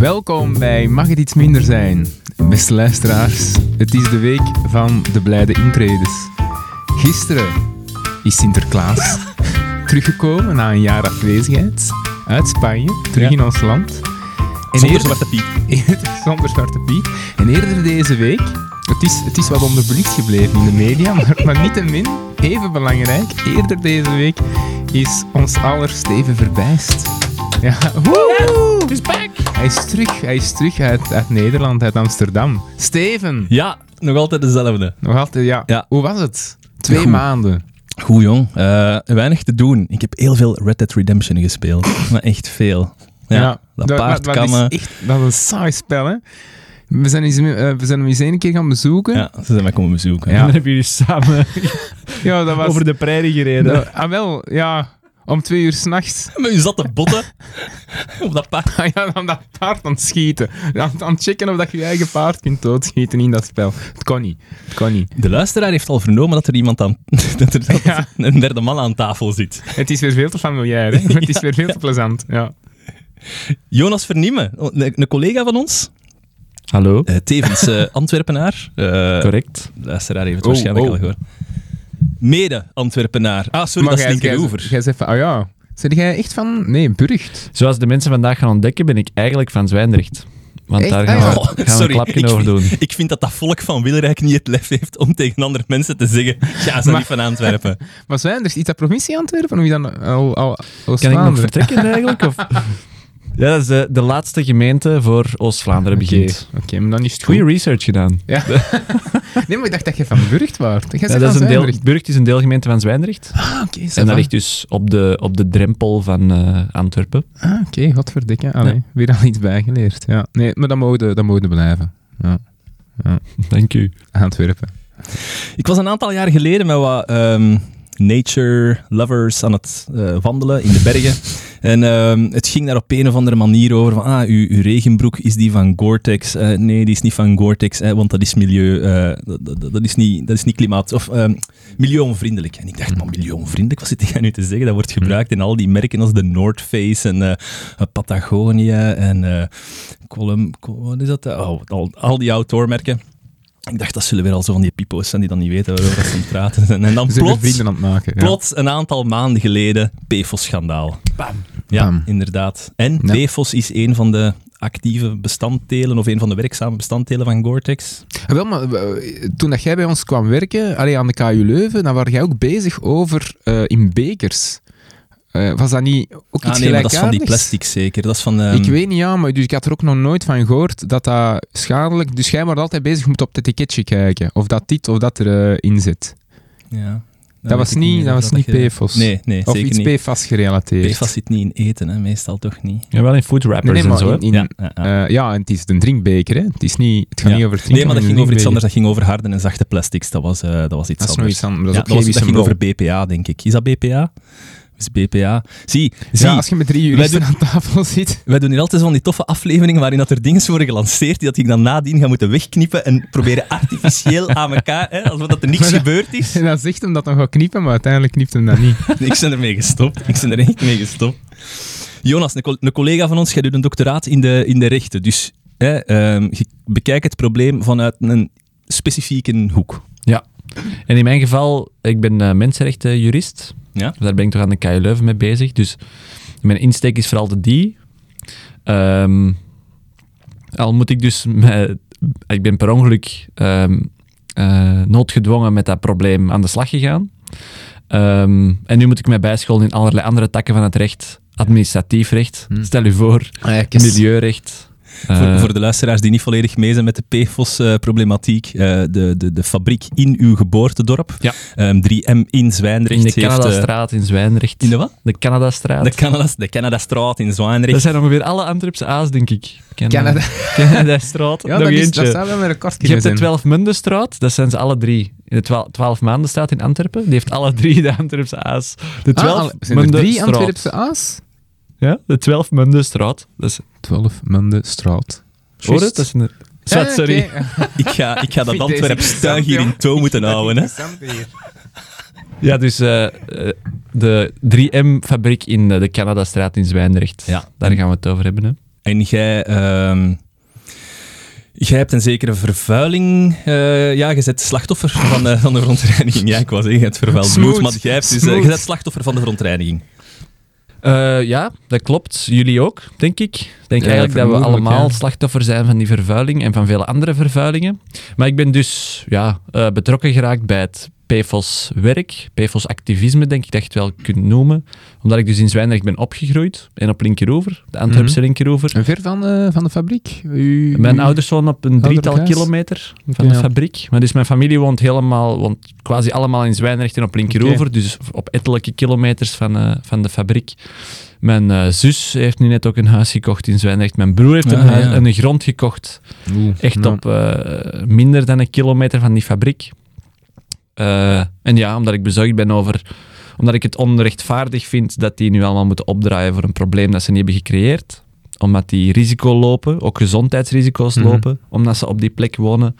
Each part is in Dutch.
Welkom bij Mag het iets minder zijn? Beste luisteraars, het is de week van de blijde intredes. Gisteren is Sinterklaas teruggekomen na een jaar afwezigheid uit Spanje, terug Ja. in ons land. En Zonder eerder- Zwarte Piet. Zonder Zwarte Piet. En eerder deze week, het is, het is wat onder de licht gebleven in de media, maar, maar niettemin, even belangrijk, eerder deze week is ons aller Steven Verbijst. Ja, woe! is back! Hij is terug, hij is terug uit, uit Nederland, uit Amsterdam. Steven! Ja, nog altijd dezelfde. Nog altijd, ja. Ja. Hoe was het? Twee Goed. maanden. Goed jong, Eh, weinig te doen. Ik heb heel veel Red Dead Redemption gespeeld. maar echt veel. Ja, dat dat- paard dat, kan is echt, dat is een saai spel, hè. We zijn, eens, eh, we zijn hem eens één keer gaan bezoeken. Ja, ze zijn mij komen bezoeken. Ja. En dan hebben jullie samen Ja, dat was... over de prairie gereden. dat- ah, wel, ja. Om twee uur s'nachts. Maar je zat te botten op dat paard. Ah ja, dan dat paard aan het schieten. Aan, aan het checken of dat je je eigen paard kunt doodschieten in dat spel. Het kon niet. Het kon niet. De luisteraar heeft al vernomen dat er iemand aan... dat er dat Ja. een derde man aan tafel zit. Het is weer veel te familiair, hè. Het is weer veel te plezant, ja. Jonas Verniemen, een, een collega van ons. Hallo. eh, tevens eh, Antwerpenaar. Eh, Correct. De luisteraar heeft het Oh, waarschijnlijk oh. al gehoord. Mede-Antwerpenaar. Ah, sorry, Maar dat is linkeroever. Jij zegt van, ah ja. Zeg jij echt van... Nee, Burgt. Zoals de mensen vandaag gaan ontdekken, ben ik eigenlijk van Zwijndrecht. Want Echt? daar Ah, gaan ja. we, Oh, gaan we sorry, een klapje ik over vind- doen. Ik vind dat dat volk van Wilrijk niet het lef heeft om tegen andere mensen te zeggen ga ze niet van Antwerpen. Maar zijn er iets dat provincie Antwerpen? Of is dat al, al, al Kan ik nog vertrekken eigenlijk? Of? Ja, dat is de, de laatste gemeente voor Oost-Vlaanderen begint. oké, maar dan is het goed. Goeie research gedaan. Ja. nee, maar ik dacht dat je van Burgt was. Ja, dat is een deel. Burgt is een deelgemeente van Zwijndrecht. Ah, oké. En dat ligt dus op de, op de drempel van eh, Antwerpen. Ah, oké. Godverdikke. Allee, Ja. weer al iets bijgeleerd. Ja. Nee, maar dat mogen dat mogen blijven. Ja. Dank u. Antwerpen. Ik was een aantal jaar geleden met wat ehm, nature lovers aan het eh, wandelen in de bergen. En ehm, het ging daar op een of andere manier over van, ah, uw, uw regenbroek, is die van Gore-Tex? Eh, nee, die is niet van Gore-Tex, want dat is milieu, eh, dat, is niet, dat is niet klimaat, of ehm, milieuonvriendelijk. En ik dacht, maar milieuonvriendelijk, wat zit jij nu te zeggen? Dat wordt gebruikt in al die merken als de North Face en eh, Patagonia en Colum, Col- wat is dat? Oh, al, al die outdoormerken. Ik dacht, dat zullen weer al zo van die pipo's zijn die dan niet weten waarover dat ze praten zijn. En dan plots, vrienden aan het maken. Ja. plots, een aantal maanden geleden, PFOS-schandaal. Ja, Bam. inderdaad. En Ja. PFOS is een van de actieve bestanddelen, of een van de werkzame bestanddelen van Gore-Tex. Ah, Wel, maar eh, toen dat jij bij ons kwam werken, allee, aan de KU Leuven, dan was jij ook bezig over eh, in bekers. Eh, was dat niet ook iets Ah nee, maar dat is van die plastic zeker. Dat is van... ehm, Ik weet niet, ja, maar dus ik had er ook nog nooit van gehoord dat dat schadelijk... Dus jij wordt altijd bezig met op het etiketje kijken. Of dat dit of dat erin zit. Ja. Dat was niet, dat was niet PFOS. Nee, nee, Of zeker iets niet. PFAS gerelateerd. PFAS zit niet in eten, hè. meestal toch niet. Ja, wel in food wrappers nee, en maar zo. in, in- ja, ja, ja. eh, ja, en het is een drinkbeker, hè. Het, is niet, het gaat Ja. niet over drinken, Nee, maar dat ging over iets anders. Dat ging over harde en zachte plastics. Dat was, eh, dat was iets Dat is nog anders. iets anders. Dat was- dat ging over BPA, denk ik. Is dat BPA? Is BPA? Zie, zie Ja, als je met drie juristen aan tafel zit... wij doen hier altijd zo van die toffe afleveringen waarin dat er dingen worden gelanceerd die dat ik dan nadien ga moeten wegknippen en proberen artificieel aan elkaar, hè, alsof dat er niks dat- gebeurd is. En dan zegt hem dat dan gaat knippen, maar uiteindelijk knipt hem dat niet. Ik ben ermee gestopt. Ik ben er echt mee gestopt. Jonas, een, col- een collega van ons, jij doet een doctoraat in de, in de rechten. Dus hè, ehm, je bekijkt het probleem vanuit een specifieke hoek. En in mijn geval, ik ben eh, mensenrechtenjurist. Ja? Daar ben ik toch aan de KU Leuven mee bezig. Dus mijn insteek is vooral de die. Ehm, al moet ik dus... met- ik ben per ongeluk ehm, eh, noodgedwongen met dat probleem aan de slag gegaan. Ehm, en nu moet ik mij bijscholen in allerlei andere takken van het recht. Administratief recht, Hm. stel u voor. Milieurecht. Voor, Eh, voor de luisteraars die niet volledig mee zijn met de PFOS-problematiek, eh, de, de, de fabriek in uw geboortedorp, Ja. ehm, 3M in Zwijndrecht, in de eh, Canadastraat in Zwijndrecht. in de wat? De Canadastraat. De, Canada, de Canadastraat in Zwijndrecht. Dat zijn ongeveer alle Antwerpse A's, denk ik. Canada. Canadastraat. Ja, Nog dat, is, dat zou wel met een kort Je hebt de Twaalfmundenstraat, dat zijn ze alle drie. In de twaalf, twaalf Maandenstraat in Antwerpen, die heeft alle drie de Antwerpse A's. De Ah, al- zijn er drie. Antwerpse A's? Ja, de Twaalfmundenstraat. Dat is... Twaalf Munde Straat. Hoor het? Dat is een... Sorry. Ik ga, ik ga dat Antwerp stuig hier in tow moeten houden. Hè. Ja, dus eh, eh, de 3M-fabriek in eh, de Canadastraat in Zwijndrecht. Ja. Daar gaan we het over hebben. Hè. En jij... ehm, Jij hebt een zekere vervuiling. eh, ja, je bent slachtoffer van, eh, van de verontreiniging. Ja, ik was zeggen, het vervuild bloed, maar jij hebt dus, eh, je bent slachtoffer van de verontreiniging. Eh, ja, dat klopt. Jullie ook, denk ik. Ik denk Ja, eigenlijk dat we allemaal ja. slachtoffer zijn van die vervuiling en van vele andere vervuilingen. Maar ik ben dus ja, eh, betrokken geraakt bij het PFOS-werk, PFOS-activisme, denk ik dat je het wel kunt noemen. Omdat ik dus in Zwijndrecht ben opgegroeid en op Linkeroever, de Antwerpse Mhm. Linkeroever. En ver van de, van de fabriek? U, Mijn u- ouders wonen op een drietal kilometer van de fabriek. Maar dus mijn familie woont helemaal, woont quasi allemaal in Zwijndrecht en op Linkeroever. Dus op ettelijke kilometers van, eh, van de fabriek. Mijn eh, zus heeft nu net ook een huis gekocht in Zwijndrecht. Mijn broer heeft een, Ah, huis, ja. een grond gekocht. Oeh, Echt nou. op eh, minder dan een kilometer van die fabriek. Eh, en ja, omdat ik bezorgd ben over... Omdat ik het onrechtvaardig vind dat die nu allemaal moeten opdraaien voor een probleem dat ze niet hebben gecreëerd. Omdat die risico lopen, ook gezondheidsrisico's Mhm. lopen, omdat ze op die plek wonen.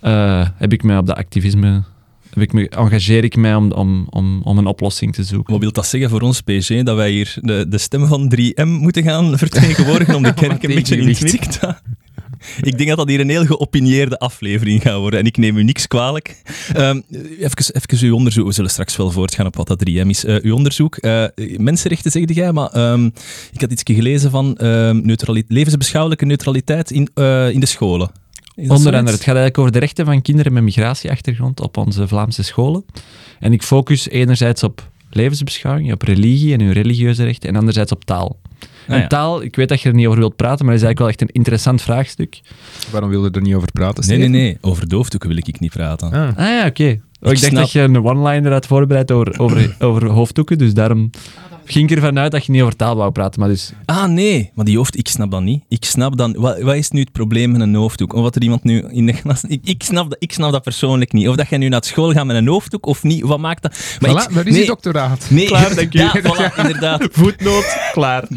eh, heb ik mij op dat activisme... Heb ik me, engageer ik mij om, om, om, om een oplossing te zoeken. Wat wil dat zeggen voor ons, PG, dat wij hier de, de stem van 3M moeten gaan vertegenwoordigen om de kerk een beetje in het Ik denk dat dat hier een heel geopinieerde aflevering gaat worden en ik neem u niks kwalijk. Ehm even, even uw onderzoek, we zullen straks wel voortgaan op wat dat 3M is. Eh, uw onderzoek, eh, mensenrechten zegde jij, maar ehm, ik had iets gelezen van ehm, neutrali- levensbeschouwelijke neutraliteit in, eh, in de scholen. Onder andere, het gaat eigenlijk over de rechten van kinderen met migratieachtergrond op onze Vlaamse scholen. En ik focus enerzijds op levensbeschouwing, op religie en hun religieuze rechten, en anderzijds op taal. Ah, en ja. taal, ik weet dat je er niet over wilt praten, maar dat is eigenlijk wel echt een interessant vraagstuk. Waarom wilde je er niet over praten, Nee, nee, nee, over doofdoeken wil ik niet praten. Ah. Ah ja, oké. Oh, ik dacht snap- dat je een one-liner had voorbereid over, over, over hoofddoeken, dus daarom ging ik ervan uit dat je niet over taal wou praten. Maar dus, Ah, nee. Maar die hoofd, ik snap dat niet. Ik snap dan... Wat, wat is nu het probleem met een hoofddoek? Of wat er iemand nu in de klas... Ik, ik, snap dat, ik snap dat persoonlijk niet. Of dat jij nu naar school gaat met een hoofddoek of niet. Wat maakt dat... Maar Voilà, ik, daar is nee, je doctoraat. Nee, Klaar, dank u. Ja, voilà, inderdaad. voetnoot, klaar.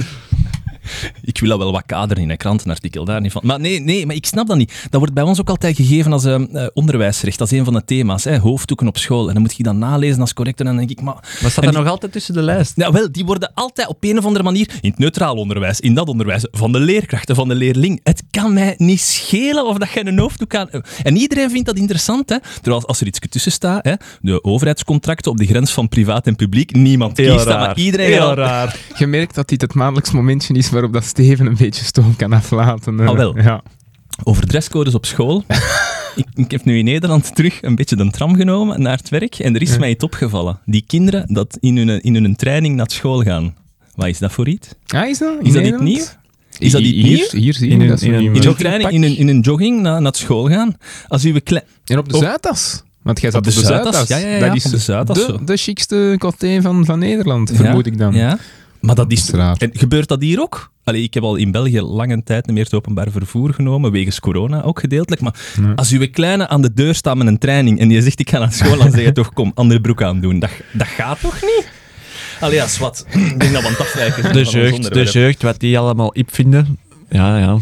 Ik wil dat wel wat kaderen in een krantenartikel, daar niet van. Maar nee, nee, maar ik snap dat niet. Dat wordt bij ons ook altijd gegeven als eh, eh, onderwijsrecht. Dat is een van de thema's. Hè, hoofddoeken op school. En dan moet je dat nalezen als correct. En dan denk ik, maar... Maar staat er die- nog altijd tussen de lijst? Ja, wel, die worden altijd op een of andere manier in het neutraal onderwijs, in dat onderwijs, van de leerkrachten, van de leerling. Het kan mij niet schelen of dat je een hoofddoek aan... En iedereen vindt dat interessant, hè. Terwijl als er iets tussen staat, hè, de overheidscontracten op de grens van privaat en publiek, niemand Heel kiest dat, raar. maar iedereen Heel raar. Je merkt dat dit het maandelijks momentje is waarop dat Steven een beetje stoom kan aflaten. Ah, wel. Ja. Over dresscodes op school. ik, ik heb nu in Nederland terug een beetje de tram genomen naar het werk en er is Ja. mij iets opgevallen. Die kinderen dat in hun, in hun training naar school gaan. Wat is dat voor iets? Ah, is dat? Is dat niet Nederland? nieuw? Is dat niet hier? Hier zie In je een- dat in een niet In een, training, in een, in een jogging naar, naar school gaan. Als uw En op de Op- Zuidas. Want jij zat Op op de de, Zuidas, Zuidas. ja, ja, ja, Dat is op de Zuidas, zo. de, de chicste coté van, van Nederland, vermoed ik dan. Ja. Maar dat is... Straat. En gebeurt dat hier ook? Allee, ik heb al in België lange tijd niet meer het openbaar vervoer genomen, wegens corona ook gedeeltelijk. Maar als uw kleine aan de deur staat met een training en die zegt ik ga naar school, dan zeg je toch kom, andere broek aandoen. Dat, dat gaat toch niet? Allee, ja, zwart. Ik denk dat we aan het afwijken zijn De jeugd, de jeugd, wat die allemaal ip vinden. Ja, ja.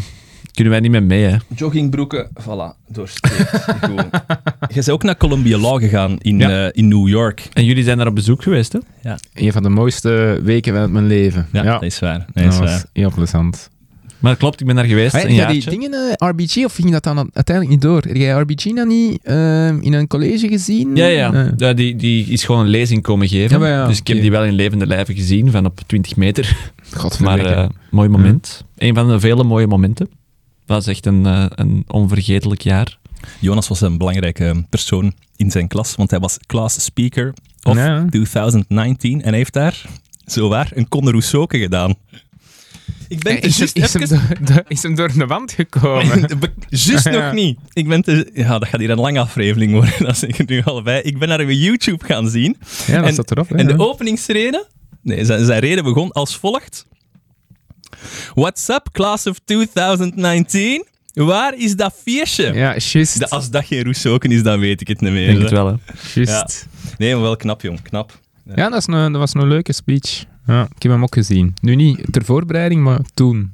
Kunnen wij niet meer mee, hè. Joggingbroeken, voilà, doorstreept. Goed. Je bent ook naar Columbia Law gegaan in, Ja. eh, in New York. En jullie zijn daar op bezoek geweest, hè? Een van de mooiste weken van mijn leven. Ja, dat is waar. Dat is was waar. heel plezant. Maar dat klopt, ik ben daar geweest, een jij die dingen, eh, RBG, of ging dat dan uiteindelijk niet door? Heb jij RBG dan niet ehm, in een college gezien? Ja, ja. Eh, ja die, die is gewoon een lezing komen geven. Ja, maar ja, dus ik heb die wel in levende lijven gezien, van op 20 meter. Maar Godverdikke. eh mooi moment. Een van de vele mooie momenten. Dat is echt een, eh, een onvergetelijk jaar. Jonas was een belangrijke persoon in zijn klas, want hij was class speaker of Ja. 2019 en hij heeft daar, zowaar, een Rousseau gedaan. Ik ben Eh, is, hem, juist is, hem door, de- is hem door de wand gekomen? Juist nog niet. Ik ben te, ja, dat gaat hier een lange aflevering worden, dat zeg ik nu al bij. Ik ben naar uw YouTube gaan zien ja, dat En- staat erop. hè, en de ja. openingsrede, nee, zijn, zijn reden begon als volgt. What's up, class of 2019? Waar is dat feestje? Ja, juist. De- als dat geen Rousseau is, dan weet ik het niet meer. Ik denk het wel, hè. Juist. Nee, maar wel knap, jong. Knap. Ja, dat, is een, dat was een leuke speech. Ja, ik heb hem ook gezien. Nu niet ter voorbereiding, maar toen.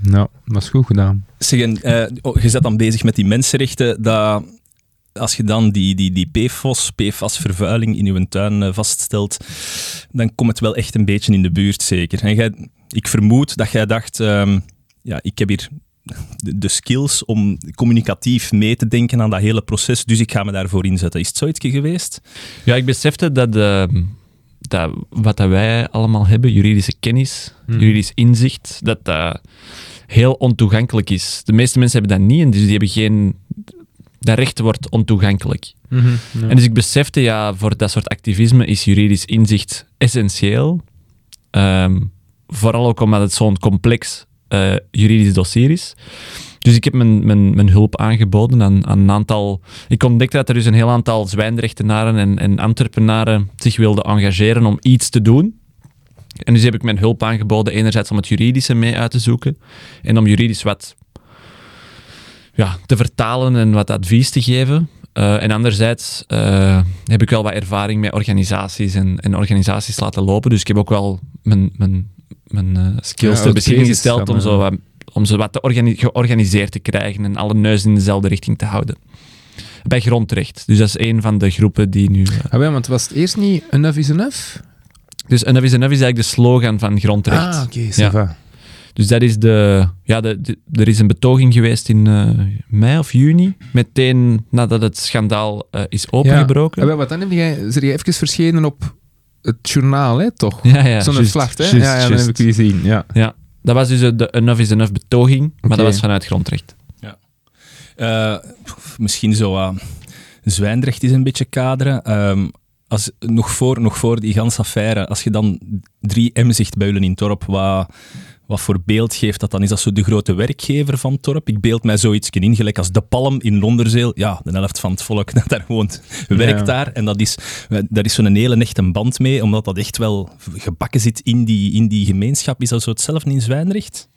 Nou, dat was goed gedaan. Zeg, en, eh, oh, je zet dan bezig met die mensenrechten. Dat, als je dan die, die, die PFOS, PFAS-vervuiling in je tuin eh, vaststelt, dan komt het wel echt een beetje in de buurt, zeker. En jij, ik vermoed dat jij dacht... ehm, ja, ik heb hier de, de skills om communicatief mee te denken aan dat hele proces, dus ik ga me daarvoor inzetten. Is het zoiets geweest? Ja, ik besefte dat, ehm, dat wat dat wij allemaal hebben, juridische kennis, Hmm. juridisch inzicht, dat dat heel ontoegankelijk is. De meeste mensen hebben dat niet en dus die hebben geen... Dat recht wordt ontoegankelijk. Mhm, ja. En dus ik besefte, ja, voor dat soort activisme is juridisch inzicht essentieel. Ehm, vooral ook omdat het zo'n complex eh, juridisch dossier is. Dus ik heb mijn, mijn, mijn hulp aangeboden aan, aan een aantal... Ik ontdekte dat er dus een heel aantal Zwijndrechtenaren en, en Antwerpenaren zich wilden engageren om iets te doen. En dus heb ik mijn hulp aangeboden, enerzijds om het juridische mee uit te zoeken en om juridisch wat ja, te vertalen en wat advies te geven. Eh, en anderzijds eh, heb ik wel wat ervaring met organisaties en, en organisaties laten lopen. Dus ik heb ook wel mijn, mijn, mijn eh, skills Ja, ter ook beschikking cases gesteld om, zo ja. om ze wat te organi- georganiseerd te krijgen en alle neuzen in dezelfde richting te houden. Bij grondrecht. Dus dat is een van de groepen die nu... eh, Ah, wel, want was het eerst niet enough is enough? dus enough is enough is eigenlijk de slogan van grondrecht. Ah, oké, Ja. va. Dus dat is de, ja, de, de- er is een betoging geweest in eh, mei of juni, meteen nadat het schandaal is opengebroken. Ah, wel, wat dan heb jij, is er even verschenen op het journaal, hè, toch? Ja, ja, Zo'n juist, vlacht, hè? ja, ja, dat heb ik gezien, ja. Ja, dat was dus de Enough is Enough betoging, maar dat was vanuit grondrecht. Eh, pff, misschien zo wat Zwijndrecht is een beetje kaderen. Ehm, als, nog, voor, nog voor die ganse affaire, als je dan 3M zegt bij jullie in Torp, wat, wat voor beeld geeft dat dan? Is dat zo de grote werkgever van Torp? Ik beeld mij zoiets in, gelijk als De Palm in Londerzeel. Ja, de helft van het volk dat daar woont, werkt Ja. daar. En dat is, daar is zo'n hele echte band mee, omdat dat echt wel gebakken zit in die, in die gemeenschap. Is dat zo hetzelfde in Zwijndrecht?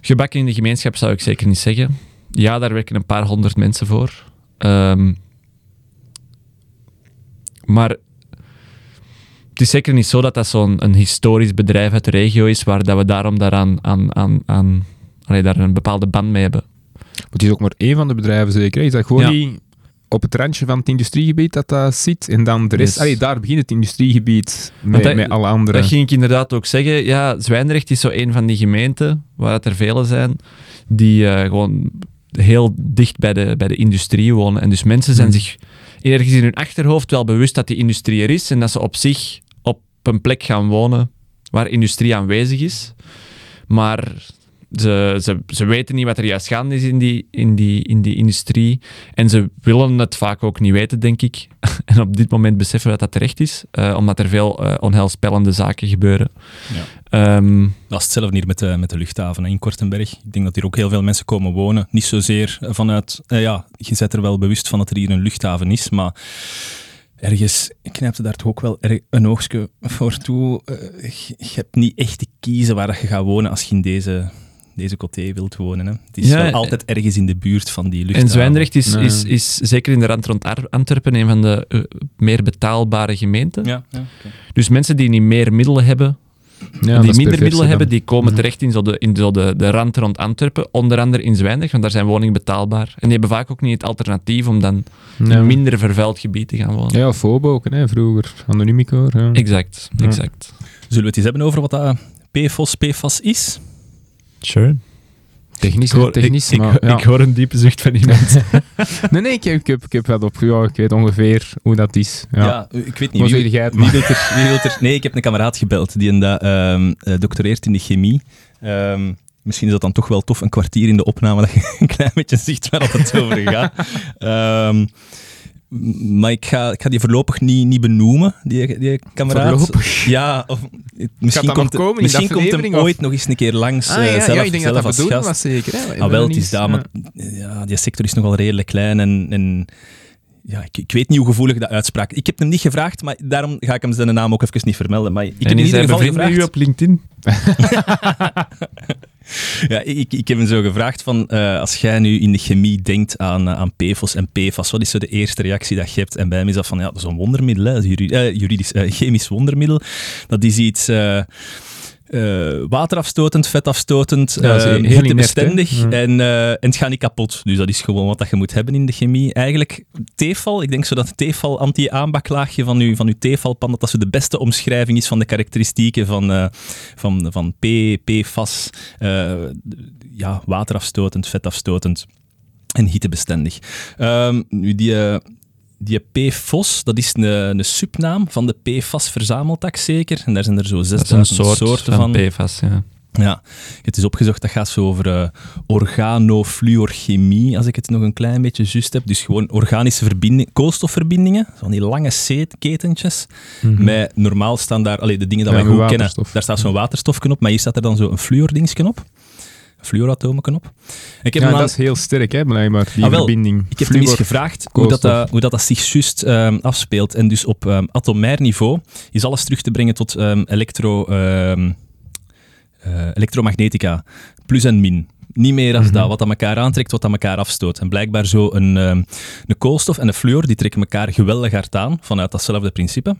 Gebakken in de gemeenschap zou ik zeker niet zeggen. Ja, daar werken een paar honderd mensen voor. Ehm, maar het is zeker niet zo dat dat zo'n een historisch bedrijf uit de regio is, waar dat we daarom daaraan aan, aan, aan, allee, daar een bepaalde band mee hebben. Maar het is ook maar één van de bedrijven, zeker. Is dat gewoon Ja. niet op het randje van het industriegebied dat dat zit? En dan de rest... Yes. Allee, daar begint het industriegebied met, dat- met alle andere... Dat ging ik inderdaad ook zeggen. Ja, Zwijndrecht is zo een van die gemeenten, waar het er vele zijn, die eh, gewoon heel dicht bij de, bij de industrie wonen. En dus mensen zijn Hmm. zich ergens in hun achterhoofd wel bewust dat die industrie er is en dat ze op zich op een plek gaan wonen waar industrie aanwezig is. Maar ze, ze, ze weten niet wat er juist gaande is in die, in, die, in die industrie. En ze willen het vaak ook niet weten, denk ik. En op dit moment beseffen we dat dat terecht is, eh, omdat er veel eh, onheilspellende zaken gebeuren. Ja. Ehm, Dat is hetzelfde hier met de, met de luchthaven in Kortenberg. Ik denk dat hier ook heel veel mensen komen wonen. Niet zozeer vanuit... eh, ja, je bent er wel bewust van dat er hier een luchthaven is, maar ergens knijpt er daar toch ook wel erg een oogstje voor toe. Eh, je, hebt niet echt te kiezen waar dat je gaat wonen als je in deze, deze coté wilt wonen. Hè. Het is Ja, wel eh, altijd ergens in de buurt van die luchthaven. en Zwijndrecht is, Nee. is, is zeker in de rand rond Antwerpen een van de eh, meer betaalbare gemeenten. Ja, ja. Dus mensen die niet meer middelen hebben, Ja, die minder middelen hebben, die komen Mhm. terecht in, zo de, in zo de, de rand rond Antwerpen. Onder andere in Zwijndrecht, want daar zijn woningen betaalbaar. En die hebben vaak ook niet het alternatief om dan in Ja. minder vervuild gebied te gaan wonen. Ja, Fobo ook, hè, vroeger. Anonymico. Ja. Exact, Ja. exact. Zullen we het eens hebben over wat dat PFOS, PFAS is? Sure. Technisch, Ik hoor, technisch ik, maar ik, ja. ik hoor een diepe zucht van iemand. Nee, nee, ik heb, ik heb, ik heb wat op... Ja, ik weet ongeveer hoe dat is. Ja. ik weet niet. Wie- jij het Wie er, wie wil er... Nee, ik heb een kameraad gebeld die een da, ehm, eh, doctoreert in de chemie. Ehm, misschien is dat dan toch wel tof, een kwartier in de opname, dat je een klein beetje ziet waar het over gaat. Ehm, m- maar ik ga, ik ga die voorlopig niet, niet benoemen, die, die kameraad. Voorlopig? Ja, of, misschien nog komt, komen misschien komt hem of? ooit nog eens een keer langs Ah, eh, zelf, ja, ik denk dat zelf dat als bedoeld was, zeker. Hè? Ah, wel, het is dat, maar ja, die sector is nogal redelijk klein en, en ja, ik, ik weet niet hoe gevoelig dat uitspraak. Ik heb hem niet gevraagd, maar daarom ga ik hem zijn naam ook even niet vermelden. Maar ik heb en in ieder geval gevraagd. u op LinkedIn? Ja, ik, ik heb hem zo gevraagd van, eh, als jij nu in de chemie denkt aan, eh, aan PFOS en PFAS, wat is zo de eerste reactie dat je hebt? En bij hem is dat van, ja, dat is een wondermiddel, hè, eh, juridisch, chemisch wondermiddel. Dat is iets... eh, waterafstotend, vetafstotend, Ja, eh, hittebestendig en, eh, en het gaat niet kapot. Dus dat is gewoon wat dat je moet hebben in de chemie. Eigenlijk, Tefal, ik denk zo dat Tefal anti-aanbaklaagje van uw, van uw Tefalpan, dat dat zo de beste omschrijving is van de karakteristieken van, van, van P, PFAS, ja, waterafstotend, vetafstotend en hittebestendig. Ehm, nu, die, die PFOS, dat is een, een subnaam van de PFAS-verzameltak zeker. En daar zijn er zo Dat is 6000 een soort soorten van, van. PFAS, ja. Ja, het is opgezocht, dat gaat zo over eh organofluorchemie, als ik het nog een klein beetje juist heb. Dus gewoon organische verbindingen, koolstofverbindingen, van die lange ketentjes. Met normaal staan daar, allee, de dingen dat Ja, wij goed kennen, daar staat zo'n waterstofje op, maar hier staat er dan zo een fluordingsje op. Een fluoratomen op. Ik heb Ja, aan- dat is heel sterk, hè, blijkbaar, die Ah, wel, verbinding. ik heb hem eens gevraagd hoe dat, eh, hoe dat, dat zich juist ehm, afspeelt. En dus op ehm, atomair niveau is alles terug te brengen tot ehm, elektro, eh, elektromagnetica. Plus en min. Niet meer als Mhm. dat. Wat dat elkaar aantrekt, wat dat elkaar afstoot. En blijkbaar zo een, een koolstof en een fluor, die trekken elkaar geweldig hard aan, vanuit datzelfde principe.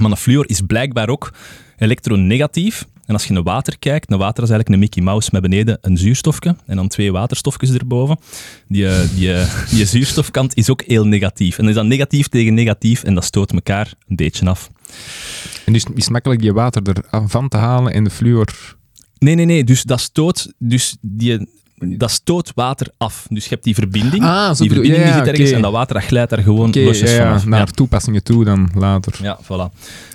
Maar een fluor is blijkbaar ook elektronegatief. En als je naar water kijkt, naar water is eigenlijk een Mickey Mouse met beneden een zuurstofje en dan twee waterstofjes erboven. Die, eh, die, eh, die zuurstofkant is ook heel negatief. En dan is dat negatief tegen negatief en dat stoot elkaar een beetje af. En dus is makkelijk die water er van te halen en de fluor... Nee, nee, nee. Dus dat stoot, dus die, dat stoot water af. Dus je hebt die verbinding. Ah, zo die verbinding ja, die ja, zit ergens en dat water dat glijdt daar gewoon Oké, losjes ja, ja, vanaf. naar Ja. toepassingen toe dan later. Ja, voilà. Ja.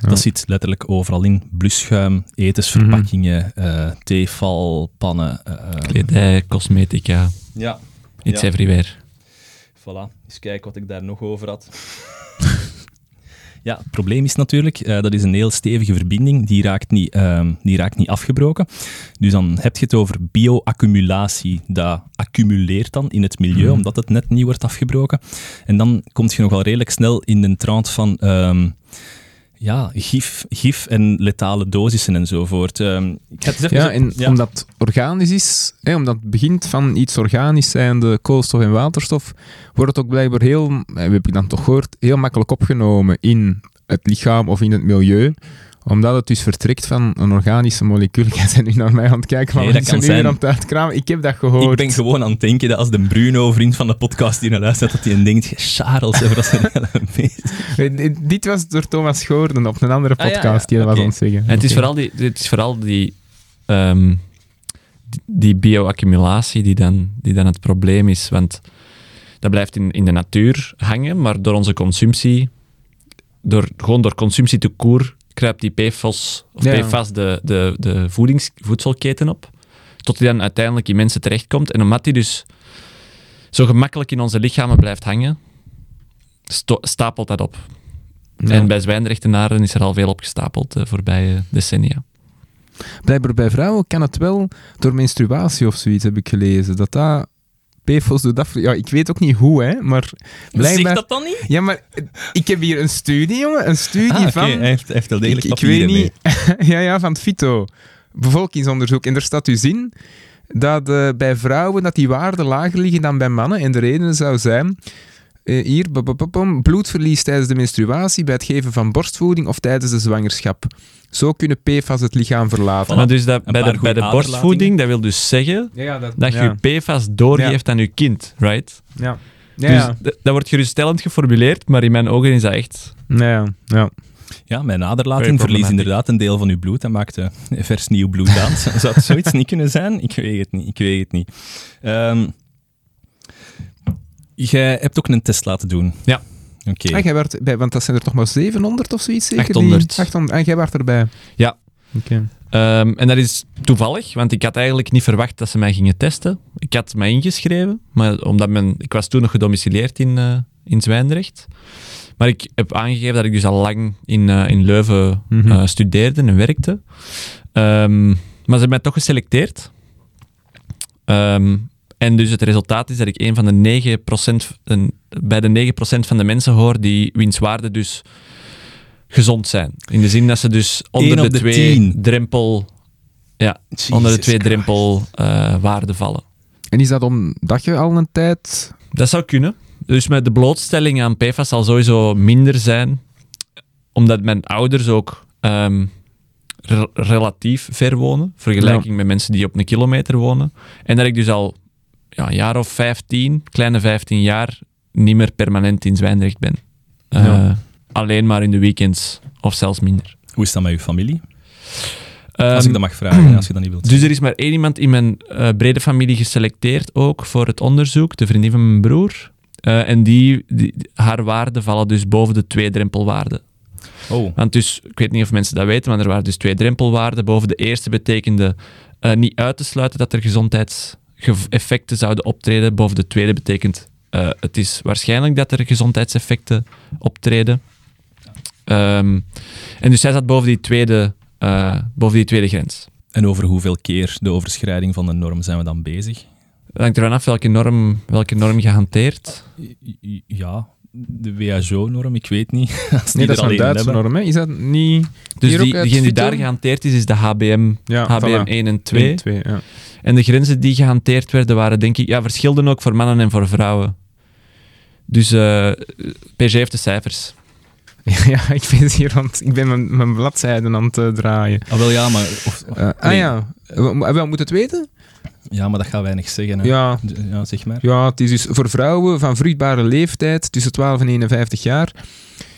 Dat zit letterlijk overal in. Blusschuim, etensverpakkingen, eh theeval, pannen. eh, eh. Kledij, cosmetica, Ja, it's Ja. everywhere. voilà. Eens kijken wat ik daar nog over had. Ja, het probleem is natuurlijk, eh, dat is een heel stevige verbinding, die raakt, niet, ehm, die raakt niet afgebroken. Dus dan heb je het over bioaccumulatie. Dat accumuleert dan in het milieu, Mhm. omdat het net niet wordt afgebroken. En dan kom je nogal redelijk snel in de trant van ehm, ja, gif, gif en letale dosissen enzovoort. Ehm, ik ga het eens even Ja, zo- en ja. omdat het organisch is, hè, omdat het begint van iets organisch zijnde koolstof en waterstof, wordt het ook blijkbaar heel, eh, heb ik dan toch gehoord, heel makkelijk opgenomen in het lichaam of in het milieu omdat het dus vertrekt van een organische molecuul. Jij bent nu naar mij aan het kijken, maar Nee, dat zijn kan nu weer zijn. aan het uitkramen. Ik heb dat gehoord. Ik ben gewoon aan het denken dat als de Bruno, vriend van de podcast, hier naar luistert, dat hij een denkt, Charles, hè, dat een hele dit- was door Thomas Goorden op een andere Ah, ja, podcast ja, die was aan het zeggen. En het, is vooral die, het is vooral die, ehm, die- die bioaccumulatie die dan, die dan het probleem is. Want dat blijft in, in de natuur hangen, maar door onze consumptie, door, gewoon door consumptie te koer, kruipt die PFAS, of Ja. PFAS de, de, de voedings, voedselketen op. Tot die dan uiteindelijk in mensen terechtkomt. En omdat die dus zo gemakkelijk in onze lichamen blijft hangen, stapelt dat op. Ja. En bij zwijnrechtenaren is er al veel opgestapeld de voorbije decennia. Blijkbaar bij vrouwen kan het wel door menstruatie of zoiets, heb ik gelezen. Dat dat PFOS doet dat... Ja, ik weet ook niet hoe, hè, maar Zeg blijkbaar... dat dan niet? Ja, maar ik heb hier een studie, jongen. Een studie Ah, oké, van... hij heeft, hij heeft wel Ik, degelijk ik papieren weet niet... ja, ja, van het FITO. Bevolkingsonderzoek. En er staat dus in dat eh, bij vrouwen dat die waarden lager liggen dan bij mannen. En de reden zou zijn... eh, hier, bloedverlies tijdens de menstruatie, bij het geven van borstvoeding of tijdens de zwangerschap. Zo kunnen PFAS het lichaam verlaten. Maar dus dat, bij, de, bij de borstvoeding, dat wil dus zeggen Ja, ja, dat, dat ja. je PFAS doorgeeft aan je kind, right? Ja. Ja, dus dat wordt geruststellend geformuleerd, maar in mijn ogen is dat echt... Ja, ja, ja. Mijn naderlating verliest inderdaad een deel van uw bloed en maakt eh, vers nieuw bloed aan. Zou zou het zoiets niet kunnen zijn? Ik weet het niet. Ik weet het niet. Ehm, jij hebt ook een test laten doen. Ja. Oké. Ah, jij werd bij, want dat zijn er toch maar 700 of zoiets zeker? die- 800. 800. En jij werd erbij? Ja. Oké. Ehm, en dat is toevallig, want ik had eigenlijk niet verwacht dat ze mij gingen testen. Ik had mij ingeschreven, maar omdat men, ik was toen nog gedomicileerd in, eh, in Zwijndrecht. Maar ik heb aangegeven dat ik dus al lang in, eh, in Leuven Mhm. eh, studeerde en werkte. Ehm, maar ze hebben mij toch geselecteerd. Ehm, en dus het resultaat is dat ik een van de 9%, een- bij de 9% van de mensen hoor die wiens waarden dus gezond zijn. In de zin dat ze dus onder de, de twee tien. drempel, ja, onder de twee drempel eh, waarden vallen. En is dat omdat je al een tijd... Dat zou kunnen. Dus met de blootstelling aan PFAS zal sowieso minder zijn, omdat mijn ouders ook ehm, re- relatief ver wonen, vergelijking met mensen die op een kilometer wonen. En dat ik dus al ja, een jaar of 15, kleine 15 jaar, niet meer permanent in Zwijndrecht ben. Eh, Ja. Alleen maar in de weekends of zelfs minder. Hoe is dat met uw familie? Ehm, Als ik dat mag vragen, als je dat niet wilt. dus er is maar één iemand in mijn eh, brede familie geselecteerd ook voor het onderzoek, de vriendin van mijn broer. Eh, en die, die, haar waarden vallen dus boven de twee drempelwaarden. Oh, Want dus, ik weet niet of mensen dat weten, maar er waren dus twee drempelwaarden. Boven de eerste betekende niet uit te sluiten dat er gezondheidseffecten zouden optreden. Boven de tweede betekent eh, het is waarschijnlijk dat er gezondheidseffecten optreden. Ehm, en dus zij zat boven die tweede, eh, boven die tweede grens. en over hoeveel keer de overschrijding van de norm zijn we dan bezig? Het hangt ervan af welke norm, welke norm je hanteert. I- i- Ja, de WHO-norm, ik weet niet. Als die Nee, dat is een Duitse hebben. norm, hè? Is dat niet... Dus die, degene die daar gehanteerd is, is de HBM, Ja, HBM voilà. 1 en 2. twee ja. En de grenzen die gehanteerd werden, waren denk ik... Ja, verschilden ook voor mannen en voor vrouwen. Dus eh PG heeft de cijfers. ja, ik ben hier aan het- Ik ben mijn, mijn bladzijden aan het eh, draaien. Ah, wel ja, maar, of, Eh, ah nee. ja, we, moeten het weten? ja, maar dat gaat weinig zeggen. Hè. Ja, zeg maar. Ja, het is dus voor vrouwen van vruchtbare leeftijd tussen 12 en 51 jaar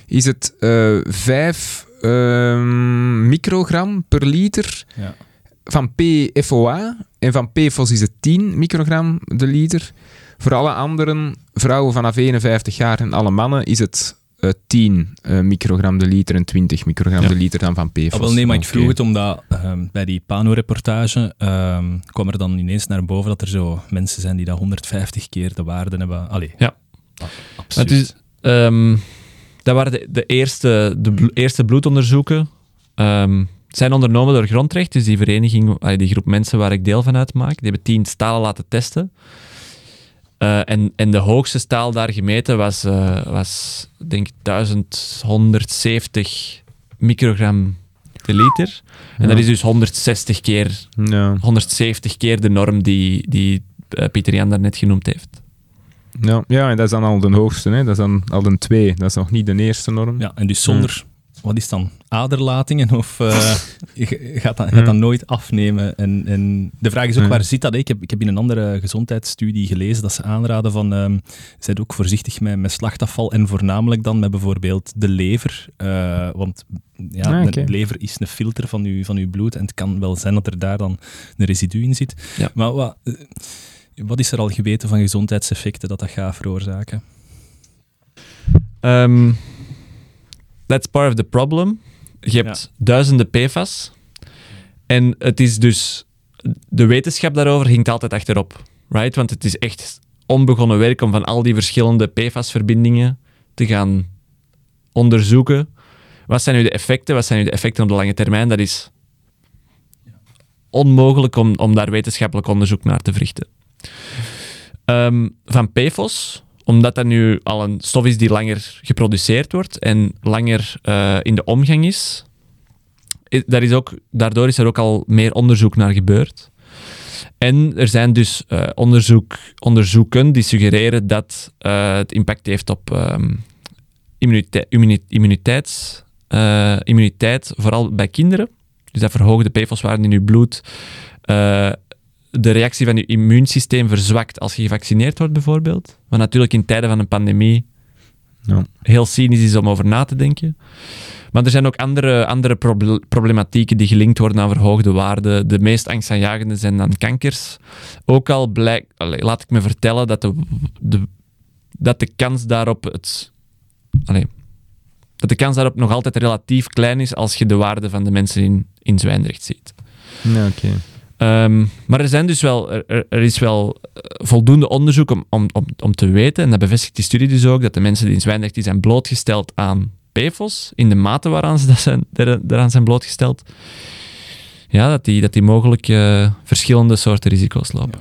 is het eh 5 ehm, microgram per liter Ja. van PFOA en van PFOS is het 10 microgram de liter. Voor alle anderen, vrouwen vanaf 51 jaar en alle mannen, is het eh 10 eh, microgram de liter en 20 microgram Ja. de liter dan van PFOS. Ah, wel, nee, maar ik vroeg het omdat ehm, bij die Pano-reportage ehm, kwam er dan ineens naar boven dat er zo mensen zijn die dat 150 keer de waarde hebben. Allee. Ja. Ah. Het is, ehm, dat waren de, de, eerste, de blo- eerste bloedonderzoeken. Ehm, zijn ondernomen door Grondrecht, dus die vereniging, die groep mensen waar ik deel van uitmaak. Die hebben tien stalen laten testen. Eh, en, en de hoogste staal daar gemeten was, eh, was denk ik, 1170 microgram de liter. En Ja. dat is dus 160 keer, Ja. 170 keer de norm die, die eh, Pieter Jan daarnet genoemd heeft. Ja. ja, en dat is dan al de hoogste, hè? dat is dan al de 2. Dat is nog niet de eerste norm. Ja, en dus zonder, wat is dan, aderlatingen? Of je gaat, dat, gaat dat nooit afnemen? En, en de vraag is ook, Ja. waar zit dat? Ik heb, ik heb in een andere gezondheidsstudie gelezen dat ze aanraden van, ehm zijt ook voorzichtig met, met slachtafval en voornamelijk dan met bijvoorbeeld de lever. Eh, want ja, Ah, de lever is een filter van uw, van uw bloed en het kan wel zijn dat er daar dan een residu in zit. Ja. Maar wat, eh, wat is er al geweten van gezondheidseffecten dat dat gaat veroorzaken? Ehm, that's part of the problem. Je hebt duizenden PFAS. En het is dus... De wetenschap daarover hinkt altijd achterop. Right? Want het is echt onbegonnen werk om van al die verschillende PFAS-verbindingen te gaan onderzoeken. Wat zijn nu de effecten? Wat zijn nu de effecten op de lange termijn? Dat is onmogelijk om, om daar wetenschappelijk onderzoek naar te verrichten. Ehm, van PFOS, omdat dat nu al een stof is die langer geproduceerd wordt en langer eh, in de omgang is, daar is ook, daardoor is er ook al meer onderzoek naar gebeurd. En er zijn dus eh, onderzoek, onderzoeken die suggereren dat eh, het impact heeft op ehm, immunite- immuni- immuniteits, eh, immuniteit, vooral bij kinderen. Dus dat verhoogt de PFOS-waarden in je bloed. De reactie van je immuunsysteem verzwakt als je gevaccineerd wordt, bijvoorbeeld. Wat natuurlijk in tijden van een pandemie Ja. heel cynisch is om over na te denken. Maar er zijn ook andere, andere proble- problematieken die gelinkt worden aan verhoogde waarden. De meest angstaanjagende zijn dan kankers. Ook al blijkt, laat ik me vertellen dat de, de, dat de kans daarop het. allee, dat de kans daarop nog altijd relatief klein is als je de waarde van de mensen in, in Zwijndrecht ziet. Ja, oké. Ehm, maar er, zijn dus wel, er- is wel eh, voldoende onderzoek om, om, om, te weten, en dat bevestigt die studie dus ook, dat de mensen die in Zwijndrecht die zijn blootgesteld aan PFOS, in de mate waaraan ze daaraan zijn blootgesteld, ja, dat die, dat die mogelijk eh, verschillende soorten risico's lopen.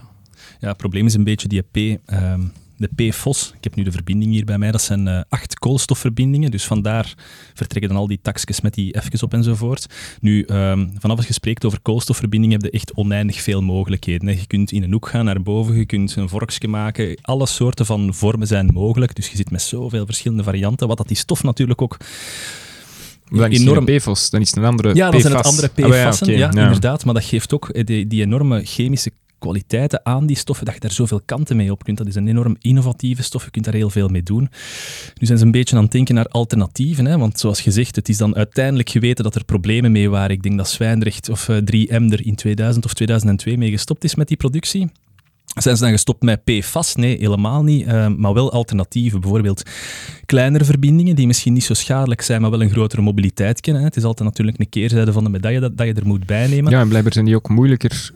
Ja, het probleem is een beetje die P, ehm, de PFOS. Ik heb nu de verbinding hier bij mij. Dat zijn eh, acht koolstofverbindingen. Dus vandaar vertrekken dan al die takjes met die F's op enzovoort. Nu, ehm, vanaf als je spreekt over koolstofverbindingen, heb je echt oneindig veel mogelijkheden. hè. Je kunt in een hoek gaan naar boven, je kunt een vorkje maken. Alle soorten van vormen zijn mogelijk. Dus je zit met zoveel verschillende varianten. Wat dat die stof natuurlijk ook Dan is enorm... het PFOS, dan is het een andere Ja, dat zijn het PFAS. andere Ah, ja, PFAS'en, oké, ja, inderdaad. Maar dat geeft ook eh, die, die enorme chemische kwaliteiten aan die stoffen, dat je daar zoveel kanten mee op kunt. Dat is een enorm innovatieve stof, je kunt daar heel veel mee doen. Nu zijn ze een beetje aan het denken naar alternatieven, hè? want zoals gezegd, het is dan uiteindelijk geweten dat er problemen mee waren. Ik denk dat Zwijndrecht of eh, 3M er in 2000 of 2002 mee gestopt is met die productie. Zijn ze dan gestopt met PFAS? Nee, helemaal niet. eh, maar wel alternatieven. Bijvoorbeeld kleinere verbindingen die misschien niet zo schadelijk zijn, maar wel een grotere mobiliteit kennen. Het is altijd natuurlijk een keerzijde van de medaille dat, dat je er moet bijnemen. Ja, en blijkbaar zijn die ook moeilijker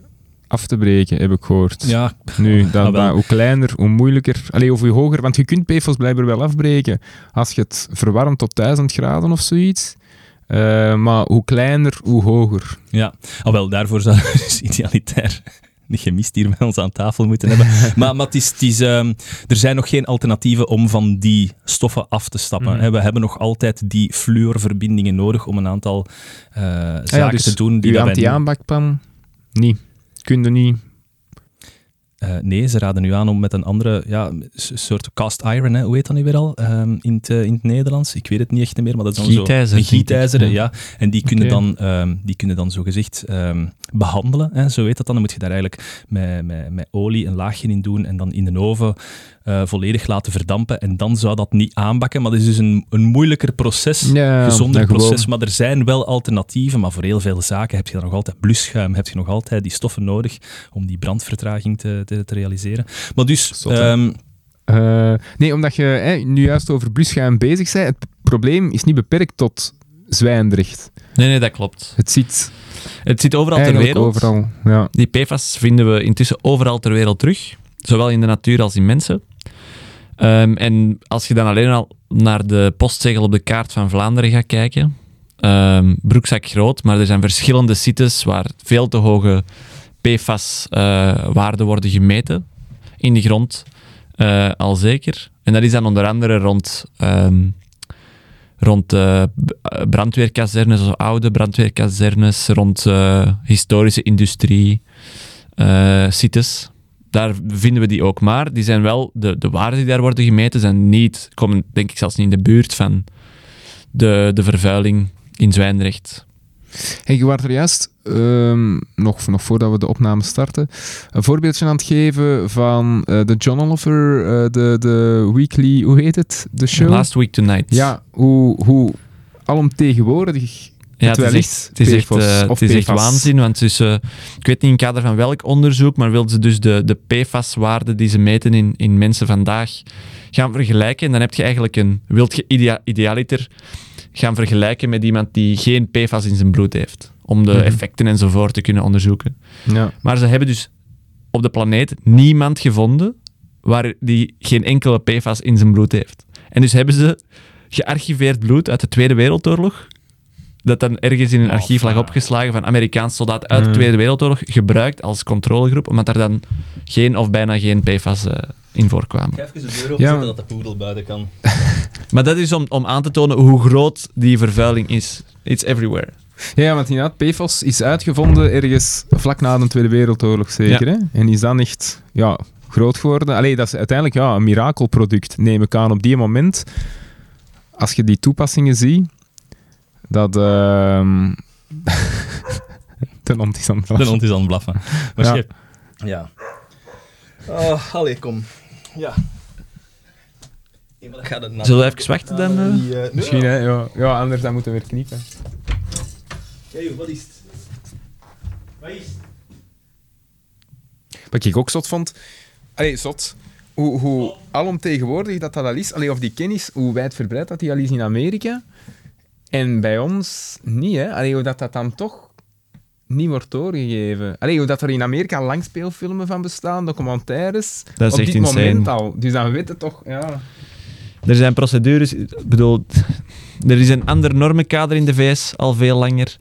af te breken, heb ik gehoord. Ja, Nu, dat, Ah, dat- hoe kleiner, hoe moeilijker. Allee, of hoe hoger, want je kunt PFOS blijkbaar wel afbreken als je het verwarmt tot 1000 graden of zoiets. Eh, maar hoe kleiner, hoe hoger. Ja, al wel, daarvoor zou dus idealitair de chemist hier bij ons aan tafel moeten hebben. maar maar het is, het is, ehm, er zijn nog geen alternatieven om van die stoffen af te stappen. Mhm. hè. We hebben nog altijd die fluorverbindingen nodig om een aantal eh, zaken Ah ja, dus te doen die uw anti-aanbakpan, niet. Kun je niet. Eh, nee, ze raden nu aan om met een andere ja, soort cast iron, hè, hoe heet dat nu weer al, ehm, in, het, eh, in het Nederlands? Ik weet het niet echt meer, maar dat is dan Gietijzer, zo... Een gietijzer, ja. ja. En die kunnen, dan, ehm, die kunnen dan zogezegd ehm behandelen, hè, zo heet dat dan. Dan moet je daar eigenlijk met, met, met olie een laagje in doen en dan in de oven eh, volledig laten verdampen. En dan zou dat niet aanbakken, maar dat is dus een, een moeilijker proces, Ja, gezonder ja, proces. Maar er zijn wel alternatieven, maar voor heel veel zaken heb je dan nog altijd blusschuim, heb je nog altijd die stoffen nodig om die brandvertraging te, te, te realiseren. Maar dus, ehm, Eh, nee, omdat je hè, nu juist over blusschuim bezig bent. Het probleem is niet beperkt tot Zwijndrecht. Nee, nee, dat klopt. Het zit Het zit overal ter wereld. overal. Ja. Die PFAS vinden we intussen overal ter wereld terug. Zowel in de natuur als in mensen. Ehm, en als je dan alleen al naar de postzegel op de kaart van Vlaanderen gaat kijken. ehm, broekzak groot, maar er zijn verschillende sites waar veel te hoge PFAS-waarden worden gemeten. In de grond, eh, al zeker. En dat is dan onder andere rond, ehm, rond eh, eh, brandweerkazernes, of oude brandweerkazernes, rond eh, historische industrie, eh, sites. Daar vinden we die ook. Maar die zijn wel, de, de waarden die daar worden gemeten, zijn niet, komen denk ik zelfs niet in de buurt van de, de vervuiling in Zwijndrecht. Hey, je was er juist, ehm, nog, nog voordat we de opname starten, een voorbeeldje aan het geven van eh, de John Oliver, eh, de, de weekly, hoe heet het? De show? Last Week Tonight. Ja, hoe, hoe alomtegenwoordig Ja, het het wel is echt, het is echt, of het is echt waanzin, want dus, ik weet niet in kader van welk onderzoek, maar wilden ze dus de, de PFAS-waarden die ze meten in, in mensen vandaag gaan vergelijken. En dan heb je eigenlijk een, wilt je idea, idealiter gaan vergelijken met iemand die geen PFAS in zijn bloed heeft, om de Mhm. effecten enzovoort te kunnen onderzoeken. Ja. Maar ze hebben dus op de planeet niemand gevonden waar die geen enkele PFAS in zijn bloed heeft. En dus hebben ze gearchiveerd bloed uit de Tweede Wereldoorlog, dat dan ergens in een archief lag fuck. opgeslagen van Amerikaanse soldaten uit de Hmm. Tweede Wereldoorlog, gebruikt als controlegroep, omdat er dan geen of bijna geen PFAS eh, in voorkwamen. ga even de deur Ja, openzetten maar- dat de poedel buiten kan. Maar dat is om, om aan te tonen hoe groot die vervuiling is. It's everywhere. ja, want inderdaad, PFAS is uitgevonden ergens vlak na de Tweede Wereldoorlog, zeker. Hè? En is dan echt ja, groot geworden. Allee, dat is uiteindelijk ja, een mirakelproduct, neem ik aan. Op die moment, als je die toepassingen ziet, dat... ehm Ten hond is aan het De blaffen. hond is aan het blaffen. Maar Ja. ja. Oh, allee, kom. Ja. Zullen we even wachten dan? eh? Die, eh, Misschien, hè? Ja, ja, anders dan moeten we weer kniepen. Ja, joh, wat is het? Wat is het? Wat ik ook zot vond... Allee, zot. Hoe, hoe alomtegenwoordig dat dat al is. Allee, of die kennis, hoe wijdverbreid dat die al is in Amerika. En bij ons niet, hè. Allee, hoe dat, dat dan toch niet wordt doorgegeven. Allee, hoe dat er in Amerika langspeelfilmen van bestaan, documentaires. Dat is op echt dit insane. moment al. Dus dan weten we toch... Ja. Er zijn procedures, bedoel, er is een ander normenkader in de VS al veel langer.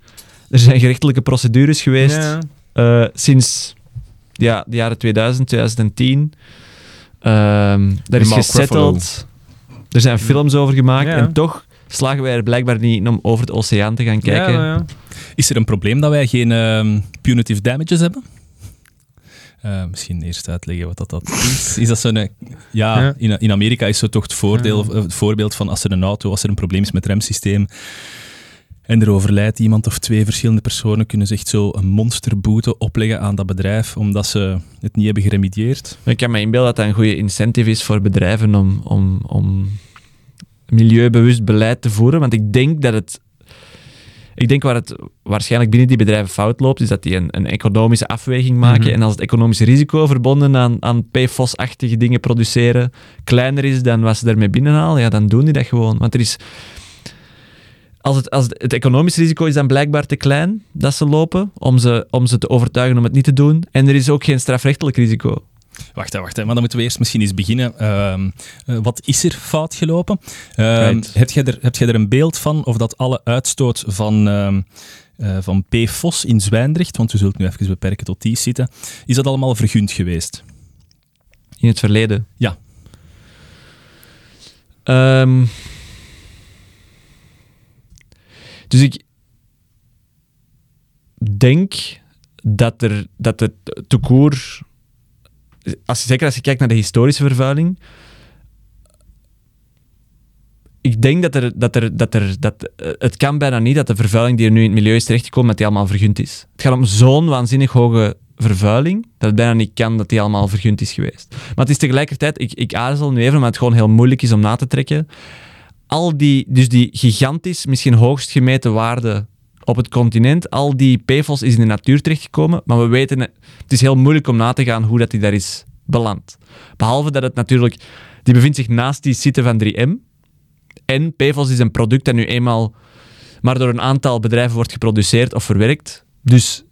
Er zijn gerechtelijke procedures geweest Ja. eh, sinds ja, de jaren 2000, 2010. Ehm daar is gesetteld. Er zijn films over gemaakt Ja. en toch slagen wij er blijkbaar niet in om over het oceaan te gaan kijken. Ja, ja. Is er een probleem dat wij geen ehm, punitive damages hebben? Eh, misschien eerst uitleggen wat dat, dat is. Is dat zo'n... eh, Ja, Ja. In, in Amerika is zo toch het, voordeel, eh, het voorbeeld van als er een auto, als er een probleem is met het remsysteem, en er overlijdt iemand of twee verschillende personen, kunnen ze echt zo een monsterboete opleggen aan dat bedrijf, omdat ze het niet hebben geremedieerd. Ik kan me inbeelden dat dat een goede incentive is voor bedrijven om, om, om milieubewust beleid te voeren. Want ik denk dat het. Ik denk waar het waarschijnlijk binnen die bedrijven fout loopt, is dat die een, een economische afweging maken. Mhm. En als het economische risico verbonden aan, aan PFOS-achtige dingen produceren kleiner is dan wat ze daarmee binnenhalen, ja, dan doen die dat gewoon. Want er is. Als het, als het, het economisch risico is dan blijkbaar te klein dat ze lopen om ze, om ze te overtuigen om het niet te doen. En er is ook geen strafrechtelijk risico. Wacht, wacht, maar dan moeten we eerst misschien eens beginnen. Ehm, eh, wat is er fout gelopen? Right. heb, jij er, heb jij er een beeld van of dat alle uitstoot van, eh, van PFOS in Zwijndrecht, want we zullen het nu even beperken tot die zitten, is dat allemaal vergund geweest? In het verleden? Ja. Dus ik denk dat er dat het toekoor, als je, zeker als je kijkt naar de historische vervuiling, ik denk dat er, dat er, dat er, dat, eh, het kan bijna niet dat de vervuiling die er nu in het milieu is terechtgekomen, dat die allemaal vergund is. Het gaat om zo'n waanzinnig hoge vervuiling, dat het bijna niet kan dat die allemaal vergund is geweest. Maar het is tegelijkertijd, ik, ik aarzel nu even, maar het gewoon heel moeilijk is om na te trekken. Al die, dus die gigantisch, misschien hoogst gemeten waarde op het continent, al die PFOS is in de natuur terechtgekomen, maar we weten, het is heel moeilijk om na te gaan hoe dat die daar is beland. Behalve dat het natuurlijk, die bevindt zich naast die site van 3M. En PFOS is een product dat nu eenmaal maar door een aantal bedrijven wordt geproduceerd of verwerkt. Dus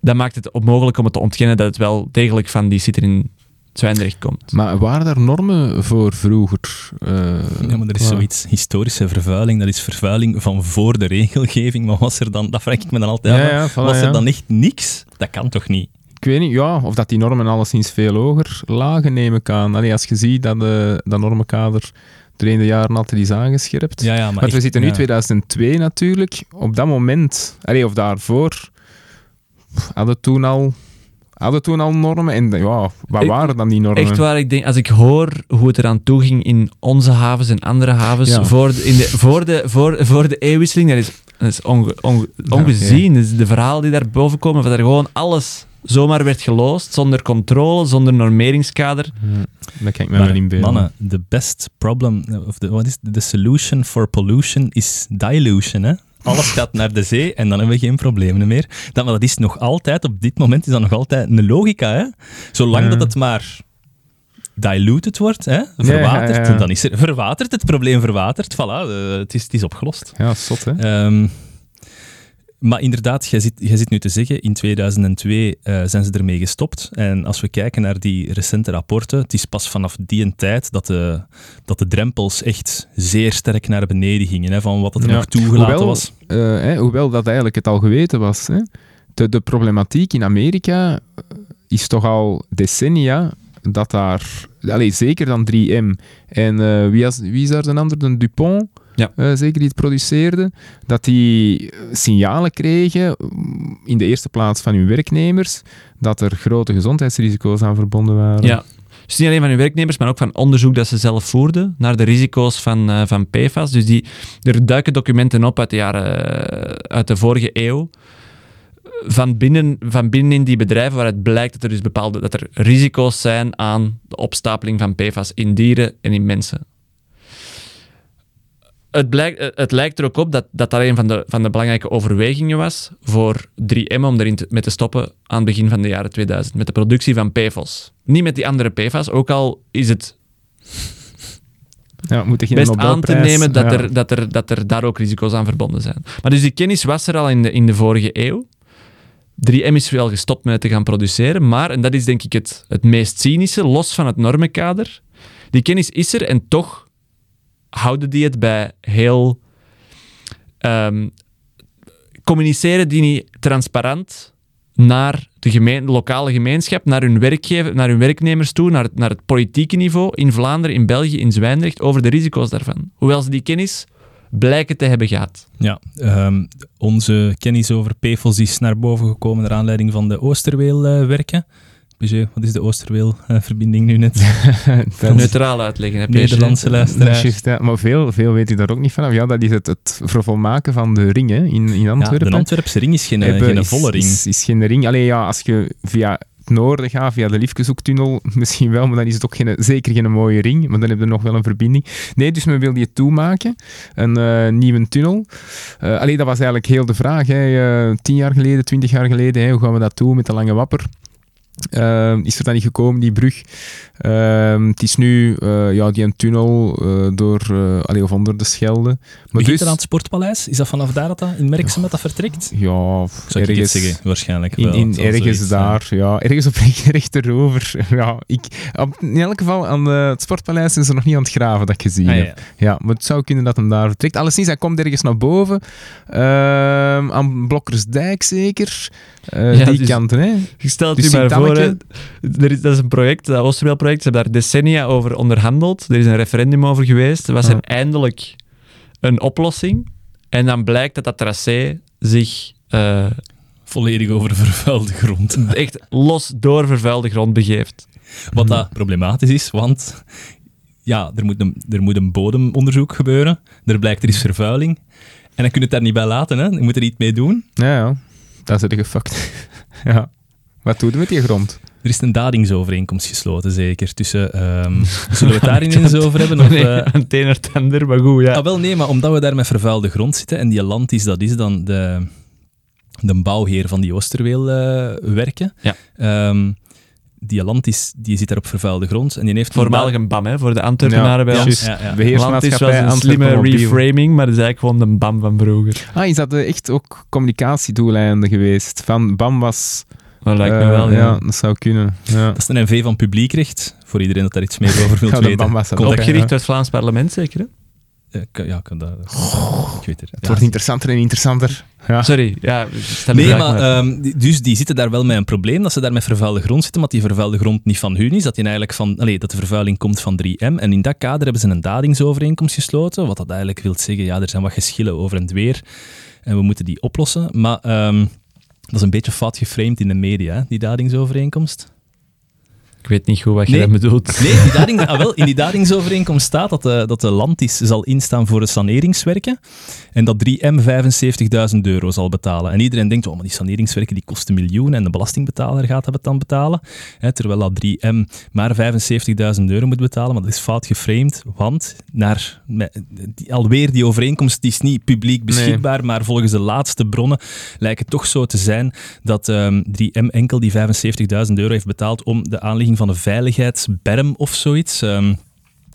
dat maakt het onmogelijk om het te ontkennen dat het wel degelijk van die site in Zwijndrecht komt. Maar waren er normen voor vroeger? eh, Ja, maar er is zoiets, historische vervuiling, dat is vervuiling van voor de regelgeving, maar was er dan, dat vraag ik me dan altijd Ja, af, ja, voilà, was er dan echt niks? Dat kan toch niet? Ik weet niet, ja, of dat die normen alleszins veel hoger lagen, neem ik aan. Allee, als je ziet dat de, dat normenkader doorheen de jaren altijd is aangescherpt. Ja, ja, maar Want we zitten nu ja. 2002 natuurlijk. Op dat moment, allee, of daarvoor, hadden toen al, hadden toen al normen. En ja, wat Ik- waren dan die normen? Echt waar, ik denk, als ik hoor hoe het eraan toe ging in onze havens en andere havens Ja. voor, de, in de, voor, de, voor, voor de eeuwwisseling, dat is, dat is onge- onge- Ja, ongezien. Dus de verhalen die daar boven komen, dat er gewoon alles zomaar werd geloosd, zonder controle, zonder normeringskader. Dat kan ik me Maar wel inbeelden. mannen, the best problem, of the, what is the solution for pollution is dilution, hè? Alles gaat naar de zee en dan hebben we geen problemen meer. Dat, maar dat is nog altijd, op dit moment is dat nog altijd een logica, hè? Zolang Ja. dat het maar diluted wordt, hè? verwaterd, ja, ja. dan is er verwaterd, het probleem verwaterd, voilà, eh, het, is, het is opgelost. Ja, zot, hè? Ehm, maar inderdaad, jij zit, jij zit nu te zeggen, in 2002 eh, zijn ze ermee gestopt. En als we kijken naar die recente rapporten, het is pas vanaf die tijd dat de, dat de drempels echt zeer sterk naar beneden gingen, hè, van wat er Ja. nog toegelaten Hoewel, was. eh, hè, hoewel dat eigenlijk het al geweten was. Hè? De, de problematiek in Amerika eh, is toch al decennia dat daar, allez, zeker dan 3M en wie, wie is daar de ander, de Dupont, Ja. eh, zeker die het produceerde, dat die eh, signalen kregen, mm, in de eerste plaats van hun werknemers, dat er grote gezondheidsrisico's aan verbonden waren. Ja. Dus niet alleen van hun werknemers, maar ook van onderzoek dat ze zelf voerden naar de risico's van, eh, van PFAS. Dus die, er duiken documenten op uit de, jaren, uit de vorige eeuw. Van binnen, van binnenin die bedrijven waaruit blijkt dat er dus bepaalde dat er risico's zijn aan de opstapeling van PFAS in dieren en in mensen. Het, blijkt, eh, het lijkt er ook op dat dat, dat een van de, van de belangrijke overwegingen was voor 3M om erin te, mee te stoppen aan het begin van de jaren 2000, met de productie van PFOS. Niet met die andere PFAS, ook al is het Ja, moet best aan te nemen dat, ja. er, dat, er, dat er daar ook risico's aan verbonden zijn. Maar dus die kennis was er al in de, in de vorige eeuw. 3M is wel gestopt met te gaan produceren, maar, en dat is denk ik het, het meest cynische, los van het normenkader, die kennis is er en toch houden die het bij heel... ehm, communiceren die niet transparant naar de, gemeen, lokale gemeenschap, naar hun, werkgever, naar hun werknemers toe, naar het, naar het politieke niveau in Vlaanderen, in België, in Zwijndrecht, over de risico's daarvan. Hoewel ze die kennis blijken te hebben gehad. Ja, ehm, onze kennis over PFOS is naar boven gekomen naar aanleiding van de Oosterweelwerken. Peugeot, wat is de Oosterweel-verbinding nu net? Neutraal uitleggen. Hè, Nederlandse luisteraars. juist, ja. Maar veel, veel weet ik daar ook niet van. Ja, dat is het, het vervolmaken van de ring hè, in, in Ja, Antwerpen. de Antwerpse ring is geen, eh, hebben- geen is- volle ring. Is, is geen ring. Allee, ja, als je via het noorden gaat, via de Liefkezoektunnel, misschien wel, maar dan is het ook geen, zeker geen mooie ring. Maar dan heb je nog wel een verbinding. Nee, dus men wil die toemaken. Een eh, nieuwe tunnel. Eh allee, dat was eigenlijk heel de vraag. Hè. Eh, tien jaar geleden, twintig jaar geleden, hè, hoe gaan we dat doen met de lange wapper? Eh, is er dan niet gekomen, die brug? Eh, het is nu eh, ja, die een tunnel eh, door, eh, allee, of onder de Schelde. Maar Begint dus, er aan het Sportpaleis? Is dat vanaf daar dat dat in Merksem dat dat vertrekt? ja, Zou ik ergens, het zeggen? Waarschijnlijk wel. in ergens zoiets daar, ja, ergens op recht, rechterover. Ja, ik, op- in elk geval, aan de, het Sportpaleis zijn ze nog niet aan het graven, dat ik gezien Ah, ja, heb. ja. Maar het zou kunnen dat hem daar vertrekt. Alleszins, hij komt ergens naar boven. Ehm, aan Blokkersdijk zeker. Eh, Ja, die dus- kanten, hè. Je stelt Dus je maar voor, er is, dat is een project, dat Oosterweelproject, ze hebben daar decennia over onderhandeld. Er is een referendum over geweest. Er was er eindelijk een oplossing. En dan blijkt dat dat tracé zich eh, Volledig over vervuilde grond. echt los door vervuilde grond begeeft. Wat dat problematisch is, want ja, er moet, een, er moet een bodemonderzoek gebeuren. Er blijkt er is vervuiling. En dan kun je het daar niet bij laten, hè. Je moet er iets mee doen. Ja, ja. Dat is er gefuckt. ja. Wat doen we met die grond? Er is een dadingsovereenkomst gesloten, zeker. Tussen, ehm, zullen we het daar ineens over hebben? Of, Nee, eh, een tener tender, maar goed, ja. Ah, wel nee, maar omdat we daar met vervuilde grond zitten en die Lantis, dat is dan de, de bouwheer van die Oosterweel eh, werken. Ja. Ehm, die Lantis, die zit daar op vervuilde grond en die heeft... een Voormalig een BAM, hè, voor de Antwerpenaren bij ons. Ja, ja. Beheersmaatschappij was een Antwerpen slimme reframing, maar dat is eigenlijk gewoon de BAM van vroeger. Ah, is dat eh, echt ook communicatiedoeleinden geweest? Van BAM was... Dat lijkt me eh, wel, ja. dat zou kunnen. Ja. Dat is een NV van publiekrecht, voor iedereen dat daar iets meer over wil weten. Opgericht door het Vlaams parlement, zeker, hè? Kan- ja, kan dat... ik weet het. Het Ja, wordt interessanter en interessanter. Ja. Sorry, ja, stel Nee, maar ehm, dus die zitten daar wel met een probleem, dat ze daar met vervuilde grond zitten, maar die vervuilde grond niet van hun is, dat, die eigenlijk van, allee, dat de vervuiling komt van 3M. En in dat kader hebben ze een dadingsovereenkomst gesloten, wat dat eigenlijk wil zeggen, ja, er zijn wat geschillen over en het weer, en we moeten die oplossen. Maar ehm, dat is een beetje fout geframed in de media, die dadingsovereenkomst. Ik weet niet goed wat je Nee. dat bedoelt. Nee, die dading, ah, wel, in die dadingsovereenkomst staat dat de, dat de Landis zal instaan voor de saneringswerken en dat 3M 75.000 euro zal betalen. En iedereen denkt, oh, maar die saneringswerken die kosten miljoenen en de belastingbetaler gaat dat dan betalen. Hè, terwijl dat 3M maar 75.000 euro moet betalen, maar dat is fout geframed, want naar, die, alweer die overeenkomst die is niet publiek beschikbaar, maar volgens de laatste bronnen lijkt het toch zo te zijn dat ehm, 3M enkel die 75.000 euro heeft betaald om de van een veiligheidsberm of zoiets. ehm,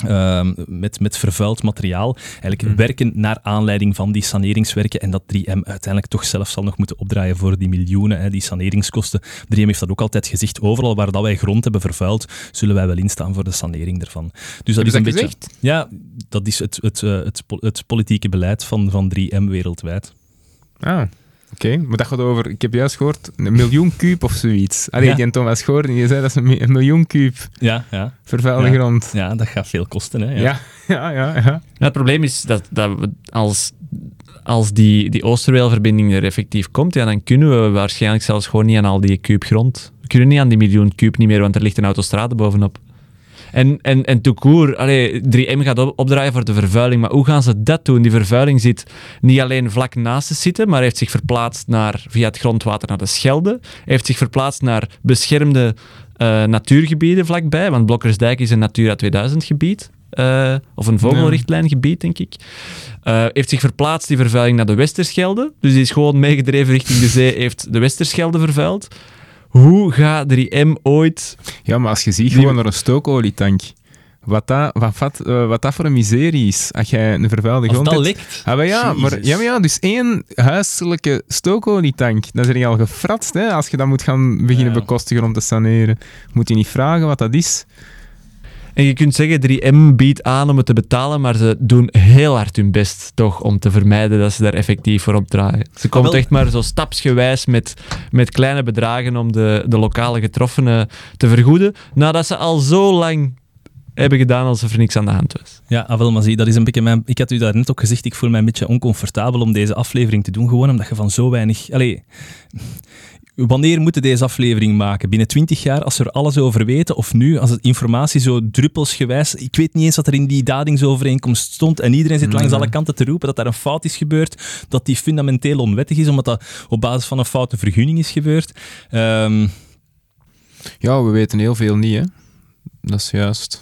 ehm, met, met vervuild materiaal. Eigenlijk Hmm. werken naar aanleiding van die saneringswerken en dat 3M uiteindelijk toch zelf zal nog moeten opdraaien voor die miljoenen, hè, die saneringskosten. 3M heeft dat ook altijd gezegd. Overal waar dat wij grond hebben vervuild, zullen wij wel instaan voor de sanering ervan. Dus dat is een dat beetje... gezegd? Ja, dat is het, het, eh, het, het politieke beleid van, van 3M wereldwijd. Ah, oké. Maar dat gaat over, ik heb juist gehoord, een miljoen kuub of zoiets. Allee, Ja. die Thomas Goorden, die zei dat is een, mi- een miljoen kuub Ja, ja. vervuilde Ja. grond. ja dat gaat veel kosten. Hè, ja. Ja, ja, ja. ja. Ja, het probleem is dat, dat we als, als die, die Oosterweelverbinding er effectief komt, ja, dan kunnen we waarschijnlijk zelfs gewoon niet aan al die kuub grond. We kunnen niet aan die miljoen kuub niet meer, want er ligt een autostrade bovenop. En, en, en tout court, allee, 3M gaat op- opdraaien voor de vervuiling, maar hoe gaan ze dat doen? Die vervuiling zit niet alleen vlak naast de zitten, maar heeft zich verplaatst naar, via het grondwater naar de Schelde, heeft zich verplaatst naar beschermde eh, natuurgebieden vlakbij, want Blokkersdijk is een Natura 2000 gebied. eh, of een vogelrichtlijngebied, denk ik. Eh, heeft zich verplaatst, die vervuiling, naar de Westerschelde. Dus die is gewoon meegedreven richting de zee, heeft de Westerschelde vervuild. Hoe gaat 3M ooit... Ja, maar als je ziet gewoon naar een stookolietank, wat dat, wat, wat, eh, wat dat voor een miserie is, als jij een vervuilde grond dat hebt. likt. Ah, maar ja, maar, ja, maar ja, dus één huiselijke stookolietank, dat is er al gefratst, hè, als je dat moet gaan beginnen Ja. bekostigen om te saneren. Moet je niet vragen wat dat is. En je kunt zeggen, 3M biedt aan om het te betalen, maar ze doen heel hard hun best toch om te vermijden dat ze daar effectief voor opdraaien. Ze komt wel- echt maar zo stapsgewijs met, met kleine bedragen om de, de lokale getroffenen te vergoeden, nadat ze al zo lang hebben gedaan alsof er niks aan de hand was. Ja, ah, wel, maar zie, dat is een beetje mijn... Ik had u daar net ook gezegd, ik voel mij een beetje oncomfortabel om deze aflevering te doen, gewoon omdat je van zo weinig... Allee, wanneer moeten deze aflevering maken? Binnen 20 jaar, als we er alles over weten? Of nu, als het informatie zo druppelsgewijs... Ik weet niet eens wat er in die dadingsovereenkomst stond en iedereen zit langs Nee. alle kanten te roepen dat daar een fout is gebeurd, dat die fundamenteel onwettig is, omdat dat op basis van een foute vergunning is gebeurd. Ehm, Ja, we weten heel veel niet, hè. Dat is juist.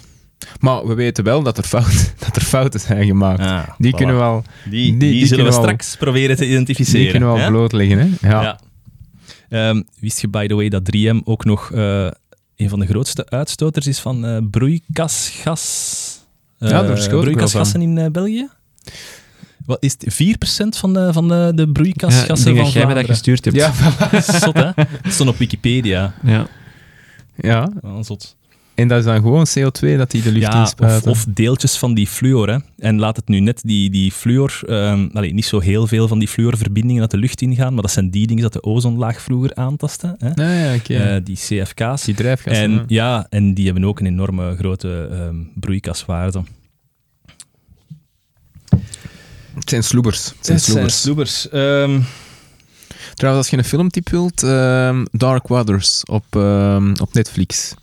Maar we weten wel dat er, fout, dat er fouten zijn gemaakt. ah, Die voilà. kunnen we al, Die, die- die, die zullen we al- straks proberen te identificeren. die kunnen we al blootleggen, hè. Ja. Ja. Ehm, wist je, by the way, dat 3M ook nog eh, een van de grootste uitstoters is van eh, broeikasgas? Eh, Ja, wel broeikasgassen in eh, België? Wat is het? 4% van de, van de, de Ja, ik broeikasgassen denk van dat jij me dat gestuurd hebt. Ja. Zot, hè? Dat stond op Wikipedia. Ja. ja, zot. En dat is dan gewoon CO2 dat die de lucht Ja, of, inspuiten. of deeltjes van die fluor. Hè. En laat het nu net die, die fluor... ehm allee, niet zo heel veel van die fluorverbindingen uit de lucht ingaan, maar dat zijn die dingen dat de ozonlaag vroeger aantasten. Hè. Ja, oké. Eh, die CFK's. die drijfgassen. En, ja, en die hebben ook een enorme grote ehm, broeikaswaarde. Het zijn sloebers. Het zijn sloebers. sloebers. Ehm, Trouwens, als je een filmtip wilt, ehm, Dark Waters op, ehm, op Netflix.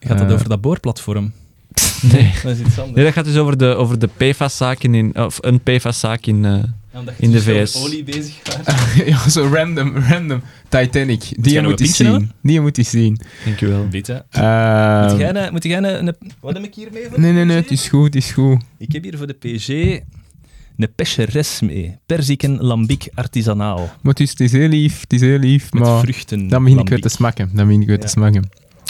Gaat dat Eh, over dat boorplatform? Nee. Dat is iets anders. nee, dat gaat dus over de, over de PFAS-zaken in... Of een PFAS-zaak in... eh, in de VS. olie bezig gaat. ja, zo random, random. Titanic. Die moet je pintje zien. Die moet je zien. dankjewel. Bitte. Ehm, Moet jij een... Moet jij een, een- wat heb ik hier mee? voor nee, nee, nee, PG? het is goed, het is goed. Ik heb hier voor de PG een pecheres mee. Perziken lambic artisanaal. Maar het is, het is heel lief, het is heel lief, Met maar vruchten. dan begin ik weer te smakken. Dan begin ik weer Ja. te smakken.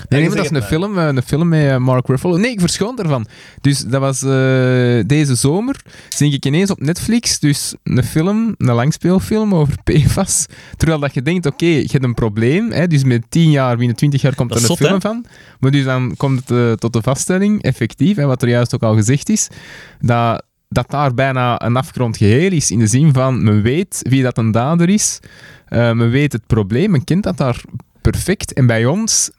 Nee, nee, maar dat is een film, eh, een film met eh, Mark Ruffalo. Nee, ik verschoon ervan. Dus dat was eh, deze zomer. Zie ik ineens op Netflix. Dus een film, een langspeelfilm over PFAS. Terwijl dat je denkt, oké, je hebt een probleem. Hè, dus met 10 jaar, binnen 20 jaar komt Dat er een zot, film hè? van. Maar dus dan komt het tot de vaststelling, effectief, hè, wat er juist ook al gezegd is, dat, dat daar bijna een afgerond geheel is. In de zin van, men weet wie dat een dader is. Men weet het probleem, men kent dat daar perfect. En bij ons,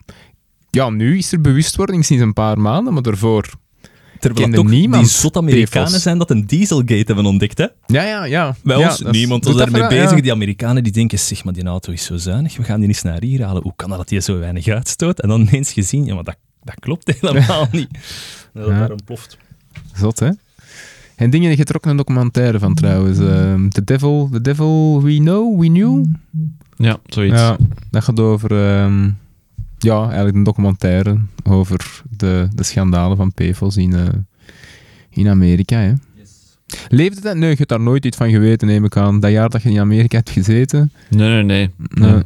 ja, nu is er bewustwording sinds een paar maanden, maar daarvoor... Terwijl toch niemand die zot Amerikanen PFAS. zijn dat een dieselgate hebben ontdekt, hè? Ja, ja, ja. Bij Ja, ons, dat is- niemand was daarmee bezig. ja. Die Amerikanen die denken, zeg maar, die auto is zo zuinig, we gaan die eens naar hier halen. Hoe kan dat dat die zo weinig uitstoot? En dan ineens gezien, ja, maar dat, dat klopt helemaal niet. Dat Ja. daar ontploft. Zot, hè? En dingen, je trok een documentaire van trouwens. ehm, the, Devil, the Devil We Know, We Knew. Ja, zoiets. Ja, dat gaat over... ehm, ja, eigenlijk een documentaire over de, de schandalen van PFOS in, eh, in Amerika, hè. Leefde dat? Nee, je hebt daar nooit iets van geweten, neem ik aan. Dat jaar dat je in Amerika hebt gezeten. Nee, nee, nee. Nee. Nee.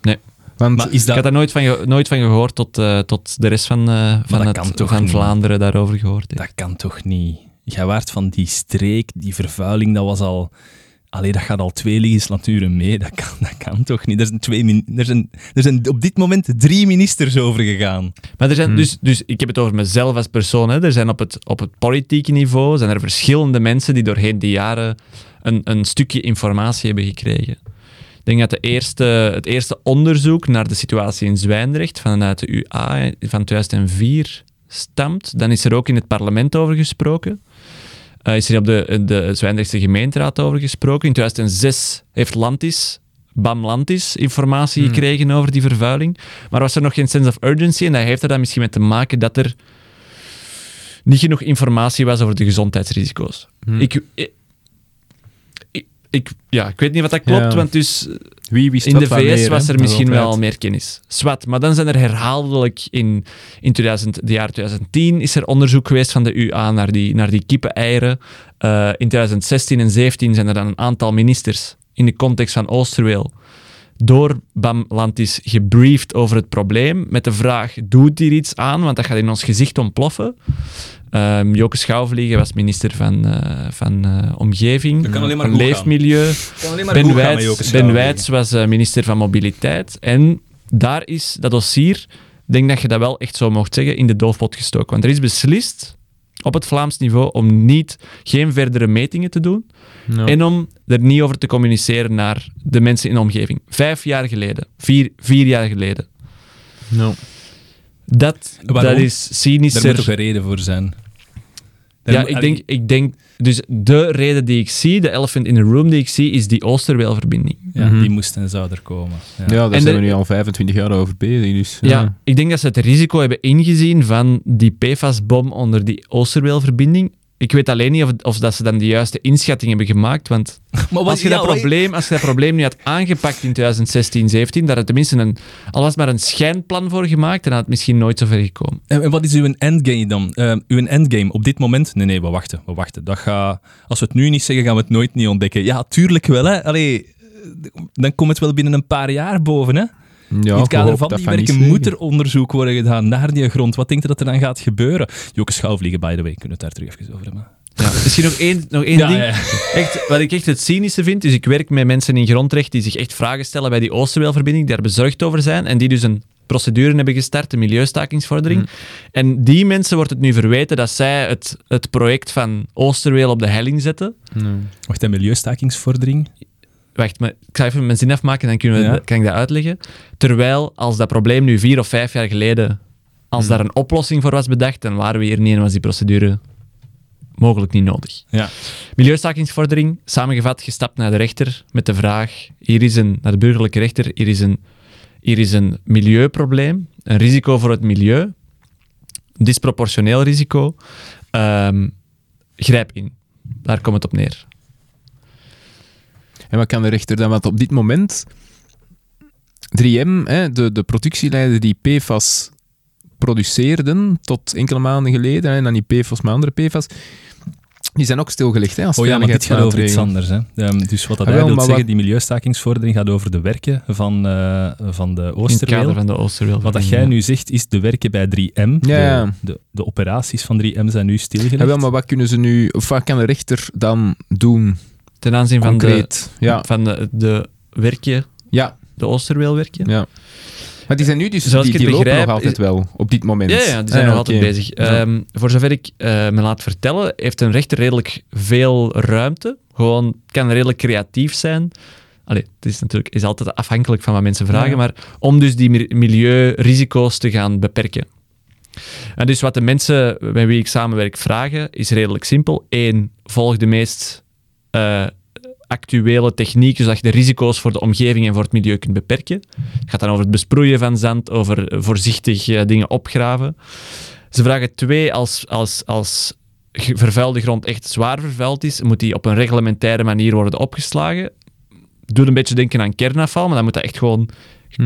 Nee. Want, Maar is Ik had dat... daar nooit van, nooit van gehoord tot, eh, tot de rest van, eh, van, dat het, van? Vlaanderen daarover gehoord heeft. Dat kan toch niet? Jij waart van die streek, die vervuiling, dat was al... Allee, dat gaat al twee legislaturen mee. Dat kan, dat kan toch niet? Er zijn, twee min- er, zijn, er zijn op dit moment drie ministers over gegaan. Maar er zijn Hmm. dus, dus, ik heb het over mezelf als persoon. Hè. Er zijn op het, op het politieke niveau zijn er verschillende mensen die doorheen de jaren een, een stukje informatie hebben gekregen. Ik denk dat de eerste, het eerste onderzoek naar de situatie in Zwijndrecht vanuit de UA van 2004 stamt. Dan is er ook in het parlement over gesproken. Eh, is er op de, de Zwijndrechtse gemeenteraad over gesproken. In 2006 heeft Lantis, BAM Lantis, informatie Hmm. gekregen over die vervuiling. Maar was er nog geen sense of urgency? En dat heeft er dan misschien mee te maken dat er niet genoeg informatie was over de gezondheidsrisico's. Hmm. Ik, ik, ja, ik weet niet wat dat klopt, Ja. want dus wie wist in de VS meer, was er misschien wel meer kennis. Zwat, maar dan zijn er herhaaldelijk in, in 2000, de jaar 2010 is er onderzoek geweest van de UA naar die, naar die kippeneieren. Eh, in 2016 en 2017 zijn er dan een aantal ministers in de context van Oosterweel door Bam Lantis gebriefd over het probleem met de vraag, doet hier iets aan, want dat gaat in ons gezicht ontploffen. Ehm Joke Schouwvliegen was minister van, eh, van eh, Omgeving, Dat kan alleen maar van goed gaan. Leefmilieu. kan alleen maar Ben Wijts, ben was eh, minister van Mobiliteit. En daar is dat dossier, ik denk dat je dat wel echt zo mocht zeggen, in de doofpot gestoken. Want er is beslist op het Vlaams niveau om niet, geen verdere metingen te doen en om er niet over te communiceren naar de mensen in de omgeving. Vijf jaar geleden, vier, vier jaar geleden. Dat, Waarom? dat is Daar moet toch cynischer. een reden voor zijn. Ja, moet- ik denk, ik denk... Dus de reden die ik zie, de elephant in the room die ik zie, is die Oosterweelverbinding. Ja, Mhm. die moest en zou er komen. Ja. Ja, daar En zijn de- we nu al 25 jaar over bezig. Dus, Ja. ik denk dat ze het risico hebben ingezien van die PFAS-bom onder die Oosterweelverbinding. Ik weet alleen niet of, of dat ze dan de juiste inschatting hebben gemaakt, want Maar als je, ja, dat probleem, als je dat probleem nu had aangepakt in 2016, 17, dat er tenminste een, al was maar een schijnplan voor gemaakt, dan had het misschien nooit zo ver gekomen. En en wat is uw endgame dan? Eh, uw endgame op dit moment? Nee, nee, we wachten. We wachten. Dat gaat, als we het nu niet zeggen, gaan we het nooit niet ontdekken. Ja, tuurlijk wel. Hè. Allee, eh, dan komt het wel binnen een paar jaar boven. Hè. Ja, In het kader van die werken moet er onderzoek worden gedaan naar die grond. Wat denkt je dat er dan gaat gebeuren? Joke Schouwvliegen, by the way. Kunnen we het daar terug even over hebben? Ja. Misschien nog één, nog één Ja, ding. ja. Echt, wat ik echt het cynische vind, is ik werk met mensen in grondrecht die zich echt vragen stellen bij die Oosterweelverbinding, die daar bezorgd over zijn en die dus een procedure hebben gestart, een milieustakingsvordering. En die mensen wordt het nu verweten dat zij het, het project van Oosterweel op de helling zetten. Wacht, een milieustakingsvordering. Wacht, maar ik ga even mijn zin afmaken, dan kunnen we, Ja. kan ik dat uitleggen. Terwijl, als dat probleem nu vier of vijf jaar geleden, als daar een oplossing voor was bedacht, dan waren we hier niet en was die procedure mogelijk niet nodig. Ja. Milieustakingsvordering, samengevat, gestapt naar de rechter met de vraag, hier is een, naar de burgerlijke rechter, hier is een, hier is een milieuprobleem, een risico voor het milieu, disproportioneel risico, Ehm, grijp in. Daar komt het op neer. En wat kan de rechter dan? Want op dit moment, 3M, hè, de, de productieleider die PFAS produceerden tot enkele maanden geleden, en dan die PFAS met andere PFAS, die zijn ook stilgelegd hè, als Oh ja, maar dit gaat over iets anders. Hè. Ehm, dus wat dat Ah, wil maar zeggen, wat- die milieustakingsvordering gaat over de werken van, eh, van de In het Oosterweel. kader van de Oosterweel. Wat dat jij nu zegt, is de werken bij 3M. Ja. De, de, de operaties van 3M zijn nu stilgelegd. Ja, wel, maar wat kunnen ze nu, of wat kan de rechter dan doen, Ten aanzien van de? Ja, van de, de werkje, ja, de Oosterweelwerkje. ja. Maar die zijn nu dus, Zoals die, ik het die lopen nog altijd wel, op dit moment. Ja, ja, die zijn Ah, nog altijd bezig. Ehm, voor zover ik eh, me laat vertellen, heeft een rechter redelijk veel ruimte. Gewoon kan redelijk creatief zijn. Allee, het is natuurlijk is altijd afhankelijk van wat mensen vragen, Ja. maar om dus die mi- milieurisico's te gaan beperken. En dus wat de mensen met wie ik samenwerk vragen, is redelijk simpel. Eén, volg de meest eh, actuele techniek, zodat je de risico's voor de omgeving en voor het milieu kunt beperken. Het gaat dan over het besproeien van zand, over voorzichtig eh, dingen opgraven. Ze vragen twee, als, als, als vervuilde grond echt zwaar vervuild is, moet die op een reglementaire manier worden opgeslagen. Doe een beetje denken aan kernafval, maar dan moet dat echt gewoon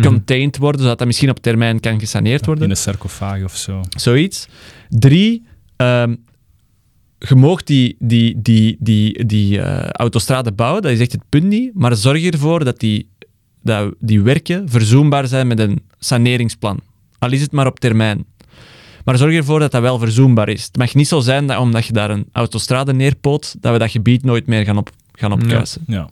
contained worden, zodat dat misschien op termijn kan gesaneerd worden. In een sarcofaag of zo. Zoiets. Drie, ehm je mag die, die, die, die, die eh, autostrade bouwen, dat is echt het punt niet, maar zorg ervoor dat die, dat die werken verzoenbaar zijn met een saneringsplan. Al is het maar op termijn. Maar zorg ervoor dat dat wel verzoenbaar is. Het mag niet zo zijn dat omdat je daar een autostrade neerpoot, dat we dat gebied nooit meer gaan, op, gaan opkuisen. Ja.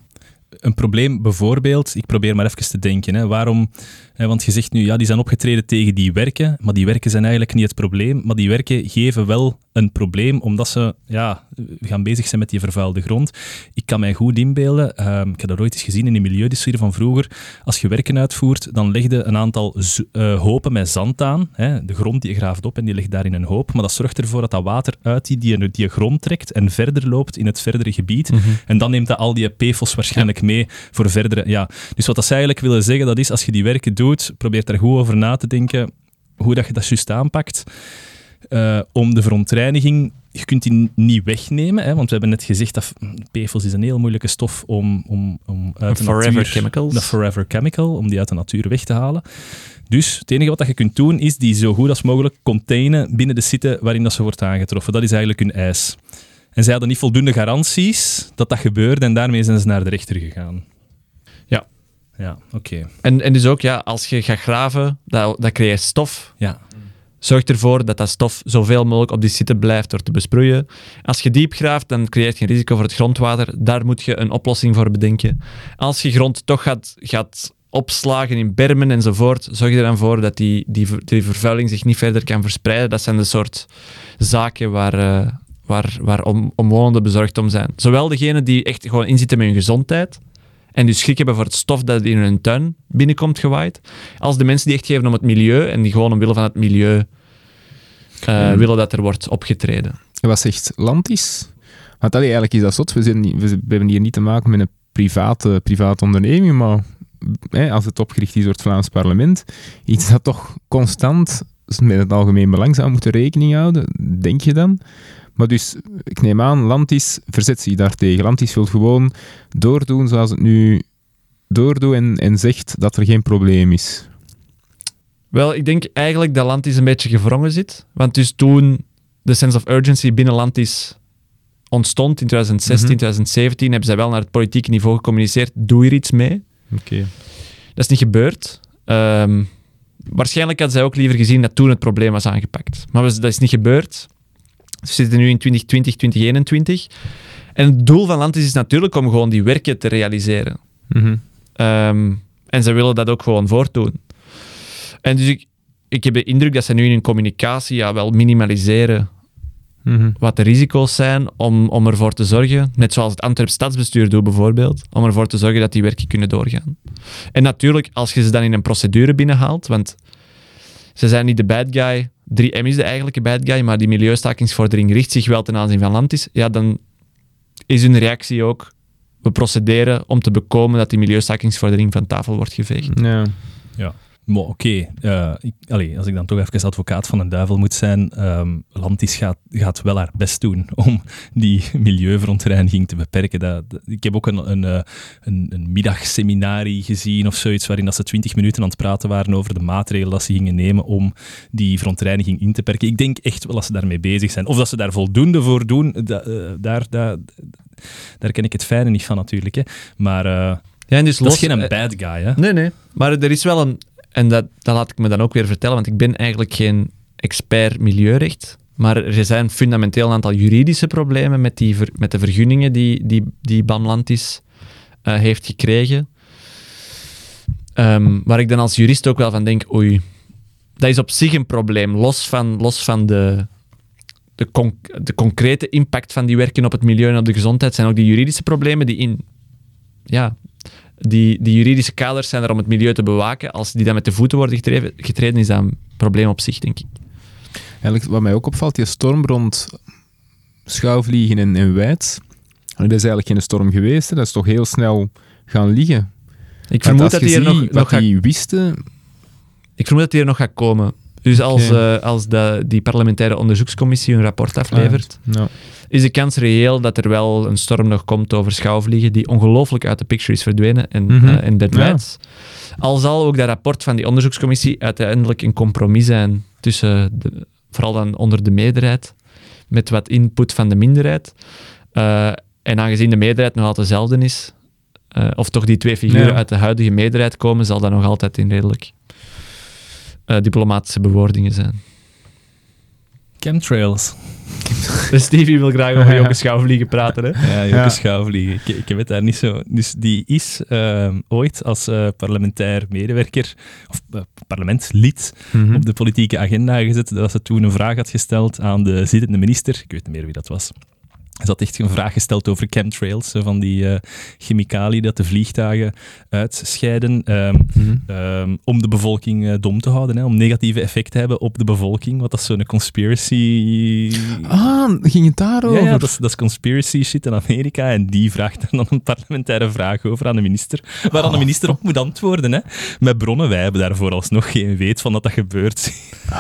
Een probleem bijvoorbeeld, ik probeer maar even te denken, hè, waarom, want je zegt nu, ja, die zijn opgetreden tegen die werken, maar die werken zijn eigenlijk niet het probleem, maar die werken geven wel een probleem, omdat ze ja, gaan bezig zijn met die vervuilde grond. Ik kan mij goed inbeelden, ehm, ik heb dat ooit eens gezien in de milieudiscussie van vroeger, als je werken uitvoert, dan leg je een aantal eh, hopen met zand aan, hè, de grond die je graaft op en die ligt daar in een hoop, maar dat zorgt ervoor dat dat water uit die, die, die grond trekt en verder loopt in het verdere gebied, en dan neemt dat al die PFOS waarschijnlijk mee voor verdere... Ja. Dus wat dat ze eigenlijk willen zeggen, dat is als je die werken doet, probeer daar goed over na te denken hoe dat je dat juist aanpakt. Eh, om de verontreiniging, je kunt die niet wegnemen, hè, want we hebben net gezegd dat PFOS is een heel moeilijke stof om, om, om uit de Forever natuur... chemicals. De forever chemical, om die uit de natuur weg te halen. Dus het enige wat dat je kunt doen, is die zo goed als mogelijk containen binnen de site waarin dat ze wordt aangetroffen. Dat is eigenlijk hun eis. En zij hadden niet voldoende garanties dat dat gebeurde en daarmee zijn ze naar de rechter gegaan. Ja. Oké. En, en dus ook, ja, als je gaat graven, dat, dat creëert stof. Ja. Zorg ervoor dat dat stof zoveel mogelijk op die site blijft door te besproeien. Als je diep graaft, dan creëert je een risico voor het grondwater. Daar moet je een oplossing voor bedenken. Als je grond toch gaat, gaat opslagen in bermen enzovoort, zorg er dan voor dat die, die, die vervuiling zich niet verder kan verspreiden. Dat zijn de soort zaken waar, eh, waar, waar om, omwonenden bezorgd om zijn. Zowel degenen die echt gewoon inzitten met hun gezondheid en dus schrik hebben voor het stof dat in hun tuin binnenkomt gewaaid, als de mensen die echt geven om het milieu en die gewoon omwille van het milieu eh, Hmm. willen dat er wordt opgetreden. En wat zegt Lantis? Want allee, eigenlijk is dat zot. We, zijn niet, we hebben hier niet te maken met een private, private onderneming, maar hè, als het opgericht is door het Vlaams parlement, iets dat toch constant met het algemeen belang zou moeten rekening houden, denk je dan? Maar dus, ik neem aan, Lantis verzet zich daartegen. Lantis wil gewoon doordoen zoals het nu doordoet en, en zegt dat er geen probleem is. Wel, ik denk eigenlijk dat Lantis een beetje gevrongen zit. Want dus toen de sense of urgency binnen Lantis ontstond in 2016, Mhm. 2017, hebben zij wel naar het politieke niveau gecommuniceerd, doe hier iets mee. Oké. Dat is niet gebeurd. Ehm, waarschijnlijk had zij ook liever gezien dat toen het probleem was aangepakt. Maar dat is niet gebeurd. We zitten nu in 2020, 2021. En het doel van Lantis is natuurlijk om gewoon die werken te realiseren. Mhm. Ehm, en ze willen dat ook gewoon voortdoen. En dus ik, ik heb de indruk dat ze nu in hun communicatie ja, wel minimaliseren Mhm. wat de risico's zijn om, om ervoor te zorgen, net zoals het Antwerp Stadsbestuur doet bijvoorbeeld, om ervoor te zorgen dat die werken kunnen doorgaan. En natuurlijk, als je ze dan in een procedure binnenhaalt, want ze zijn niet de bad guy, 3M is de eigenlijke bad guy, maar die milieustakingsvordering richt zich wel ten aanzien van Lantis, ja, dan is hun reactie ook, we procederen om te bekomen dat die milieustakingsvordering van tafel wordt geveegd. Ja. Maar oké, eh, als ik dan toch even advocaat van een duivel moet zijn, ehm Lantis gaat, gaat wel haar best doen om die milieuverontreiniging te beperken. Dat, dat- ik heb ook een, een, eh, een, een middagseminarie gezien of zoiets, waarin dat ze twintig minuten aan het praten waren over de maatregelen dat ze gingen nemen om die verontreiniging in te perken. Ik denk echt wel dat ze daarmee bezig zijn. Of dat ze daar voldoende voor doen, da- eh, daar, daar, daar ken ik het fijne niet van natuurlijk. Hè. Maar eh, Ja, en dus dat los- is geen een bad guy. Hè. Nee, nee. Maar er is wel een... En dat, dat laat ik me dan ook weer vertellen, want ik ben eigenlijk geen expert milieurecht. Maar er zijn fundamenteel een aantal juridische problemen met, die met de vergunningen die, die, die Bamlantis eh, heeft gekregen. Ehm, waar ik dan als jurist ook wel van denk, oei, dat is op zich een probleem. Los van, los van de, de concrete impact van die werken op het milieu en op de gezondheid, zijn ook die juridische problemen die in... Ja, die, die juridische kaders zijn er om het milieu te bewaken. Als die dan met de voeten worden getreden, getreden is dat een probleem op zich, denk ik. Eigenlijk, wat mij ook opvalt, die storm rond Schouwvliegen en, en Wijts, dat is eigenlijk geen storm geweest. Hè. Dat is toch heel snel gaan liggen. Ik vermoed, dat die er nog, wat gaat, wisten... ik vermoed dat die er nog gaat komen. Dus als, eh, als de, die parlementaire onderzoekscommissie hun rapport aflevert, Ja. is de kans reëel dat er wel een storm nog komt over schouwvliegen, die ongelooflijk uit de picture is verdwenen en, Ja. rights. Al zal ook dat rapport van die onderzoekscommissie uiteindelijk een compromis zijn tussen, de, vooral dan onder de meerderheid, met wat input van de minderheid. Eh, en aangezien de meerderheid nog altijd dezelfde is, of toch die twee figuren uit de huidige meerderheid komen, zal dat nog altijd in redelijk eh, diplomatische bewoordingen zijn. Chemtrails. Dus Stevie wil graag over Jokke Schouwvliegen praten, hè? Ja, Joke Ja. Schouwvliegen. Ik, ik heb het daar niet zo... Dus die is ehm, ooit als eh, parlementair medewerker, of eh, parlementslid, Mhm. op de politieke agenda gezet, dat ze toen een vraag had gesteld aan de zittende minister. Ik weet niet meer wie dat was. Ze had echt een vraag gesteld over chemtrails, van die eh chemicaliën dat de vliegtuigen uitscheiden, ehm, Mhm. ehm, om de bevolking eh, dom te houden, hè, om negatieve effecten te hebben op de bevolking, wat dat is zo'n conspiracy... Ah, ging het daarover? Ja, ja dat, is, dat is conspiracy shit in Amerika. En die vraagt dan een parlementaire vraag over aan de minister. Waar dan de minister op moet antwoorden. Hè. Met bronnen. Wij hebben daar vooralsnog geen weet van dat dat gebeurt.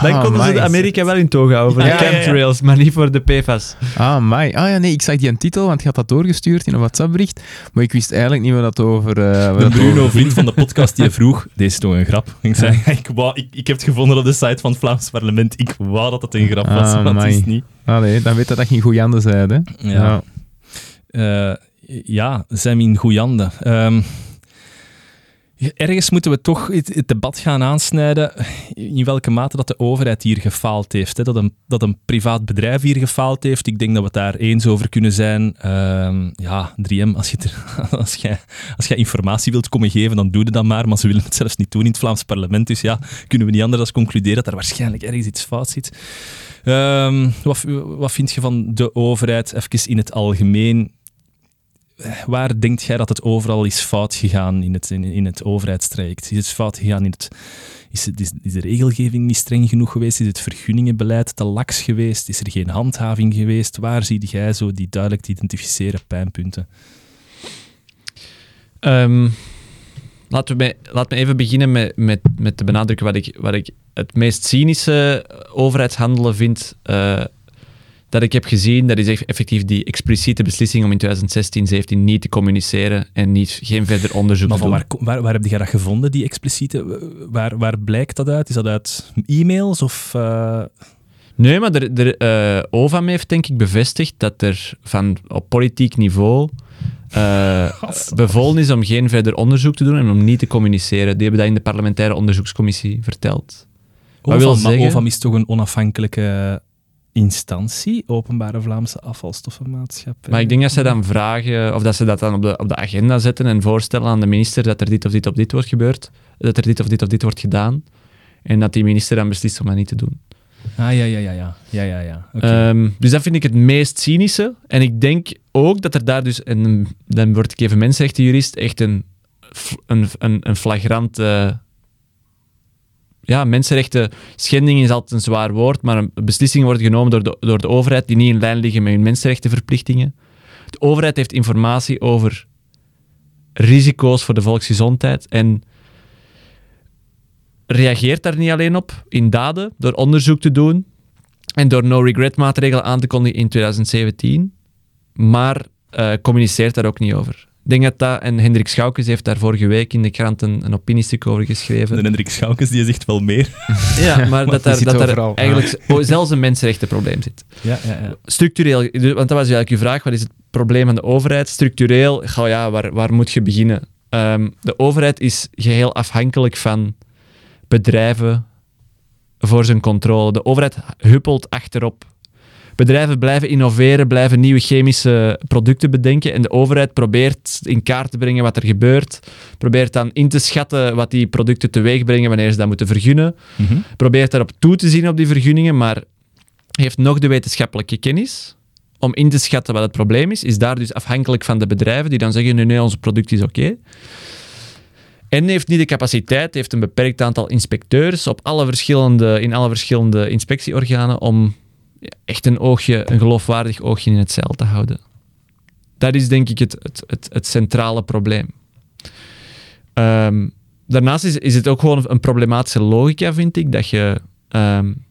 Dan Ah, konden ze de Amerika wel in toog houden voor Ja, de ja, ja. chemtrails, maar niet voor de PFAS. Ah, mai. Ah ja, nee, ik zag die een titel, want je had dat doorgestuurd in een WhatsApp-bericht. Maar ik wist eigenlijk niet wat dat over... eh De dat Bruno, over- vriend van de podcast, die vroeg... Deze is toch een grap? Ik zei, ik, wou, ik, ik heb het gevonden op de site van het Vlaams parlement. Ik wou dat het een grap was, Ah, maar het amai. is niet. Ah nee, dan weet dat dat geen goeie handen zijn, hè? Ja. Eh, ja, zijn we in goede handen. Ergens moeten we toch het, het debat gaan aansnijden in welke mate dat de overheid hier gefaald heeft. Hè. Dat, een, dat een privaat bedrijf hier gefaald heeft. Ik denk dat we het daar eens over kunnen zijn. Ehm, ja, 3M, als je, als, jij, als jij informatie wilt komen geven, dan doe je dat maar. Maar ze willen het zelfs niet doen in het Vlaams parlement. Dus ja, kunnen we niet anders concluderen dat er waarschijnlijk ergens iets fout zit. Ehm, wat, wat vind je van de overheid, even in het algemeen? Waar denkt jij dat het overal is fout gegaan in het, in, het overheidstraject? Is het fout gegaan in het... Is, het, is, is de regelgeving niet streng genoeg geweest? Is het vergunningenbeleid te laks geweest? Is er geen handhaving geweest? Waar zie jij zo die duidelijk te identificeren pijnpunten? Ehm, laten, we, laten we even beginnen met, met, met te benadrukken wat ik, wat ik het meest cynische overheidshandelen vind uh, dat ik heb gezien. Dat is effectief die expliciete beslissing om in 2016, 17 niet te communiceren en niet, geen verder onderzoek maar te doen. Waar, waar, waar heb je dat gevonden, die expliciete? Waar, waar blijkt dat uit? Is dat uit e-mails of... Uh... Nee, maar uh, OVAM heeft denk ik bevestigd dat er van op politiek niveau uh, bevolen is om geen verder onderzoek te doen en om niet te communiceren. Die hebben dat in de parlementaire onderzoekscommissie verteld. Wat wil zeggen... Maar OVAM is toch een onafhankelijke instantie, Openbare Vlaamse Afvalstoffenmaatschappij. Maar ik denk dat ze dan vragen, of dat ze dat dan op de, op de agenda zetten en voorstellen aan de minister dat er dit of dit of dit wordt gebeurd, dat er dit of dit of dit wordt gedaan, en dat die minister dan beslist om dat niet te doen. Ah, ja, ja, ja, ja. ja, ja, ja. Okay. Um, dus dat vind ik het meest cynische. En ik denk ook dat er daar dus, en dan word ik even mensenrechtenjurist, echt een, een, een, een flagrante... Ja, mensenrechten schending is altijd een zwaar woord, maar beslissingen worden genomen door de, door de overheid die niet in lijn liggen met hun mensenrechtenverplichtingen. De overheid heeft informatie over risico's voor de volksgezondheid en reageert daar niet alleen op in daden, door onderzoek te doen en door no-regret maatregelen aan te kondigen in 2017, maar uh, communiceert daar ook niet over. Ik denk dat dat, en Hendrik Schoukens heeft daar vorige week in de krant een, een opiniestuk over geschreven. En Hendrik Schoukens die zegt wel meer. Ja, maar dat daar, dat daar eigenlijk zelfs een mensenrechtenprobleem zit. Ja, ja, ja. Structureel, want dat was eigenlijk je vraag, wat is het probleem van de overheid? Structureel, oh ja, waar, waar moet je beginnen? Um, de overheid is geheel afhankelijk van bedrijven voor zijn controle. De overheid huppelt achterop. Bedrijven blijven innoveren, blijven nieuwe chemische producten bedenken en de overheid probeert in kaart te brengen wat er gebeurt, probeert dan in te schatten wat die producten teweeg brengen wanneer ze dat moeten vergunnen, mm probeert daarop toe te zien op die vergunningen, maar heeft nog de wetenschappelijke kennis om in te schatten wat het probleem is, is daar dus afhankelijk van de bedrijven die dan zeggen, nee, nee, ons product is oké. En heeft niet de capaciteit, heeft een beperkt aantal inspecteurs op alle verschillende, in alle verschillende inspectieorganen om echt een oogje, een geloofwaardig oogje in het zeil te houden. Dat is denk ik het, het, het, het centrale probleem. Um, daarnaast is, het ook gewoon een problematische logica, vind ik, dat, je, um,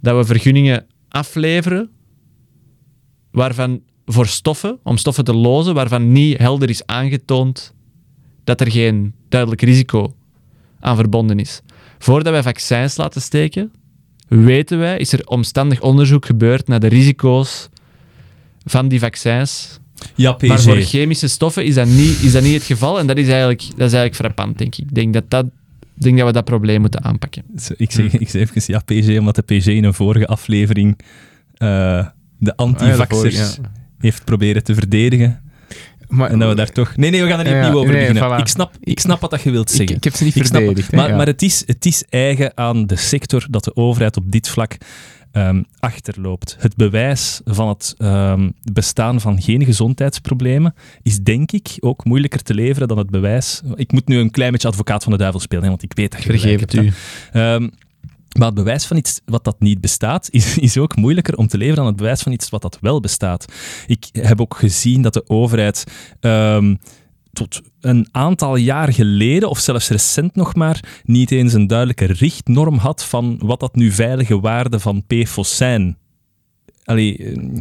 dat we vergunningen afleveren waarvan voor stoffen, om stoffen te lozen, waarvan niet helder is aangetoond dat er geen duidelijk risico aan verbonden is. Voordat wij vaccins laten steken, weten wij, is er omstandig onderzoek gebeurd naar de risico's van die vaccins. Ja, PG. Maar voor chemische stoffen is dat, niet, is dat niet het geval. En dat is eigenlijk, dat is eigenlijk frappant, denk ik. Ik denk dat, dat, denk dat we dat probleem moeten aanpakken. Ik zeg, ik zeg even ja, PG, omdat de PG in een vorige aflevering uh, de antivaxers ja. heeft proberen te verdedigen. Maar, en dat we daar toch... Nee, nee, we gaan er niet ja, opnieuw over nee, beginnen. Voilà. Ik, snap, ik snap wat dat je wilt zeggen. Ik, ik heb ze niet verdedigd. maar, maar het, is, het is eigen aan de sector dat de overheid op dit vlak um, achterloopt. Het bewijs van het um, bestaan van geen gezondheidsproblemen is denk ik ook moeilijker te leveren dan het bewijs... Ik moet nu een klein beetje advocaat van de duivel spelen, want ik weet dat je Vergeef het u. Maar het bewijs van iets wat dat niet bestaat, is, is ook moeilijker om te leveren dan het bewijs van iets wat dat wel bestaat. Ik heb ook gezien dat de overheid um, tot een aantal jaar geleden, of zelfs recent nog maar, niet eens een duidelijke richtnorm had van wat dat nu veilige waarden van PFOS zijn. Allee, ehm,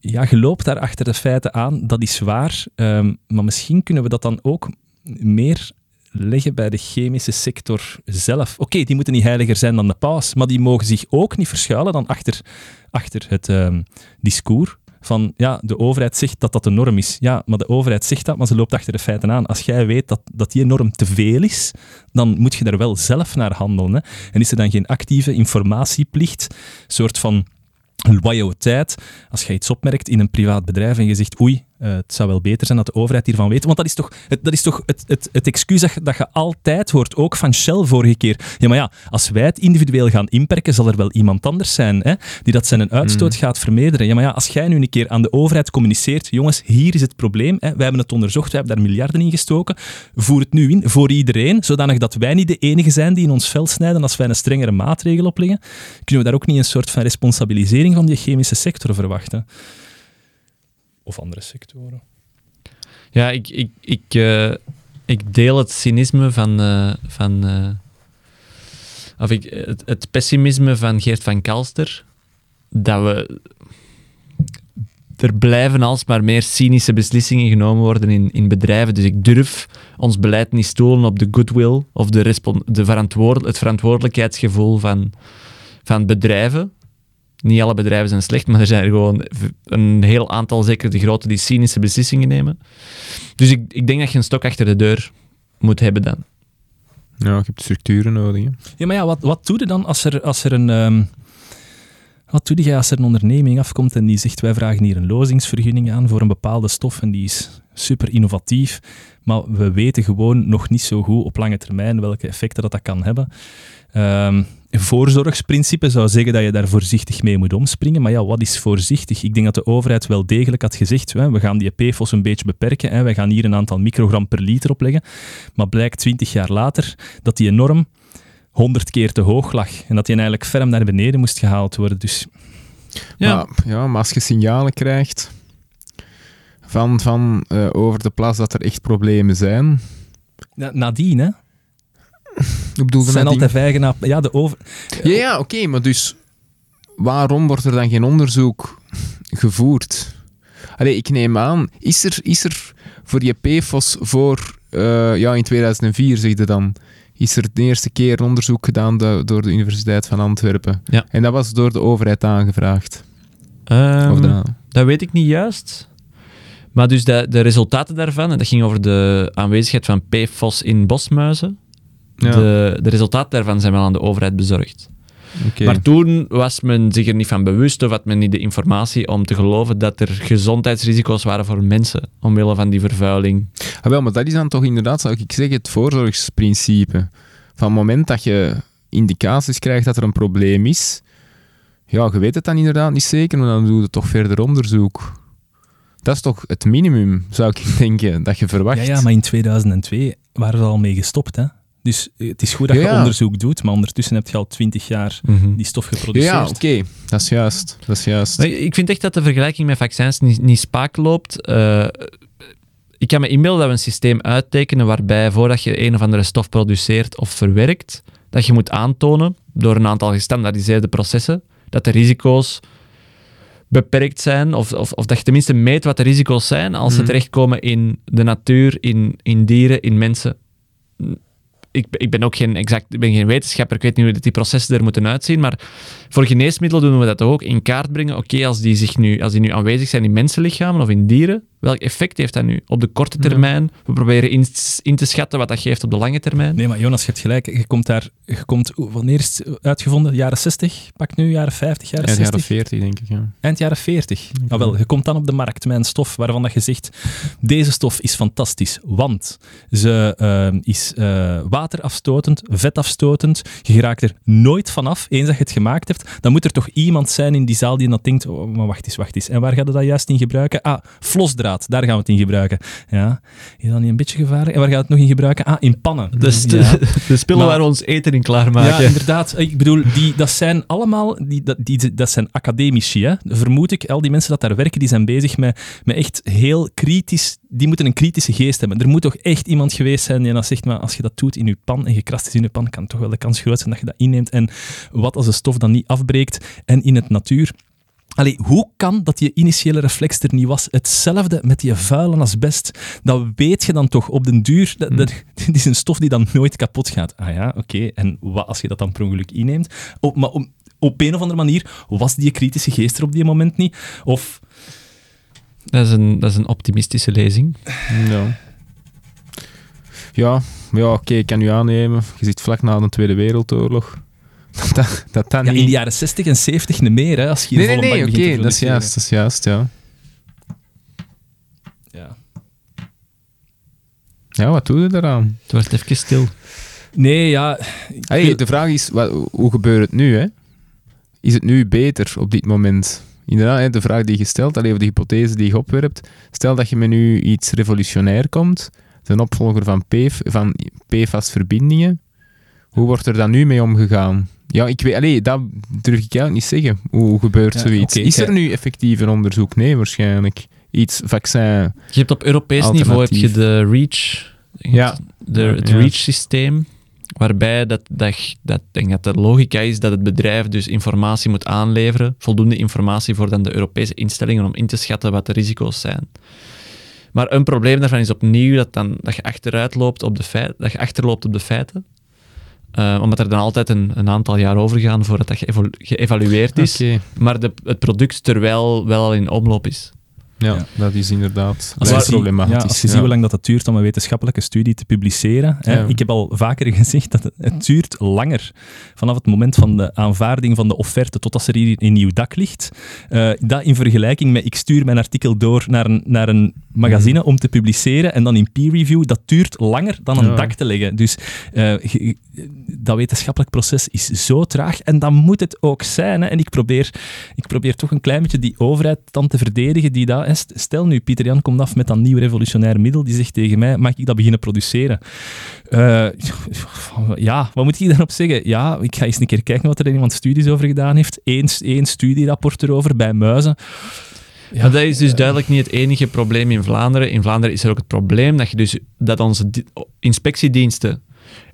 ja, je loopt daar achter de feiten aan, dat is waar. Um, maar misschien kunnen we dat dan ook meer leggen bij de chemische sector zelf. Oké, die moeten niet heiliger zijn dan de paus, maar die mogen zich ook niet verschuilen dan achter, achter het um, discours van ja, de overheid zegt dat dat de norm is. Ja, maar de overheid zegt dat, maar ze loopt achter de feiten aan. Als jij weet dat, dat die norm te veel is, dan moet je daar wel zelf naar handelen. Hè? En is er dan geen actieve informatieplicht, soort van loyaliteit, als je iets opmerkt in een privaat bedrijf en je zegt oei, eh, het zou wel beter zijn dat de overheid hiervan weet. Want dat is toch het, dat is toch het, het, het excuus dat je, dat je altijd hoort, ook van Shell vorige keer. Ja, maar ja, als wij het individueel gaan inperken, zal er wel iemand anders zijn hè, die dat zijn uitstoot gaat verminderen. Ja, maar ja, als jij nu een keer aan de overheid communiceert, jongens, hier is het probleem, hè, wij hebben het onderzocht, wij hebben daar miljarden in gestoken, voer het nu in voor iedereen, zodanig dat wij niet de enige zijn die in ons vel snijden als wij een strengere maatregel opleggen. Kunnen we daar ook niet een soort van responsabilisering van die chemische sector verwachten? Of andere sectoren. Ja, ik, ik, ik, eh, ik deel het cynisme van. eh, van eh, of ik, het, pessimisme van Geert van Kalster. Dat we. Er blijven alsmaar meer cynische beslissingen genomen worden in, in bedrijven. Dus ik durf ons beleid niet stoelen op de goodwill of de de verantwoord, het verantwoordelijkheidsgevoel van, van bedrijven. Niet alle bedrijven zijn slecht, maar er zijn er gewoon een heel aantal, zeker de grote, die cynische beslissingen nemen. Dus ik, ik denk dat je een stok achter de deur moet hebben dan. Ja, je hebt structuren nodig. Hè. Ja, maar ja, wat, wat doe je dan als er, als er een... ehm, wat doe je als er een onderneming afkomt en die zegt, wij vragen hier een lozingsvergunning aan voor een bepaalde stof en die is super innovatief, maar we weten gewoon nog niet zo goed op lange termijn welke effecten dat, dat kan hebben. Ehm, een voorzorgsprincipe zou zeggen dat je daar voorzichtig mee moet omspringen, maar ja, wat is voorzichtig? Ik denk dat de overheid wel degelijk had gezegd, hè, we gaan die PFOS een beetje beperken, hè, wij gaan hier een aantal microgram per liter opleggen, maar blijkt twintig jaar later dat die norm 100 keer te hoog lag. En dat die eigenlijk ferm naar beneden moest gehaald worden. Dus Ja. Maar, ja, maar als je signalen krijgt van, van eh, over de plas dat er echt problemen zijn. na- nadien, hè. Ik bedoel, zijn altijd vijgen naar... Ja, de over... Ja, ja oké, maar dus waarom wordt er dan geen onderzoek gevoerd? Allee, ik neem aan, is er, is er voor je PFOS voor, eh, ja, in 2004 zeg je dan, is er de eerste keer een onderzoek gedaan do- door de Universiteit van Antwerpen. Ja. En dat was door de overheid aangevraagd. Ehm, Of dat- Dat weet ik niet juist. Maar dus de, de resultaten daarvan, en dat ging over de aanwezigheid van PFOS in bosmuizen. Ja, De, de resultaten daarvan zijn wel aan de overheid bezorgd. oké. Maar toen was men zich er niet van bewust of had men niet de informatie om te geloven dat er gezondheidsrisico's waren voor mensen omwille van die vervuiling. Ah, wel, maar dat is dan toch inderdaad, zou ik zeggen, het voorzorgsprincipe. Van het moment dat je indicaties krijgt dat er een probleem is, ja, je weet het dan inderdaad niet zeker, maar dan doe je toch verder onderzoek. Dat is toch het minimum, zou ik denken, dat je verwacht. Ja, ja, maar in 2002 waren ze al mee gestopt, hè. Dus eh, het is goed dat Ja, je ja. onderzoek doet, maar ondertussen heb je al 20 jaar die stof geproduceerd. ja, oké, dat is juist. Dat is juist. Ik vind echt dat de vergelijking met vaccins niet, niet spaak loopt. Eh, ik kan me inbeelden dat we een systeem uittekenen waarbij voordat je een of andere stof produceert of verwerkt, dat je moet aantonen door een aantal gestandaardiseerde processen dat de risico's beperkt zijn, of, of, of dat je tenminste meet wat de risico's zijn als ze Mhm. terechtkomen in de natuur, in, in dieren, in mensen. Ik, ik ben ook geen, exact, ik ben geen wetenschapper, ik weet niet hoe die processen er moeten uitzien, maar voor geneesmiddelen doen we dat ook in kaart brengen. Oké, als, die zich nu, als die nu aanwezig zijn in mensenlichamen of in dieren, welk effect heeft dat nu op de korte termijn? We proberen in, in te schatten wat dat geeft op de lange termijn. Nee, maar Jonas, je hebt gelijk. Je komt daar... Je komt, wanneer is het uitgevonden? Jaren 60? Pak nu, jaren 50, jaren Ja, de 60? jaren 40, denk ik. Ja. Eind jaren 40. Nou wel, je komt dan op de markt met een stof waarvan dat je zegt, deze stof is fantastisch, want ze eh, is eh, waterafstotend, vetafstotend, je geraakt er nooit vanaf, eens dat je het gemaakt hebt, dan moet er toch iemand zijn in die zaal die dat denkt, oh, maar wacht eens, wacht eens, en waar gaat je dat juist in gebruiken? Ah, flosdraad, daar gaan we het in gebruiken. Ja, is dat niet een beetje gevaarlijk? En waar gaat het nog in gebruiken? Ah, in pannen. Dus de, Ja. de spullen Maar- waar we ons eten in klaarmaken. Ja, inderdaad. Ik bedoel, die, dat zijn allemaal die, dat, die, dat zijn academici. Hè? Vermoed ik, al die mensen dat daar werken, die zijn bezig met, met echt heel kritisch... Die moeten een kritische geest hebben. Er moet toch echt iemand geweest zijn die dan zegt, maar als je dat doet in je pan en je krast is in je pan, kan toch wel de kans groot zijn dat je dat inneemt. En wat als de stof dan niet afbreekt en in het natuur... Allee, hoe kan dat je initiële reflex er niet was? Hetzelfde met die vuile asbest. Dat weet je dan toch op den duur. Dat, dat, dit is een stof die dan nooit kapot gaat. Ah ja, oké. En wat als je dat dan per ongeluk inneemt? Op, maar op, op een of andere manier was die kritische geest er op die moment niet. Of Dat, is een, dat is een optimistische lezing. Ja. Ja, ja oké, ik kan u aannemen. Je zit vlak na de Tweede Wereldoorlog. Dat dat, dat ja, niet... in de jaren 60 en 70 niet meer, hè, als je hier Nee, nee, nee, oké, te dat is juist, dat is juist, ja. Ja, wat doe je eraan? Het wordt even stil. Nee, ja... Hey, de vraag is, wat, hoe gebeurt het nu? Hè? Is het nu beter op dit moment? Inderdaad, hè, de vraag die je stelt, allee, of de hypothese die je opwerpt. Stel dat je met nu iets revolutionair komt, de opvolger van, PF, van PFAS-verbindingen. Hoe wordt er dan nu mee omgegaan? Ja, ik weet, allee, dat durf ik eigenlijk niet zeggen. Hoe gebeurt Ja, zoiets? is er nu effectief een onderzoek? Nee, waarschijnlijk. Iets, vaccin. Je hebt op Europees niveau heb je de REACH, Ja. de, het ja. REACH-systeem, waarbij dat, dat, dat, denk dat de logica is dat het bedrijf dus informatie moet aanleveren, voldoende informatie voor dan de Europese instellingen om in te schatten wat de risico's zijn. Maar een probleem daarvan is opnieuw dat, dan, dat je achteruit loopt op de feiten, dat je achterloopt op de feiten. Eh, omdat er dan altijd een, een aantal jaar over gaan voordat dat geëvalu- geëvalueerd is. Maar de, het product terwijl wel al in omloop is. Ja, Ja. dat is inderdaad Als dat je, is problematisch. ja, als je ja. ziet hoe lang dat het duurt om een wetenschappelijke studie te publiceren. Hè. Ja. Ik heb al vaker gezegd dat het, het duurt langer vanaf het moment van de aanvaarding van de offerte totdat er hier een nieuw dak ligt. Eh, dat in vergelijking met ik stuur mijn artikel door naar een, naar een magazine om te publiceren en dan in peer review, dat duurt langer dan een Ja. dak te leggen. Dus eh, dat wetenschappelijk proces is zo traag en dat moet het ook zijn. Hè. En ik probeer, ik probeer toch een klein beetje die overheid dan te verdedigen die dat... Stel nu, Pieter Jan komt af met dat nieuw revolutionair middel, die zegt tegen mij, mag ik dat beginnen produceren? Eh, ja, wat moet ik daarop zeggen? Ja, ik ga eens een keer kijken wat er iemand studies over gedaan heeft. Eén, één studierapport erover bij muizen. Ja, dat is dus duidelijk niet het enige probleem in Vlaanderen. In Vlaanderen is er ook het probleem dat, je dus, dat onze di- inspectiediensten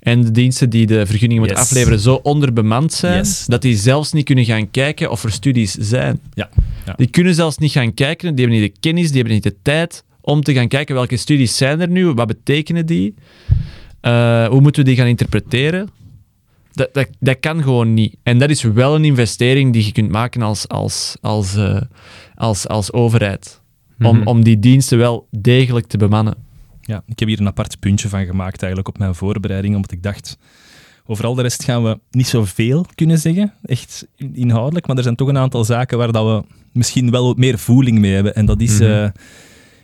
en de diensten die de vergunningen moeten Yes. afleveren zo onderbemand zijn, Yes. dat die zelfs niet kunnen gaan kijken of er studies zijn. Ja, ja. Die kunnen zelfs niet gaan kijken, die hebben niet de kennis, die hebben niet de tijd om te gaan kijken welke studies zijn er nu, wat betekenen die, Eh, hoe moeten we die gaan interpreteren. Dat, dat, dat kan gewoon niet. En dat is wel een investering die je kunt maken als, als, als, eh, als, als overheid. Om, Mhm. om die diensten wel degelijk te bemannen. Ja, ik heb hier een apart puntje van gemaakt eigenlijk op mijn voorbereiding, omdat ik dacht, over al de rest gaan we niet zoveel kunnen zeggen, echt inhoudelijk, maar er zijn toch een aantal zaken waar dat we misschien wel wat meer voeling mee hebben. En dat is... Mhm. eh,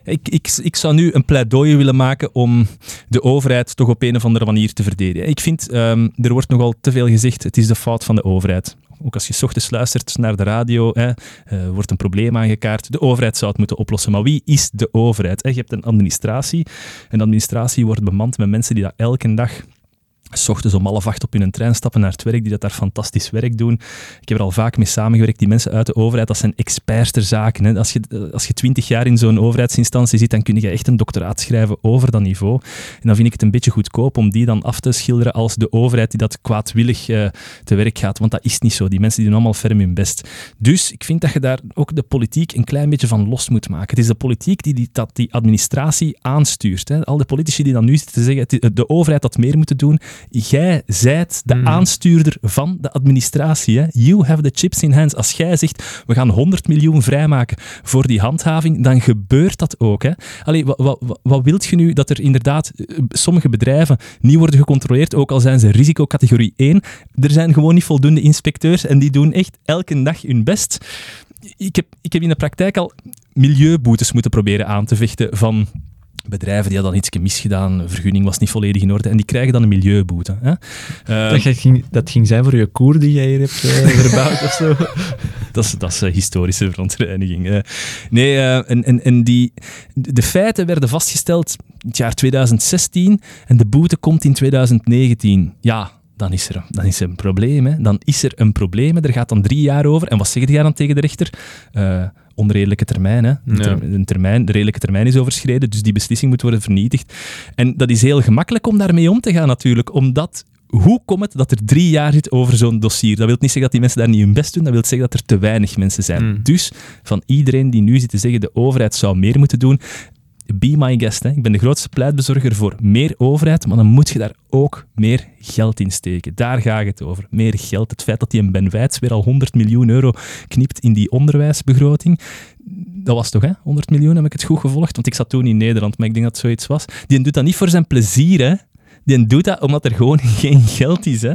ik, ik, ik zou nu een pleidooi willen maken om de overheid toch op een of andere manier te verdedigen. Ik vind, ehm, er wordt nogal te veel gezegd, het is de fout van de overheid. Ook als je ochtends luistert naar de radio, hè, eh, wordt een probleem aangekaart. De overheid zou het moeten oplossen. Maar wie is de overheid? hè? Je hebt een administratie. En de administratie wordt bemand met mensen die dat elke dag S ochtends om half acht op een trein stappen naar het werk, die dat daar fantastisch werk doen. Ik heb er al vaak mee samengewerkt. Die mensen uit de overheid, dat zijn experts ter zaken. Hè. Als je als je twintig jaar in zo'n overheidsinstantie zit, dan kun je echt een doctoraat schrijven over dat niveau. En dan vind ik het een beetje goedkoop om die dan af te schilderen als de overheid die dat kwaadwillig eh, te werk gaat. Want dat is niet zo. Die mensen die doen allemaal ferm hun best. Dus ik vind dat je daar ook de politiek een klein beetje van los moet maken. Het is de politiek die die, dat, die administratie aanstuurt. Hè. Al de politici die dan nu zitten te zeggen, is de overheid had meer moeten doen. Jij zijt de Hmm. aanstuurder van de administratie. Hè. You have the chips in hands. Als jij zegt, we gaan 100 miljoen vrijmaken voor die handhaving, dan gebeurt dat ook. Hè. Allee, wat, wat, wat, wilt je nu dat er inderdaad eh, sommige bedrijven niet worden gecontroleerd, ook al zijn ze risicocategorie 1? Er zijn gewoon niet voldoende inspecteurs en die doen echt elke dag hun best. Ik heb, ik heb in de praktijk al milieuboetes moeten proberen aan te vechten van bedrijven die hadden dan iets misgedaan, vergunning was niet volledig in orde en die krijgen dan een milieuboete. Hè. Eh, dat, ging, dat ging zijn voor je koer die jij hier hebt eh, verbouwd of zo. dat is, dat is eh, historische verontreiniging. Nee, en, en, en die, de feiten werden vastgesteld in het jaar 2016 en de boete komt in 2019. Ja, dan is er, dan is er een probleem. Hè. Dan is er een probleem. Er gaat dan drie jaar over. En wat zeg je dan tegen de rechter? Onredelijke termijn, hè. Een Ja. ter- een termijn. De redelijke termijn is overschreden, dus die beslissing moet worden vernietigd. En dat is heel gemakkelijk om daarmee om te gaan natuurlijk, omdat hoe komt het dat er drie jaar zit over zo'n dossier? Dat wil niet zeggen dat die mensen daar niet hun best doen, dat wil zeggen dat er te weinig mensen zijn. Mm. Dus van iedereen die nu zit te zeggen de overheid zou meer moeten doen, be my guest. Hè. Ik ben de grootste pleitbezorger voor meer overheid, maar dan moet je daar ook meer geld in steken. Daar gaat het over. Meer geld. Het feit dat die een Ben Wijts weer al 100 miljoen euro knipt in die onderwijsbegroting, dat was toch, hè? 100 miljoen, heb ik het goed gevolgd? Want ik zat toen in Nederland, maar ik denk dat het zoiets was. Die doet dat niet voor zijn plezier, hè? Die doet dat omdat er gewoon geen geld is, hè?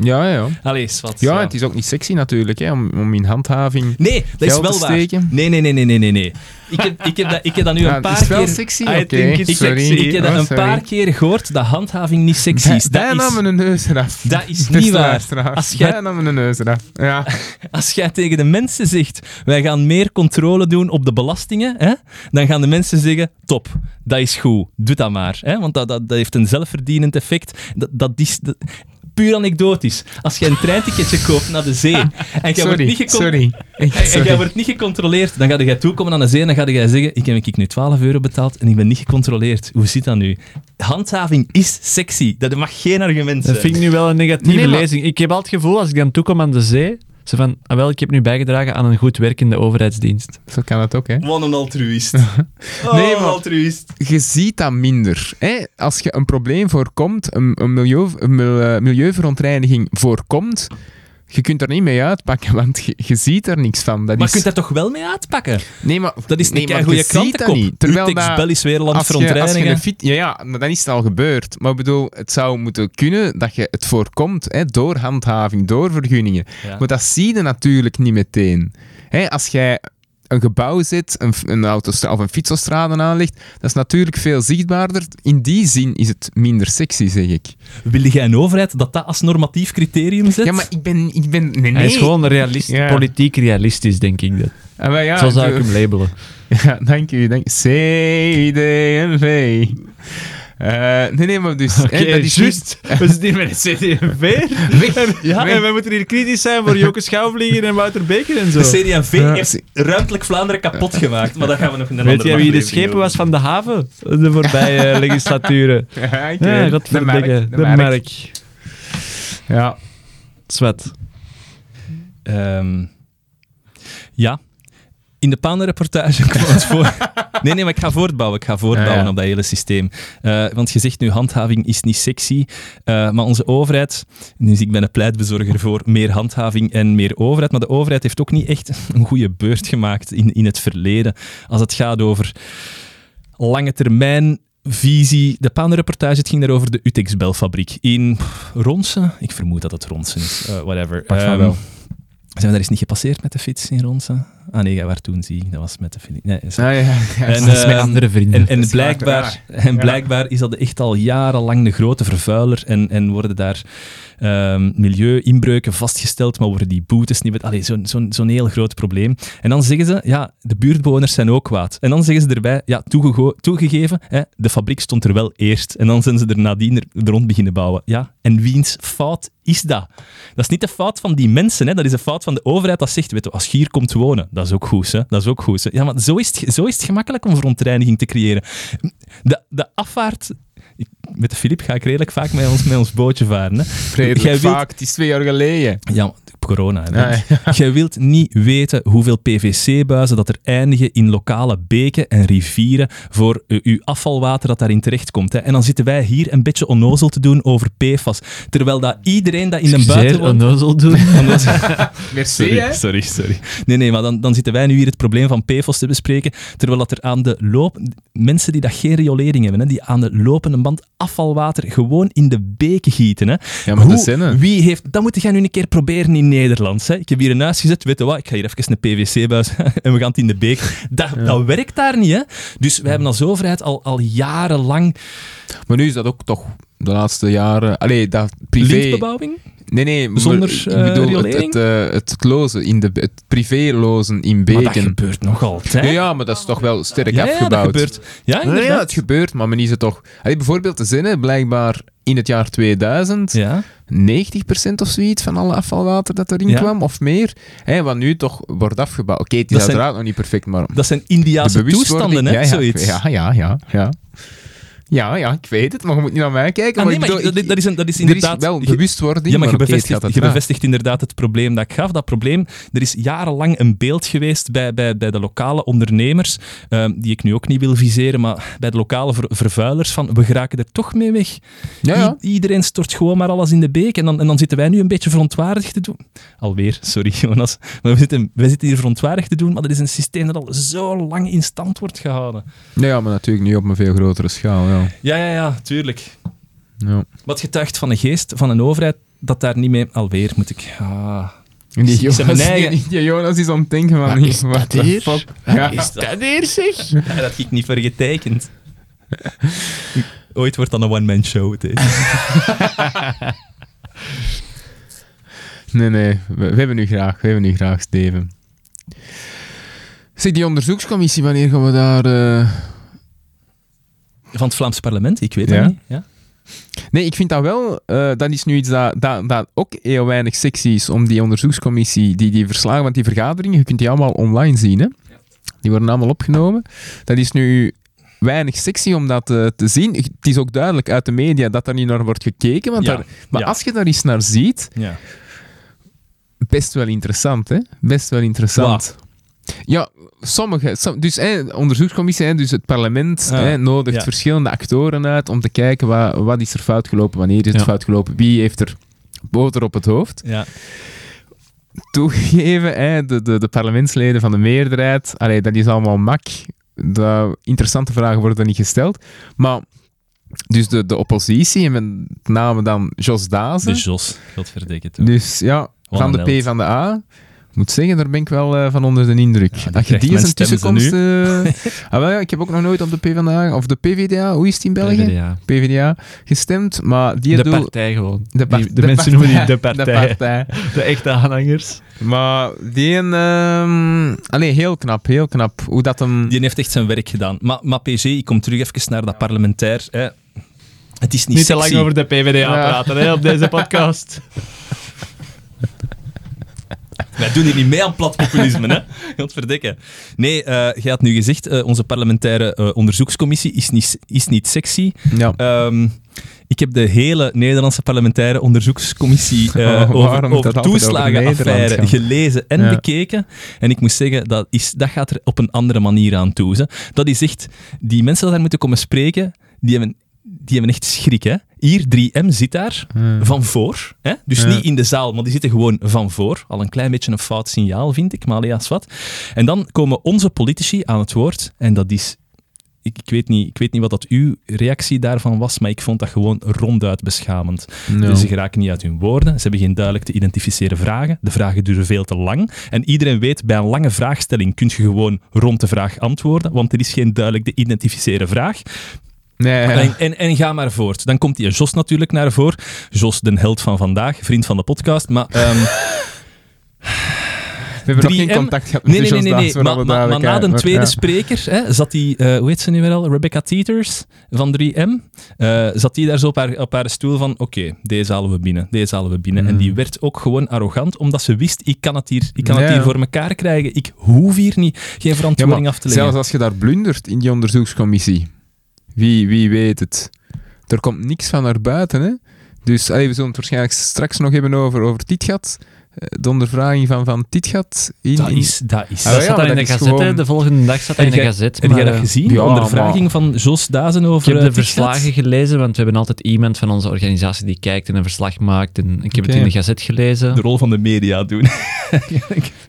Ja, ja. Allee, wat. Ja, het is ook niet sexy natuurlijk, hè, om, om in handhaving... Nee, dat is wel waar. Nee, nee, nee, nee, nee, nee, nee. Ik heb, ik heb, dat, ik heb dat nu Ja, een paar het is wel keer... sexy, oké. Ik, heb dat Oh, een sorry. paar keer gehoord dat handhaving niet sexy is. Daar Dat namen een neus eraf. dat is niet waar. Als jij- Daar namen een neus eraf. Ja. Als jij tegen de mensen zegt, wij gaan meer controle doen op de belastingen, hè, dan gaan de mensen zeggen, top, dat is goed, doe dat maar. Hè, want dat, dat, dat heeft een zelfverdienend effect. Dat, dat is... dat- puur anekdotisch. Als je een treinticketje koopt naar de zee en jij wordt niet gecon- sorry. Echt, En, en sorry. jij wordt niet gecontroleerd, dan ga jij toekomen aan de zee en dan ga jij zeggen, ik heb ik nu 12 euro betaald en ik ben niet gecontroleerd. Hoe zit dat nu? Handhaving is sexy. Dat mag geen argument zijn. Dat vind ik nu wel een negatieve Nee, lezing. Ik heb al het gevoel, als ik dan toekom aan de zee, ze van, ah, wel, ik heb nu bijgedragen aan een goed werkende overheidsdienst. Zo kan het ook, hè. Wat een altruïst. Oh, Nee, een maar- altruïst. je ziet dat minder. Hè? Als je een probleem voorkomt, een, een milieu, een eh, milieuverontreiniging voorkomt, je kunt er niet mee uitpakken, want je, je ziet er niks van. Dat Maar is, je kunt daar toch wel mee uitpakken? nee, maar, Dat is nee, een maar goede je ziet dat krantenkop. niet. Terwijl dat, je verontreinigingen. een fiets... Ja, ja, maar dan is het al gebeurd. Maar ik bedoel, het zou moeten kunnen dat je het voorkomt hè, door handhaving, door vergunningen. Ja. Maar dat zie je natuurlijk niet meteen. Hè, als jij een gebouw zit, een, een autostra of een fietsaustrade aanlegt, dat is natuurlijk veel zichtbaarder. In die zin is het minder sexy, zeg ik. Wil jij een overheid dat dat als normatief criterium zet? Ja, maar ik ben... Ik ben nee, nee. Hij is gewoon realist, Ja. politiek realistisch, denk ik. Dat. Ah, maar ja, Zo zou ik hem labelen. Ja, dank u. Dank CD&V. Eh, nee, nee, maar dus... hè, dat is niet- We zitten hier met een CD&V. Ja, Weg. en wij moeten hier kritisch zijn voor Joke Schouwvliegen en Wouter Beker en zo. De CD&V Ja. heeft ruimtelijk Vlaanderen kapot gemaakt, maar dat gaan we nog in een Weet andere jij wie de schepen doen. was van de haven? De voorbije legislaturen. Ja, Ja, weet. dat de merk. De De merk. merk. Ja. Zwet. Ehm, ja. In de Paanreportage kwam het voor... Nee, nee, maar ik ga voortbouwen. Ik ga voortbouwen Ja, ja. op dat hele systeem. Eh, want je zegt nu, handhaving is niet sexy. Eh, maar onze overheid... Dus ik ben een pleitbezorger voor meer handhaving en meer overheid. Maar de overheid heeft ook niet echt een goede beurt gemaakt in, in het verleden. Als het gaat over lange termijn visie. De Paanreportage, het ging daar over de Utex-belfabriek in Ronsen. Ik vermoed dat het Ronsen is. Eh, whatever. Ehm, wel. Zijn we daar eens niet gepasseerd met de fiets in Ronsen? Ah nee, waar toen zie ik, dat was met de fiets. Nee, Ah, ja, ja. En, Dat is met eh, andere vrienden. en, blijkbaar, en blijkbaar is dat echt al jarenlang de grote vervuiler en, en worden daar ehm milieu-inbreuken vastgesteld, maar worden die boetes niet... Allee, zo'n zo'n zo'n heel groot probleem. En dan zeggen ze, ja, de buurtbewoners zijn ook kwaad. En dan zeggen ze erbij, ja, toegegeven, hè, de fabriek stond er wel eerst. En dan zijn ze er nadien er, rond beginnen bouwen. Ja, en wiens fout is dat? Dat is niet de fout van die mensen, hè. dat is de fout van de overheid dat zegt, als je hier komt wonen, dat is ook goed, hè. dat is ook goed. Hè. Ja, maar zo is, het, zo is het gemakkelijk om verontreiniging te creëren. De, de afvaart... met de Filip ga ik redelijk vaak met ons, met ons bootje varen. Hè. Redelijk Jij wilt- vaak. Het is twee jaar geleden. Ja, corona. Hè, Ja. Jij wilt niet weten hoeveel PVC-buizen dat er eindigen in lokale beken en rivieren voor uh, uw afvalwater dat daarin terechtkomt. Hè. En dan zitten wij hier een beetje onnozel te doen over PFAS. Terwijl dat iedereen dat in de buiten onnozel doen. Onnozel- Merci, Sorry, hè. sorry, sorry. Nee, nee, maar dan, dan zitten wij nu hier het probleem van PFAS te bespreken, terwijl dat er aan de loop... Mensen die dat geen riolering hebben, hè, die aan de lopende band afvalwater gewoon in de beken gieten. Hè. Ja, maar Hoe, dat zijn wie heeft... Dat moet jij nu een keer proberen in Nederland. Hè. Ik heb hier een huis gezet, weet je wat, ik ga hier even een PVC-buis en we gaan het in de beek. Dat, dat werkt daar niet, hè. Dus wij hebben als overheid al, al jarenlang Maar nu is dat ook toch de laatste jaren... Allee, dat privé... lintbebouwing. Nee, nee. maar Zonder, ik eh, bedoel, het, het, eh, het lozen in de... Het privé-lozen in Maar dat beken. gebeurt nog altijd. Ja, ja, maar dat is toch wel sterk ja, ja, dat afgebouwd. gebeurt. Ja, Nee, ja, het gebeurt, maar men is het toch... Allee, bijvoorbeeld de zinnen, blijkbaar in het jaar 2000, Ja. 90% of zoiets van alle afvalwater dat erin Ja. kwam, of meer, hè, wat nu toch wordt afgebouwd. Oké, het is Dat zijn- uiteraard nog niet perfect, maar... Dat zijn Indiaanse toestanden, hè, zoiets. Ja, ja, ja, ja. Ja, ja, ik weet het, maar je moet niet naar mij kijken. Ah, maar nee, ik maar bedoel, dat, ik- dat is, een, dat is er is inderdaad... wel bewustwording, Ja, maar je bevestigt, je inderdaad het probleem dat ik gaf. Dat probleem, er is jarenlang een beeld geweest bij, bij, bij de lokale ondernemers, ehm, die ik nu ook niet wil viseren, maar bij de lokale ver- vervuilers, van we geraken er toch mee weg. Ja, ja. I- iedereen stort gewoon maar alles in de beek en dan, en dan zitten wij nu een beetje verontwaardigd te doen. Alweer, sorry Jonas, maar we zitten, zitten hier verontwaardigd te doen, maar dat is een systeem dat al zo lang in stand wordt gehouden. Nee, ja, maar natuurlijk nu op een veel grotere schaal, ja. Ja, ja, ja, tuurlijk. ja. Wat getuigt van de geest van een overheid dat daar niet mee... Alweer moet ik... Ah. Die Jonas, eigen- die, die Jonas is aan het denken van... Wat is dat hier? fuck? Ja. Is dat? Dat hier zeg! Ja, dat heb ik niet voor getekend. Ooit wordt dan een one-man show. het is. Nee, nee. We, we hebben u graag. We hebben u graag, Steven. Zeg, die onderzoekscommissie, wanneer gaan we daar... eh, Van het Vlaams parlement, ik weet Ja. dat niet. Ja? Nee, ik vind dat wel... eh, dat is nu iets dat, dat, dat ook heel weinig sexy is om die onderzoekscommissie, die, die verslagen, want die vergaderingen, je kunt die allemaal online zien, hè. Die worden allemaal opgenomen. Dat is nu weinig sexy om dat eh, te zien. Het is ook duidelijk uit de media dat daar niet naar wordt gekeken, want Ja, daar, maar als je daar eens naar ziet, Ja. best wel interessant, hè? Best wel interessant. Ja, sommige. som- dus hè, onderzoekscommissie, hè, dus het parlement Ah, hè, nodigt ja. verschillende actoren uit om te kijken wat, wat is er fout gelopen, wanneer is het Ja. fout gelopen, wie heeft er boter op het hoofd. Ja. Hè, de, de, de parlementsleden van de meerderheid, allee, dat is allemaal mak. De interessante vragen worden niet gesteld. Maar, dus de, de oppositie, en met name dan Jos Dazen. De Jos, godverdikke toe. Dus ja, van de. P van de A. Ik moet zeggen, daar ben ik wel eh, van onder de indruk. Ja, Als je die eens een tussenkomst... eh, ah, wel, ja, ik heb ook nog nooit op de P van de A, of de PVDA, hoe is het in België? PvdA. PVDA gestemd, maar die De doel... partij gewoon. De, Die- de mensen noemen die de De partij. De echte aanhangers. Maar die een... ehm, allee, heel knap, heel knap. Hoe dat hem... Die heeft echt zijn werk gedaan. Maar, maar PG, ik kom terug even naar dat parlementair. Hè. Het is niet, Niet te lang over de PvdA Ja. praten hè, op deze podcast. Wij doen hier niet mee aan plat populisme, hè? Godverdikke. Nee, eh jij had nu gezegd, eh, onze parlementaire eh, onderzoekscommissie is niet, is niet sexy. Ja. Ehm, ik heb de hele Nederlandse parlementaire onderzoekscommissie Oh, over, over toeslagenaffaire gelezen en Ja. bekeken. En ik moet zeggen, dat, is, dat gaat er op een andere manier aan toe. Hè. Dat is echt, die mensen die daar moeten komen spreken, die hebben, die hebben echt schrik. Hè. Hier, 3M zit daar Hmm. van voor. Hè? Dus Ja. niet in de zaal, maar die zitten gewoon van voor. Al een klein beetje een fout signaal, vind ik, maar alias wat. En dan komen onze politici aan het woord. En dat is... Ik, ik, weet niet, ik weet niet wat dat uw reactie daarvan was, maar ik vond dat gewoon ronduit beschamend. Dus ze geraken niet uit hun woorden. Ze hebben geen duidelijk te identificeren vragen. De vragen duren veel te lang. En iedereen weet, bij een lange vraagstelling kun je gewoon rond de vraag antwoorden, want er is geen duidelijk te identificeren vraag. Nee. En, en, en ga maar voort. Dan komt die Jos natuurlijk naar voren. Jos, de held van vandaag, vriend van de podcast. Maar, ehm, We hebben nog 3M? geen contact gehad met nee, nee, nee, nee. Daas, Maar, na de tweede Ja. spreker hè, zat die, eh, hoe heet ze nu weer al? Rebecca Teeters van 3M. eh, zat die daar zo op haar, op haar stoel van: oké, deze halen we binnen, deze halen we binnen. Mm. En die werd ook gewoon arrogant, omdat ze wist: ik kan het hier, ik kan het hier voor elkaar krijgen. Ik hoef hier niet geen verantwoording af te leggen. zelfs als je daar blundert in die onderzoekscommissie, wie, wie weet het. Er komt niks van naar buiten, hè. Dus allee, we zullen het waarschijnlijk straks nog hebben over, over Titgat. Eh, De ondervraging van, van Titgat. In, dat is, dat is. Ah, dat ja, staat in dat de gazette. gewoon- De volgende dag staat dat in Heb de gazette. Heb jij maar, dat eh, gezien? ja, Ondervraging van Jos Dazen Ik over heb de eh, Titgat? verslagen gelezen, want we hebben altijd iemand van onze organisatie die kijkt en een verslag maakt. En ik heb het in de gazette gelezen. De rol van de media doen.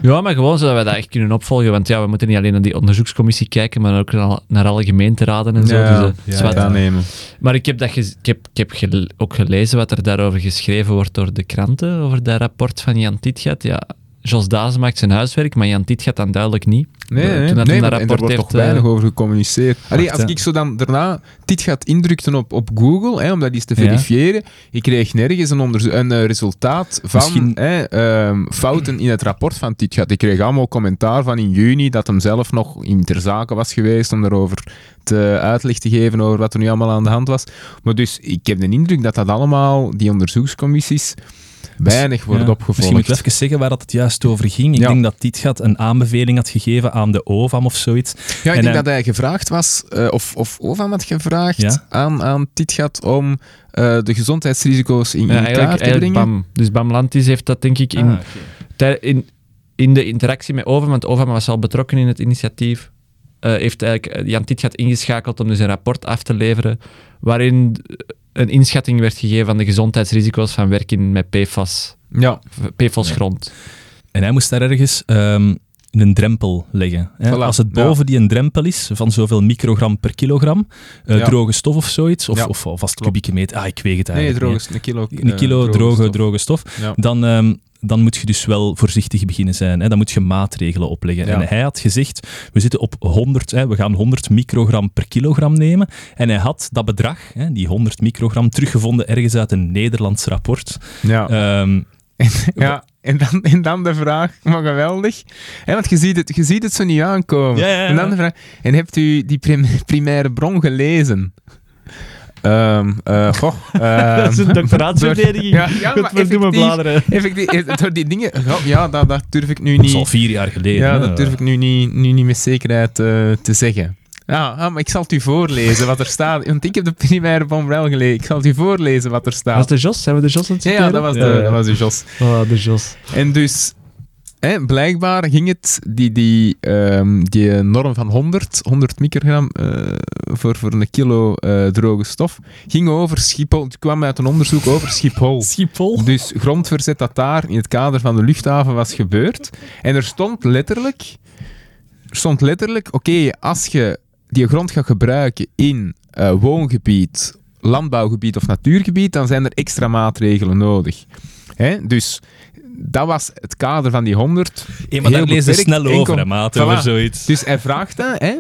Ja, maar gewoon zodat we dat echt kunnen opvolgen. Want ja, we moeten niet alleen naar die onderzoekscommissie kijken, maar ook naar, naar alle gemeenteraden en zo. Ja, dus, ja, ja. aannemen. Maar ik heb, dat ik heb, ik heb gel- ook gelezen wat er daarover geschreven wordt door de kranten, over dat rapport van Jan Titgat. Ja, Jos Dazen maakt zijn huiswerk, maar Jan Titgat dan duidelijk niet. Nee, Toen nee, dat nee, hij dat rapport er wordt heeft, toch weinig eh, over gecommuniceerd. Allee, wacht, als ik zo dan daarna Titgat indrukte op, op Google, hè, om dat eens te Ja. verifiëren, ik kreeg nergens een, een eh, resultaat van Misschien- hè, ehm, fouten in het rapport van Titgat. Ik kreeg allemaal commentaar van in juni dat hem zelf nog in ter zake was geweest om daarover te uitleg te geven over wat er nu allemaal aan de hand was. Maar dus, ik heb de indruk dat dat allemaal, die onderzoekscommissies, weinig worden Ja, opgevolgd. Misschien moet ik even zeggen waar dat het juist over ging. Ik Ja. denk dat Tietgat een aanbeveling had gegeven aan de OVAM of zoiets. Ja, ik En denk hij- dat hij gevraagd was, eh, of, of Ovam had gevraagd Ja. aan, aan Titgat om eh, de gezondheidsrisico's in, kaart eigenlijk, te eigenlijk brengen. BAM. Dus BAM Lantis heeft dat denk ik in, Ah, in, in de interactie met OVAM, want OVAM was al betrokken in het initiatief, eh, heeft eigenlijk Jan Titgat ingeschakeld om dus een rapport af te leveren waarin een inschatting werd gegeven van de gezondheidsrisico's van werken met PFAS, Ja, PFAS grond. En hij moest daar ergens... ehm, een drempel leggen. Hè. Voilà, Als het ja. boven die een drempel is van zoveel microgram per kilogram, eh, Ja. droge stof of zoiets, of, Ja, of alvast klopt. kubieke meter, ah, ik weeg het Nee, eigenlijk droge, niet, een kilo. Een kilo eh, droge, stof. droge stof. Ja. Dan, ehm, dan moet je dus wel voorzichtig beginnen zijn. Hè. Dan moet je maatregelen opleggen. Ja. En hij had gezegd, we zitten op 100, hè, we gaan 100 microgram per kilogram nemen. En hij had dat bedrag, hè, die 100 microgram, teruggevonden ergens uit een Nederlands rapport. Ja. Ehm, ja. En, dan, en dan de vraag, maar geweldig. Hè, want je ziet, het, je ziet het zo niet aankomen. Ja, ja, ja. En dan de vraag, en hebt u die prim- primaire bron gelezen? Ehm eh, goh, ehm, Dat is een doctoraatsverdediging. Ja, ja, maar effectief, bladeren. effectief, door die dingen, ja, dat, dat durf ik nu dat is al niet, vier jaar geleden. ja, hè. dat durf ik nu niet, nu niet met zekerheid eh, te zeggen. Ja, ah, maar ik zal het u voorlezen wat er staat. Want ik heb de primaire wel gelezen. Ik zal het u voorlezen wat er Was staat. de Jos? Zijn we de Jos aan het Ja, ja, citeren? dat was de, Ja, ja. dat was de Jos. Oh, de Jos. En dus, hè, blijkbaar ging het, die, die, ehm, die norm van 100, 100 microgram eh, voor, voor een kilo eh, droge stof, ging over Schiphol. Het kwam uit een onderzoek over Schiphol. Schiphol. Dus grondverzet dat daar in het kader van de luchthaven was gebeurd. En er stond letterlijk, er stond letterlijk, oké, als je die grond gaat gebruiken in eh, woongebied, landbouwgebied of natuurgebied, dan zijn er extra maatregelen nodig. Hè? Dus dat was het kader van die 100. Ja, maar daar lezen ze beperkt, snel over, hè, maat, over zoiets. Dus hij vraagt dat, hè?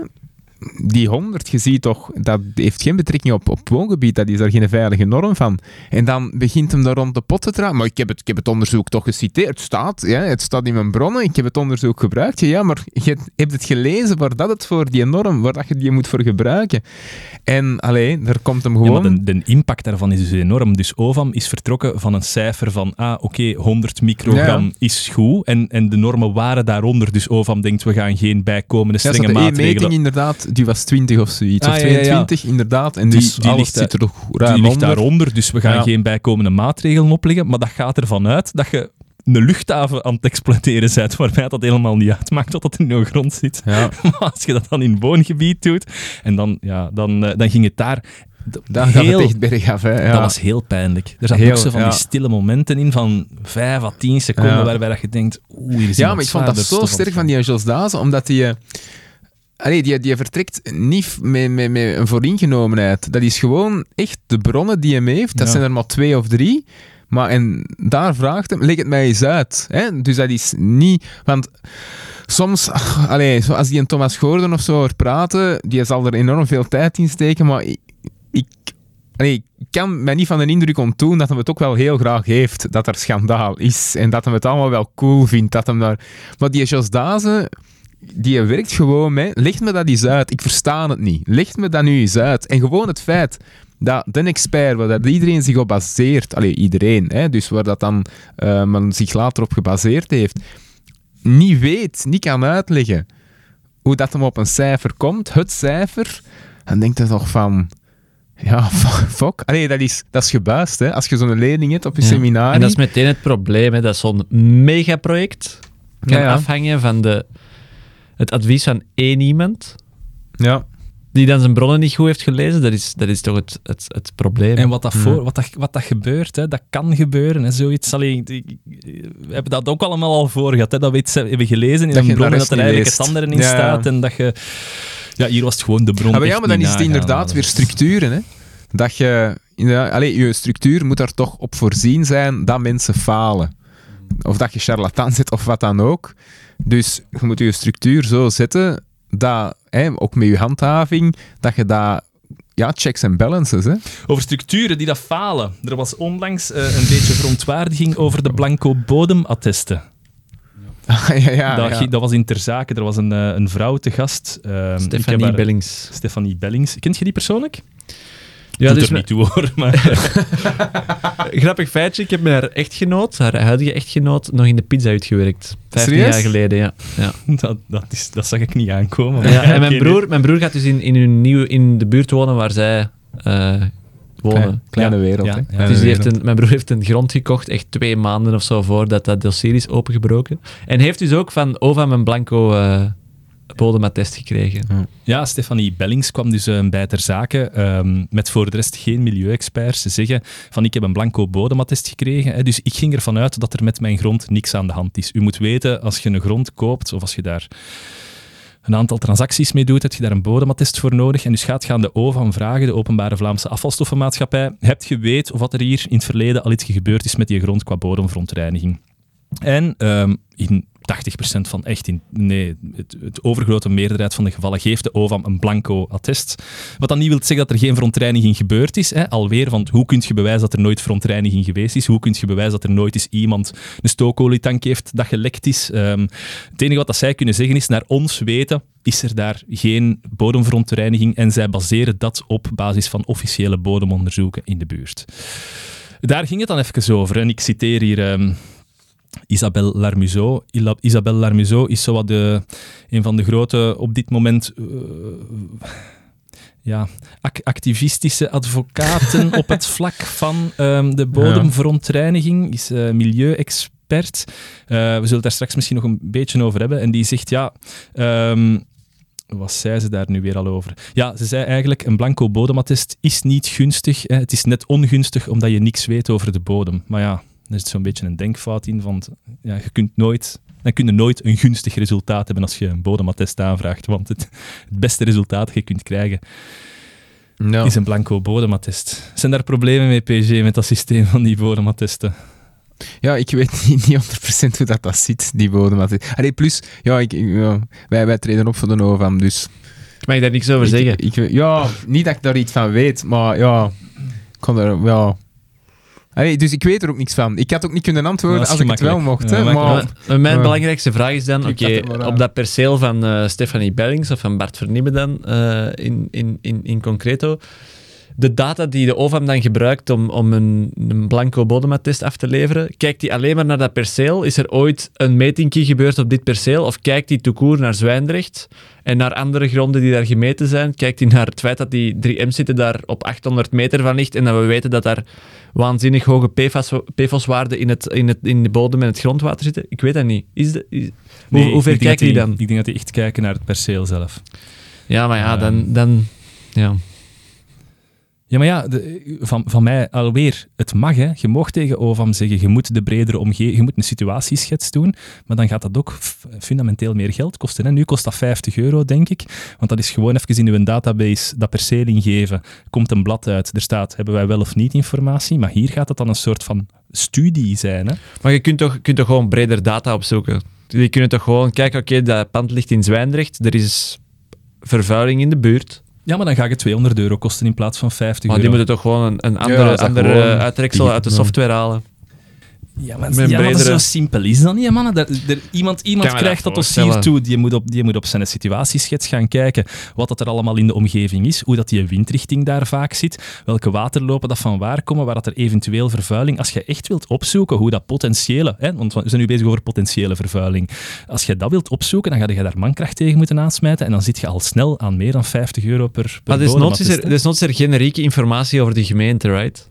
Die 100, je ziet toch, dat heeft geen betrekking op, op woongebied, dat is daar geen veilige norm van. En dan begint hem daar rond de pot te draaien. Maar ik heb, het, ik heb het onderzoek toch geciteerd. Het staat, ja, het staat in mijn bronnen, ik heb het onderzoek gebruikt. Ja, maar je hebt het gelezen waar dat het voor die norm, waar dat je die moet voor gebruiken. En alleen, daar komt hem Ja, gewoon... maar de, de impact daarvan is dus enorm. Dus OVAM is vertrokken van een cijfer van, ah, oké, 100 microgram Ja. is goed. En, en de normen waren daaronder. Dus OVAM denkt, we gaan geen bijkomende Ja, strenge één maatregelen. meting inderdaad, die was 20 of zoiets. Ah, of ja, ja, ja. 22 inderdaad. En Die- dus die ligt zit er toch ruim Die ligt onder. daaronder, dus we gaan geen bijkomende maatregelen opleggen. Maar dat gaat ervan uit dat je een luchthaven aan het exploiteren bent, waarbij dat helemaal niet uitmaakt wat dat in jouw grond zit. Ja, Maar als je dat dan in woongebied doet, en dan, ja, dan, eh, dan ging het daar... dan gaat het echt bergaf. Hè. Ja. Dat was heel pijnlijk. Er zaten Heel, ook zo van ja. die stille momenten in van 5 à 10 seconden waarbij dat je denkt, oeh, hier is Ja, maar ik vond dat zo sterk van die Jos Dazen, omdat die... eh, Allee, die, die vertrekt niet met, met, met een vooringenomenheid. Dat is gewoon echt de bronnen die hem heeft. Dat Ja. zijn er maar twee of drie. Maar en daar vraagt hem, leg het mij eens uit. Hè? Dus dat is niet... Want soms, ach, zoals die een Thomas Gordon of zo hoort praten, die zal er enorm veel tijd in steken, maar ik... ik kan mij niet van de indruk ontdoen dat hij het ook wel heel graag heeft dat er schandaal is en dat hij het allemaal wel cool vindt. Dat hem daar... Maar die Jos Dazen, die werkt gewoon mee. Leg me dat eens uit. Ik versta het niet. Leg me dat nu eens uit. En gewoon het feit dat de expert, waar dat iedereen zich op baseert, allee, iedereen, hè, dus waar dat dan eh, men zich later op gebaseerd heeft, niet weet, niet kan uitleggen hoe dat hem op een cijfer komt, het cijfer, dan denkt hij toch van... Ja, fuck. Allee, dat is, dat is gebuist, hè. Als je zo'n leerling hebt op je Ja. seminar. En dat is meteen het probleem, hè, dat zo'n megaproject kan Ja, ja. afhangen van de, het advies van één iemand Ja. die dan zijn bronnen niet goed heeft gelezen. Dat is, dat is toch het, het, het probleem. En wat dat, Hmm. voor, wat dat, wat dat gebeurt, hè, dat kan gebeuren. Hè, zoiets. Allee, we hebben dat ook allemaal al voor gehad. Hè, dat we iets hebben gelezen in Dat een bron en dat er eigenlijk het leest. andere in Ja, ja. staat. En dat je... Ja, hier was het gewoon de bron Ah, maar ja, maar dan is het inderdaad weer structuren. Hè? Dat je, inderdaad, allee, je structuur moet er toch op voorzien zijn dat mensen falen. Of dat je charlatan zit of wat dan ook. Dus je moet je structuur zo zetten dat, hè, ook met je handhaving, dat je dat, ja, checks en balances. Hè? Over structuren die dat falen. Er was onlangs eh, een beetje verontwaardiging over de blanco bodemattesten. ja, ja, dat, ja. dat was in ter zake. Er was een, eh, een vrouw te gast. ehm, Stefanie Bellings. Stefanie Bellings. Kent je die persoonlijk? Ja, Doet dus er niet toe hoor. Maar, grappig feitje, ik heb met haar echtgenoot, haar huidige echtgenoot, nog in de pizza uitgewerkt. Vijftien Serieus? jaar geleden, ja. ja. dat, dat, is, dat zag ik niet aankomen. ja en mijn broer, mijn broer gaat dus in, in, hun nieuwe, in de buurt wonen waar zij eh, wonen. Klein- kleine Ja, wereld. ja, hè? Kleine Dus die heeft een, mijn broer heeft een grond gekocht, echt twee maanden of zo voordat dat dossier is opengebroken. En heeft dus ook van Ova en Blanco eh, bodemattest gekregen. Ja, Stefanie Bellings kwam dus eh, bij ter zake ehm, met voor de rest geen milieuexperts te zeggen van ik heb een blanco bodemattest gekregen. Hè, dus ik ging ervan uit dat er met mijn grond niks aan de hand is. U moet weten, als je een grond koopt of als je daar een aantal transacties mee doet, heb je daar een bodemattest voor nodig. En dus gaat gaan de OVAM vragen, de Openbare Vlaamse Afvalstoffenmaatschappij, hebt je weet of wat er hier in het verleden al iets gebeurd is met die grond qua bodemverontreiniging? En ehm, in 80% van echt, in, nee, het, het, overgrote meerderheid van de gevallen geeft de OVAM een blanco attest. Wat dan niet wil zeggen dat er geen verontreiniging gebeurd is. Hè? Alweer, want hoe kun je bewijzen dat er nooit verontreiniging geweest is? Hoe kun je bewijzen dat er nooit eens iemand een stookolietank heeft dat gelekt is? Um, het enige wat dat zij kunnen zeggen is, naar ons weten, is er daar geen bodemverontreiniging en zij baseren dat op basis van officiële bodemonderzoeken in de buurt. Daar ging het dan even over en ik citeer hier... Um, Isabelle Larmuseau. Isabelle Larmuseau is zo de, een van de grote, op dit moment, uh, ja, activistische advocaten op het vlak van um, de bodemverontreiniging. Is uh, milieuexpert. Uh, we zullen het daar straks misschien nog een beetje over hebben. En die zegt, ja... Um, wat zei ze daar nu weer al over? Ja, ze zei eigenlijk, een blanco bodemattest is niet gunstig. Hè. Het is net ongunstig omdat je niks weet over de bodem. Maar ja, er zit zo'n beetje een denkfout in, want ja, je kunt nooit, dan kun je nooit een gunstig resultaat hebben als je een bodemattest aanvraagt, want het, het beste resultaat dat je kunt krijgen no. is een blanco bodemattest. Zijn daar problemen mee, PG, met dat systeem van die bodemattesten? Ja, ik weet niet, niet 100% hoe dat, dat zit, die bodemattest. Allee, plus, ja, ik, ja, wij, wij treden op voor de NOVAM, dus... Mag je daar niks over zeggen? Ik, ja, niet dat ik daar iets van weet, maar ja, ik kan er... Ja, dus ik weet er ook niks van. Ik had ook niet kunnen antwoorden als ik het wel mocht. hè, maar, mijn belangrijkste vraag is dan, oké, op dat perceel van uh, Stephanie Bellings of van Bart Verniebe dan, uh, in, in, in, in concreto, de data die de OVAM dan gebruikt om, om een, een blanco bodemattest af te leveren, kijkt die alleen maar naar dat perceel? Is er ooit een meting gebeurd op dit perceel? Of kijkt die toekoer naar Zwijndrecht en naar andere gronden die daar gemeten zijn? Kijkt hij naar het feit dat die 3M zitten daar op 800 meter van ligt en dat we weten dat daar waanzinnig hoge PFAS-waarden in, het, in, het, in de bodem en het grondwater zitten? Ik weet dat niet. Is de, is, nee, hoe, hoe ver kijkt hij dan? Ik denk dat hij echt kijken naar het perceel zelf. Ja, maar ja, dan... dan ja. Ja, maar ja, van, van mij alweer, het mag. Hè. Je mag tegen OVAM zeggen, je moet de bredere omgeving, je moet een situatieschets doen, maar dan gaat dat ook fundamenteel meer geld kosten. Hè. Nu kost dat 50 euro, denk ik, want dat is gewoon even in uw database dat perceel ingeven, komt een blad uit, er staat, hebben wij wel of niet informatie, maar hier gaat het dan een soort van studie zijn. Hè. Maar je kunt toch, kunt toch gewoon breder data opzoeken? Je kunt toch gewoon kijken, oké, dat pand ligt in Zwijndrecht, er is vervuiling in de buurt ja, maar dan ga je 200 euro kosten in plaats van 50 maar euro. Maar die moeten toch gewoon een, een andere, andere uittreksel uit de software halen. Ja, maar, ja, bredere... zo simpel is dat niet, mannen. Er, iemand iemand krijgt dat dossier toe, die moet, op, die moet op zijn situatieschets gaan kijken wat dat er allemaal in de omgeving is, hoe dat die windrichting daar vaak zit, welke waterlopen dat van waar komen, waar dat er eventueel vervuiling... Als je echt wilt opzoeken hoe dat potentiële... Hè, want we zijn nu bezig over potentiële vervuiling. Als je dat wilt opzoeken, dan ga je daar mankracht tegen moeten aansmijten en dan zit je al snel aan meer dan 50 euro per, per Maar desnoods is, er, is er generieke informatie over de gemeente, right?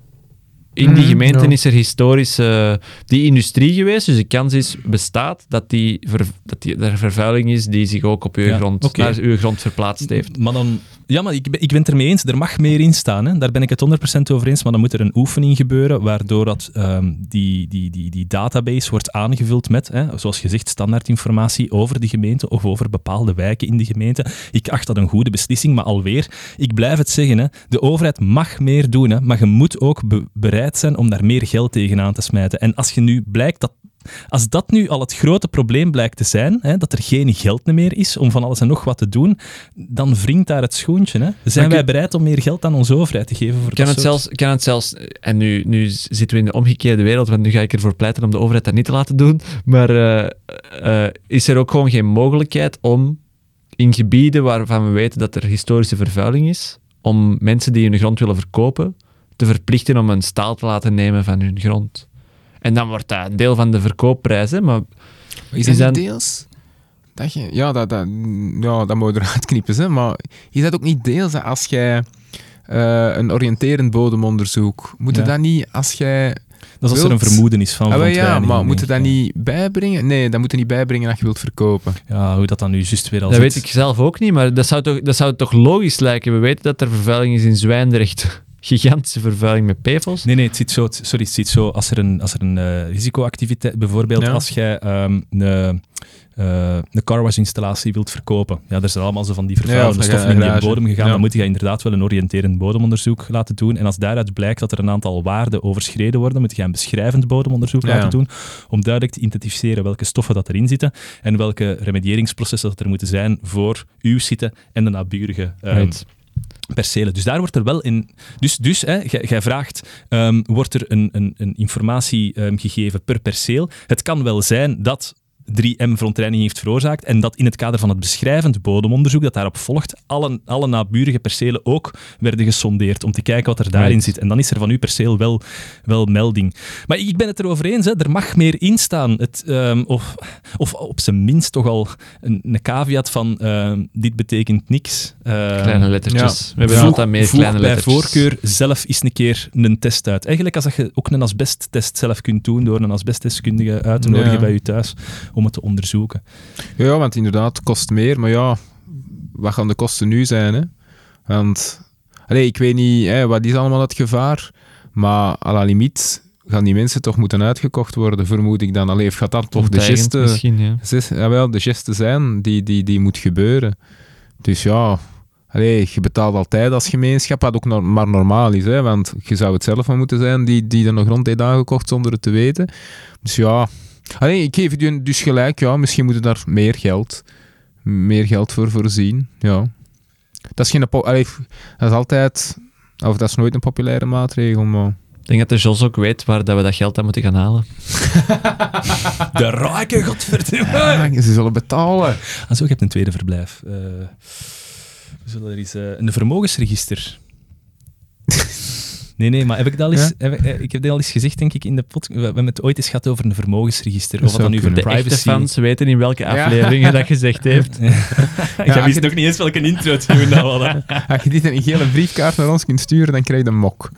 In die mhm. gemeente is er historisch uh, die industrie geweest, dus de kans is, bestaat dat, die, dat die, er vervuiling is die zich ook op uw, grond, naar uw grond verplaatst heeft. Maar dan, ja, maar ik ben, ik ben het ermee eens, er mag meer in staan. Hè. Daar ben ik het 100% over eens, maar dan moet er een oefening gebeuren waardoor dat, um, die, die, die, die database wordt aangevuld met, hè, zoals gezegd, standaardinformatie over de gemeente of over bepaalde wijken in de gemeente. Ik acht dat een goede beslissing, maar alweer, ik blijf het zeggen, hè, de overheid mag meer doen, hè, maar je moet ook bereid zijn om daar meer geld tegenaan te smijten. En als je nu blijkt dat als dat nu al het grote probleem blijkt te zijn, hè, dat er geen geld meer is om van alles en nog wat te doen, dan wringt daar het schoentje. Hè. Zijn wij bereid om meer geld aan onze overheid te geven voor kan dat het zelfs, Kan het zelfs, en nu, nu zitten we in de omgekeerde wereld, want nu ga ik ervoor pleiten om de overheid dat niet te laten doen, maar uh, uh, is er ook gewoon geen mogelijkheid om in gebieden waarvan we weten dat er historische vervuiling is, om mensen die hun grond willen verkopen, te verplichten om een staal te laten nemen van hun grond. En dan wordt dat deel van de verkoopprijs, hè, maar... Is, is dat deels? Dat je, ja, dat, dat, ja, dat moet je eruit knippen, hè, maar is dat ook niet deels als jij uh, een oriënterend bodemonderzoek, moet je dat niet, als jij Dat is als er een vermoeden is van Ah, ja, maar moet je dat niet bijbrengen? Nee, dat moet je niet bijbrengen als je wilt verkopen. Ja, hoe dat dan nu juist weer al Dat zit. weet ik zelf ook niet, maar dat zou, toch, dat zou toch logisch lijken. We weten dat er vervuiling is in Zwijndrecht. Gigantische vervuiling met PFOS. Nee, nee, het zit zo, het- sorry, het zit zo als er een, als er een eh, risicoactiviteit, bijvoorbeeld Ja. als jij ehm, een, eh, een carwash installatie wilt verkopen. Ja, er zijn allemaal zo van die vervuilende stoffen in die bodem gegaan. Ja. Dan moet je inderdaad wel een oriënterend bodemonderzoek laten doen. En als daaruit blijkt dat er een aantal waarden overschreden worden, moet je een beschrijvend bodemonderzoek Ja. laten doen om duidelijk te identificeren welke stoffen dat erin zitten en welke remedieringsprocessen dat er moeten zijn voor uw zitten en de naburige ehm, Right. Percelen. Dus daar wordt er wel in. Dus, dus jij vraagt: ehm, wordt er een, een, een informatie ehm, gegeven per perceel? Het kan wel zijn dat 3M verontreiniging heeft veroorzaakt en dat in het kader van het beschrijvend bodemonderzoek dat daarop volgt, alle, alle naburige percelen ook werden gesondeerd om te kijken wat er daarin Right. zit. En dan is er van uw perceel wel, wel melding. Maar ik ben het erover eens, hè, er mag meer in staan. Het, ehm, of, of op zijn minst toch al een, een caveat van ehm, dit betekent niks. Ehm, Kleine lettertjes. ja. We hebben Voeg- altijd meer kleine bij lettertjes. voorkeur zelf eens een keer een test uit. Eigenlijk als dat je ook een asbesttest zelf kunt doen door een asbestdeskundige uit te nodigen Ja. bij je thuis om het te onderzoeken. Ja, want inderdaad, het kost meer. Maar ja, wat gaan de kosten nu zijn? Hè? Want, allee, ik weet niet, hè, wat is allemaal het gevaar? Maar à la limiet gaan die mensen toch moeten uitgekocht worden, vermoed ik dan. Allee, of gaat dat toch de geste, Misschien, ja. zes- jawel, de geste zijn die, die, die moet gebeuren? Dus ja, allee, je betaalt altijd als gemeenschap, wat ook maar normaal is. Hè, want je zou het zelf maar moeten zijn die, die er nog rond heeft aangekocht zonder het te weten. Dus ja, allee, ik geef je dus gelijk, ja, misschien moeten daar meer geld, meer geld voor voorzien. Ja. Dat is, geen, allee, dat is altijd, of dat is nooit een populaire maatregel, maar... Ik denk dat de Jos ook weet waar dat we dat geld aan moeten gaan halen. De rijke, godverdomme! Ah, ze zullen betalen. Ah, zo, je hebt een tweede verblijf. Eh, we zullen er eens... eh, een vermogensregister. Nee, nee, maar heb ik dat al eens... Heb ik, eh, ik heb dat al eens gezegd, denk ik, in de pot. We hebben het ooit eens gehad over een vermogensregister. Of wat dan nu voor. De echte privacy... fans weten in welke Ja. afleveringen dat gezegd heeft. Ik als wist nog niet eens welke intro het doen nou hadden. Als je dit in een gele briefkaart naar ons kunt sturen, dan krijg je een mok.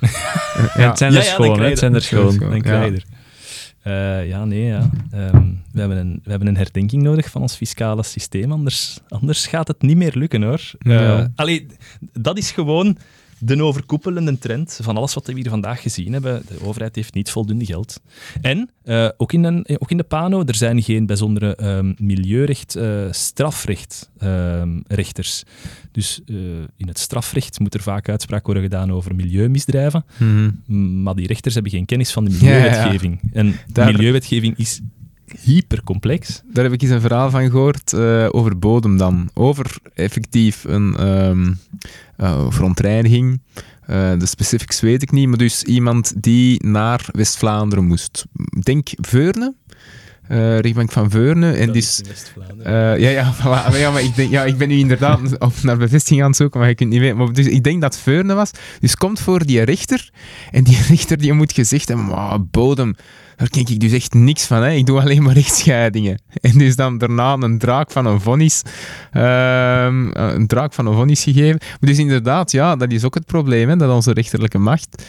Het zijn Ja, er schoon, Het zijn er schoon. Schoon. Dan Ja. krijg je er. Eh, ja, nee, ja. Ehm, we, hebben een, we hebben een herdenking nodig van ons fiscale systeem, anders, anders gaat het niet meer lukken, hoor. Eh, Ja. allee, dat is gewoon de overkoepelende trend van alles wat we hier vandaag gezien hebben. De overheid heeft niet voldoende geld. En, eh, ook, in een, ook in de PANO, er zijn geen bijzondere ehm, milieurecht, eh, strafrecht ehm, rechters. Dus eh, in het strafrecht moet er vaak uitspraak worden gedaan over milieumisdrijven. M- Maar die rechters hebben geen kennis van de Ja, ja, ja. milieuwetgeving. En Daar- milieuwetgeving is hypercomplex. Daar heb ik eens een verhaal van gehoord eh, over bodem dan. Over effectief een ehm eh, verontreiniging. Eh, de specifics weet ik niet, maar dus iemand die naar West-Vlaanderen moest. Ik Denk Veurne, rechtbank van Veurne. En die is, ja, ja, voilà. Maar ja, maar ik, denk, ja, ik ben nu inderdaad op naar bevestiging aan het zoeken, maar je kunt niet weten. Maar dus ik denk dat Veurne was. Dus komt voor die rechter. En die rechter die moet gezegd hebben, "Maar bodem, daar ken ik dus echt niks van. Hè. Ik doe alleen maar rechtscheidingen. En dus dan daarna een draak van een vonnis, ehm, een draak van een vonnis gegeven. Dus inderdaad, ja, dat is ook het probleem, hè, dat onze rechterlijke macht,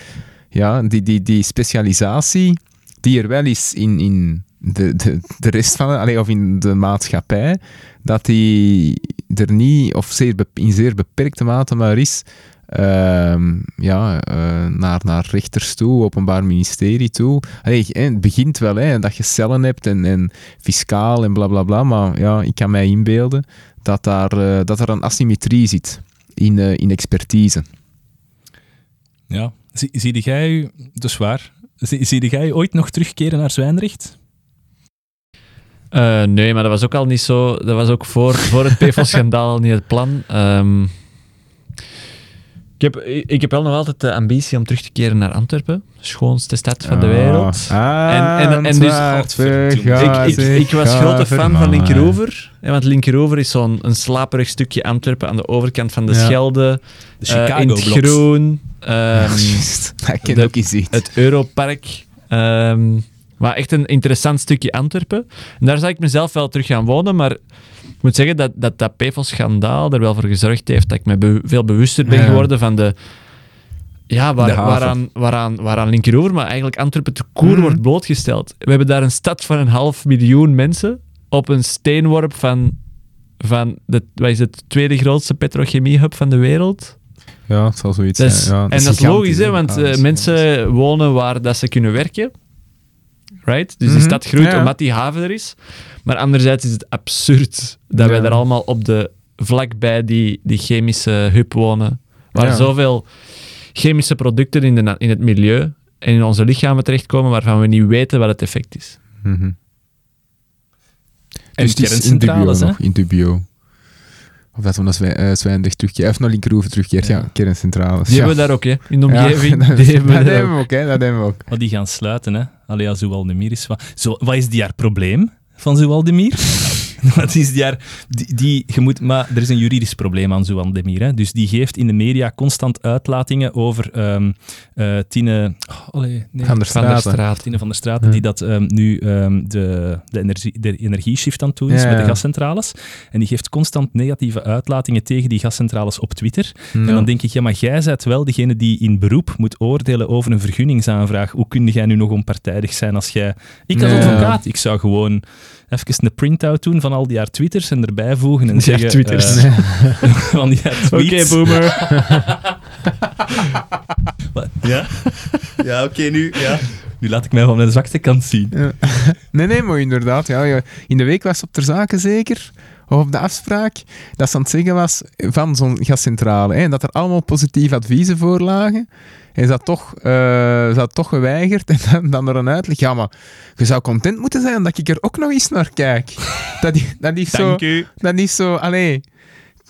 ja, die, die, die specialisatie die er wel is in, in de, de, de rest van, allee, of in de maatschappij, dat die er niet, of zeer in zeer beperkte mate maar is, ehm, ja, eh, naar, naar rechters toe, openbaar ministerie toe. Allee, het begint wel, hè, dat je cellen hebt en, en fiscaal en bla bla bla, maar ja, ik kan mij inbeelden dat, daar, eh, dat er een asymmetrie zit in, eh, in expertise. Ja. Zie, zie jij, dat is waar, zie, zie jij ooit nog terugkeren naar Zwijndrecht? Eh, nee, maar dat was ook al niet zo. Dat was ook voor, voor het PFOS-schandaal al niet het plan. Ehm, ik, heb, ik heb wel nog altijd de ambitie om terug te keren naar Antwerpen. Schoonste stad van de wereld. Ah, En- en- en dus- Godverdomme. Ik, ik, ik was grote fan van Linkeroever. Ja, want Linkerover is zo'n een slaperig stukje Antwerpen aan de overkant van de Ja. Schelde. De eh, in Chicago het groen. ehm, dat ken de- ook eens iets. het Europark. ehm, maar echt een interessant stukje Antwerpen. En daar zou ik mezelf wel terug gaan wonen, maar moet zeggen dat dat, dat PFOS-schandaal er wel voor gezorgd heeft dat ik me be- veel bewuster ben geworden van de, Ja, waar, waaraan, waaraan, waaraan Linkeroever, maar eigenlijk Antwerpen te koer Mhm. wordt blootgesteld. We hebben daar een stad van een half miljoen mensen op een steenworp van, van de, wat is het, tweede grootste petrochemiehub van de wereld. Ja, het zal zoiets Dat is- zijn. Ja, en dat is logisch, hè, want Ah, eh, mensen wonen waar dat ze kunnen werken. Right? Dus die Mhm. stad groeit Ja, omdat die haven er is. Maar anderzijds is het absurd dat wij daar allemaal op de vlakbij die, die chemische hub wonen. Waar Ja. zoveel chemische producten in, de, in het milieu en in onze lichamen terechtkomen waarvan we niet weten wat het effect is. Mhm. En Dus het is in kerncentrales, dubio hè? nog, in dubio. Of dat Zwij- eh, Zwijndrecht terugkeert. Of naar Linkeroever terugkeert, ja. Ja. kerncentrales. Die ja. hebben we daar ook, hè? in de omgeving. dat, die hebben we dat daar hebben ook. we ook, hè. Dat hebben we ook. Maar die gaan sluiten, hè. Allee, ja, Zoaldemir is wat... Zo, wat is die haar probleem van Zoaldemir? wat is die. Die, die, je moet, maar er is een juridisch probleem aan Zoaldemir, hè. Dus die geeft in de media constant uitlatingen over eh, Tine... Oh, allee, nee. Van der Van der Straten. Straat. Tine van der Straten, Ja. die dat ehm, nu ehm, de, de, energie, de energieshift aan het doen is Ja, met de gascentrales. En die geeft constant negatieve uitlatingen tegen die gascentrales op Twitter. En dan denk ik, ja, maar jij bent wel degene die in beroep moet oordelen over een vergunningsaanvraag. Hoe kun jij nu nog onpartijdig zijn als jij... Ik als advocaat, ik zou gewoon even een printout doen van al die haar twitters en erbij voegen en Ja, zeggen... twitters. eh, van die haar Oké, tweets. boomer. Wat? Ja? Ja, oké, nu... Ja. Nu laat ik mij van mijn zwakste kant zien. Ja. Nee, nee, maar inderdaad. Ja, ja. In de week was het op ter zake zeker, of op de afspraak, dat ze aan het zeggen was van zo'n gascentrale. Hè, en dat er allemaal positieve adviezen voor lagen. En ze had toch, ze had toch geweigerd. En dan, dan er een uitleg. Ja, maar je zou content moeten zijn dat ik er ook nog eens naar kijk. Dat, dat is zo... Dat is zo, allee,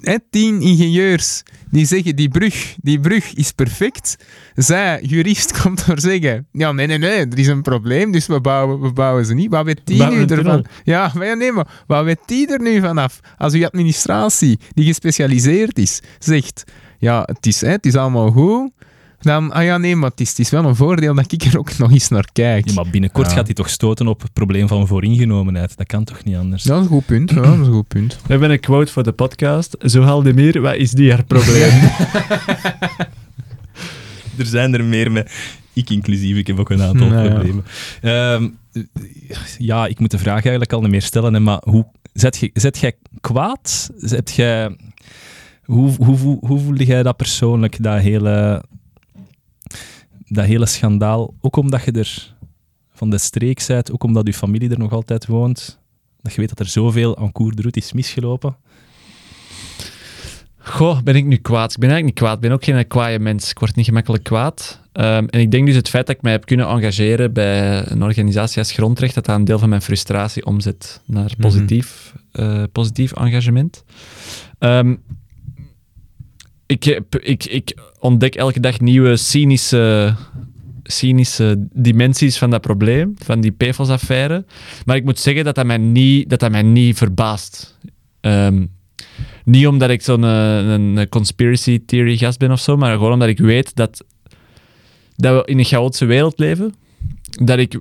hè, tien ingenieurs die zeggen die brug, die brug is perfect. Zij, jurist, komt door zeggen, ja nee, nee, nee, er is een probleem, dus we bouwen, we bouwen ze niet. Wat weet die nu ervan? Ja, maar nee, maar wat weet die er nu vanaf? Als uw administratie, die gespecialiseerd is, zegt, ja, het is, hè, het is allemaal goed, dan, ah ja, nee, maar het is, het is wel een voordeel dat ik er ook nog eens naar kijk. Ja, maar binnenkort Ja. gaat hij toch stoten op het probleem van vooringenomenheid. Dat kan toch niet anders? Dat is een goed punt, ja, dat is een goed punt. We hebben een quote voor de podcast. Zo Haldemir, wat is die haar probleem? Er zijn er meer met. Ik inclusief, ik heb ook een aantal Nou ja. problemen. Ehm, ja, ik moet de vraag eigenlijk al niet meer stellen. Hè, maar hoe zet, je, zet jij kwaad? Zet jij, hoe, hoe, hoe, hoe voelde jij dat persoonlijk, dat hele, dat hele schandaal? Ook omdat je er van de streek bent, ook omdat je familie er nog altijd woont. Dat je weet dat er zoveel aan de Route is misgelopen. Goh, ben ik nu kwaad? Ik ben eigenlijk niet kwaad. Ik ben ook geen kwaaie mens. Ik word niet gemakkelijk kwaad. Ehm, en ik denk dus het feit dat ik mij heb kunnen engageren bij een organisatie als Grondrecht, dat dat een deel van mijn frustratie omzet naar positief, eh, positief engagement. Ehm, ik, ik, ik ontdek elke dag nieuwe cynische, cynische dimensies van dat probleem, van die PFAS-affaire. Maar ik moet zeggen dat dat mij niet, dat dat mij niet verbaast. Ehm, niet omdat ik zo'n eh, een, conspiracy theory gast ben of zo, maar gewoon omdat ik weet dat, dat we in een chaotische wereld leven. Dat ik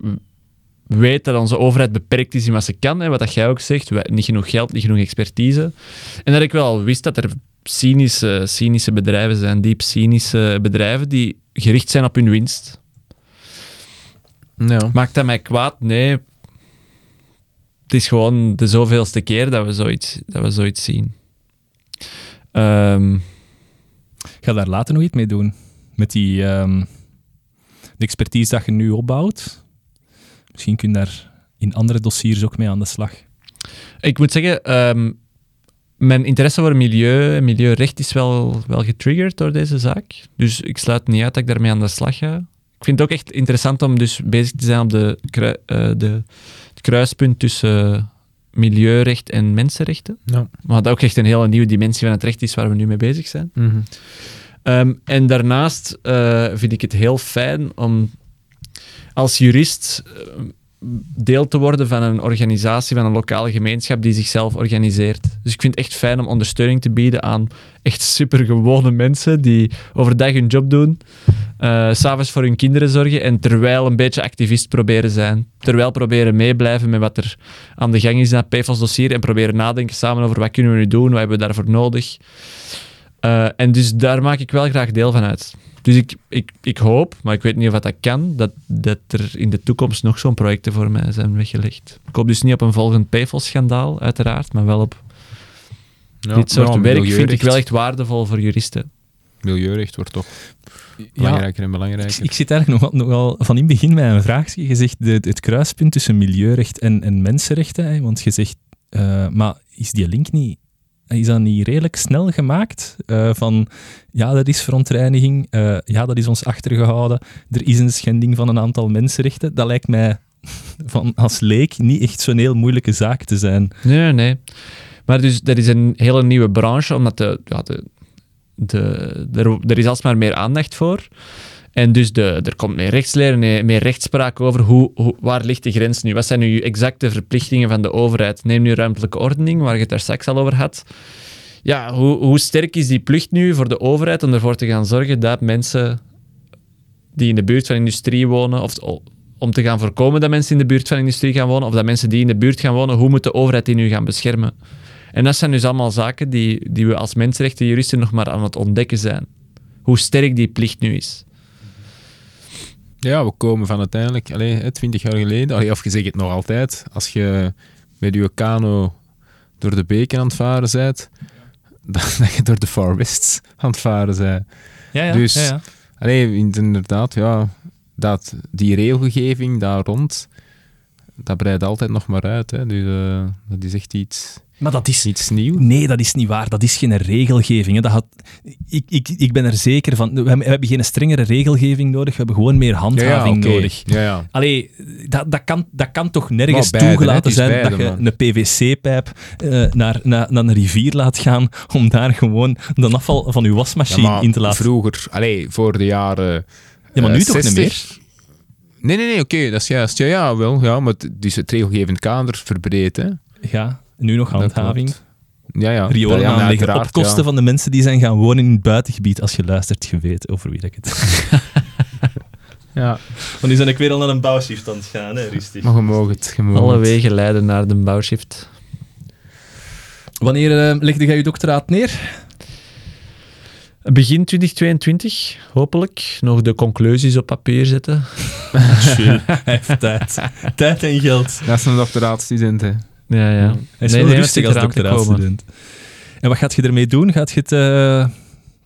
weet dat onze overheid beperkt is in wat ze kan, hè, wat dat jij ook zegt. Niet genoeg geld, niet genoeg expertise. En dat ik wel wist dat er cynische, cynische bedrijven zijn, diep cynische bedrijven die gericht zijn op hun winst. Ja. Maakt dat mij kwaad? Nee. Het is gewoon de zoveelste keer dat we zoiets, dat we zoiets zien. Ehm, Ik ga daar later nog iets mee doen. Met die ehm, de expertise dat je nu opbouwt. Misschien kun je daar in andere dossiers ook mee aan de slag. ik moet zeggen, ehm, mijn interesse voor milieu en milieurecht is wel, wel getriggerd door deze zaak. Dus ik sluit niet uit dat ik daarmee aan de slag ga. Ik vind het ook echt interessant om dus bezig te zijn op de, krui- eh, de, het kruispunt tussen milieurecht en mensenrechten. Ja. Dat ook echt een hele nieuwe dimensie van het recht is waar we nu mee bezig zijn. Mhm. Ehm, en daarnaast eh, vind ik het heel fijn om als jurist eh, deel te worden van een organisatie, van een lokale gemeenschap die zichzelf organiseert. Dus ik vind het echt fijn om ondersteuning te bieden aan echt supergewone mensen die overdag hun job doen, s s'avonds voor hun kinderen zorgen en terwijl een beetje activist proberen zijn. Terwijl proberen meeblijven met wat er aan de gang is in dat PFAS-dossier en proberen nadenken samen over wat kunnen we nu doen, wat hebben we daarvoor nodig. Eh, en dus daar maak ik wel graag deel van uit. Dus ik, ik, ik hoop, maar ik weet niet of dat kan, dat, dat er in de toekomst nog zo'n projecten voor mij zijn weggelegd. Ik hoop dus niet op een volgend PFOS-schandaal, uiteraard, maar wel op Ja, dit soort werk vind ik wel echt waardevol voor juristen. Milieurecht wordt toch Ja, belangrijker en belangrijker. ik zit eigenlijk nog, wel- nog wel van in het begin met een vraagje. Je zegt de, het kruispunt tussen milieurecht en, en mensenrechten. Hè, want je zegt, eh, maar is die link niet... Is dat niet redelijk snel gemaakt? Eh, van, ja, dat is verontreiniging. eh, ja, dat is ons achtergehouden. Er is een schending van een aantal mensenrechten. Dat lijkt mij van, als leek niet echt zo'n heel moeilijke zaak te zijn. Nee, nee. Maar dus, er is een hele nieuwe branche, omdat de, ja, de, de, er, er is alsmaar meer aandacht voor. En dus de, er komt meer rechtsleer, meer, rechtspraak over hoe, hoe, waar ligt de grens nu? Wat zijn nu exacte verplichtingen van de overheid? Neem nu ruimtelijke ordening, waar je het daar straks al over had. Ja, hoe, hoe sterk is die plicht nu voor de overheid om ervoor te gaan zorgen dat mensen die in de buurt van industrie wonen, of om te gaan voorkomen dat mensen in de buurt van industrie gaan wonen, of dat mensen die in de buurt gaan wonen, hoe moet de overheid die nu gaan beschermen? En dat zijn dus allemaal zaken die, die we als mensenrechtenjuristen nog maar aan het ontdekken zijn. Hoe sterk die plicht nu is. Ja, we komen van uiteindelijk, allee, hè, 20 jaar geleden, allee, of je zegt het nog altijd, als je met je kano door de beken aan het varen bent, dan dat je door de Far West aan het varen bent. Ja, Dus- Allee, inderdaad, ja, dat, die regelgeving daar rond, dat breidt altijd nog maar uit. Hè. Dus, eh, dat is echt iets, Maar dat is, iets nieuws. Nee, dat is niet waar. Dat is geen regelgeving. Hè. Dat had, ik, ik, ik ben er zeker van. We hebben, we hebben geen strengere regelgeving nodig. We hebben gewoon meer handhaving oké. nodig. Ja, ja. Allee, dat, dat, kan, dat kan toch nergens beide, toegelaten zijn beide, dat je man. een PVC-pijp eh, naar, naar, naar een rivier laat gaan om daar gewoon de afval van je Ja, wasmachine in te laten. Vroeger, allee, voor de jaren. Ja, maar nu eh, toch niet 60. meer? Nee, nee, nee, oké, dat is juist. Ja, ja, wel. Ja, maar het, dus het regelgevend kader verbreed, hè. Ja, nu nog handhaving. Ja, ja. Riolen Ja, aanleggen op kosten ja. van de mensen die zijn gaan wonen in het buitengebied. Als je luistert, je weet over wie ik het... Ja, Want nu ben ik weer al naar een bouwshift aan het gaan, hè, rustig. maar je mag het. Je mag Alle wegen leiden naar de bouwshift. Wanneer eh, legde jij je doctoraat neer? Begin 2022, hopelijk. Nog de conclusies op papier zetten. Chill. Hij heeft tijd. tijd en geld. Dat is een doctoraatstudent, hè. Ja, ja. Hij is Nee, wel nee, rustig als doctoraatstudent. En wat gaat je ermee doen? Gaat je het eh,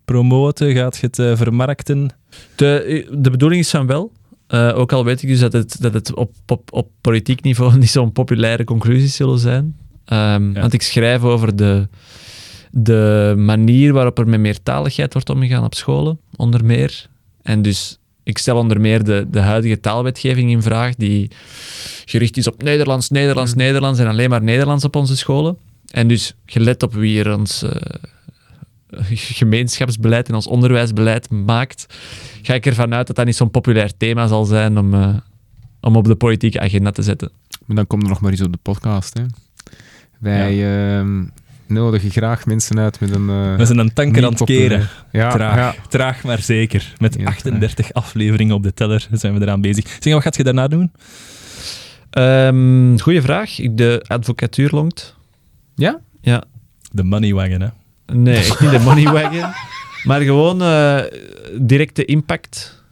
promoten? Gaat je het eh, vermarkten? De, de bedoeling is van wel. Eh, ook al weet ik dus dat het, dat het op, op, op politiek niveau niet zo'n populaire conclusies zullen zijn. Ehm, Ja. Want ik schrijf over de, de manier waarop er met meertaligheid wordt omgegaan op scholen, onder meer. En dus ik stel onder meer de, de huidige taalwetgeving in vraag, die gericht is op Nederlands, Nederlands, Nederlands en alleen maar Nederlands op onze scholen. En dus gelet op wie er ons eh, gemeenschapsbeleid en ons onderwijsbeleid maakt, ga ik ervan uit dat dat niet zo'n populair thema zal zijn om, eh, om op de politieke agenda te zetten. Maar dan komt er nog maar eens op de podcast, hè. Wij ehm, nodigen graag mensen uit met een... eh, We zijn een tanker aan het keren. Ja, Traag. ja. Traag maar zeker. Met Ja, 38 afleveringen op de teller zijn we eraan bezig. Zeg, wat gaat je daarna doen? Ehm goeie vraag. De advocatuur longt. Ja? Ja. De money wagon, hè. Nee, echt niet de money wagon. maar gewoon eh, directe impact.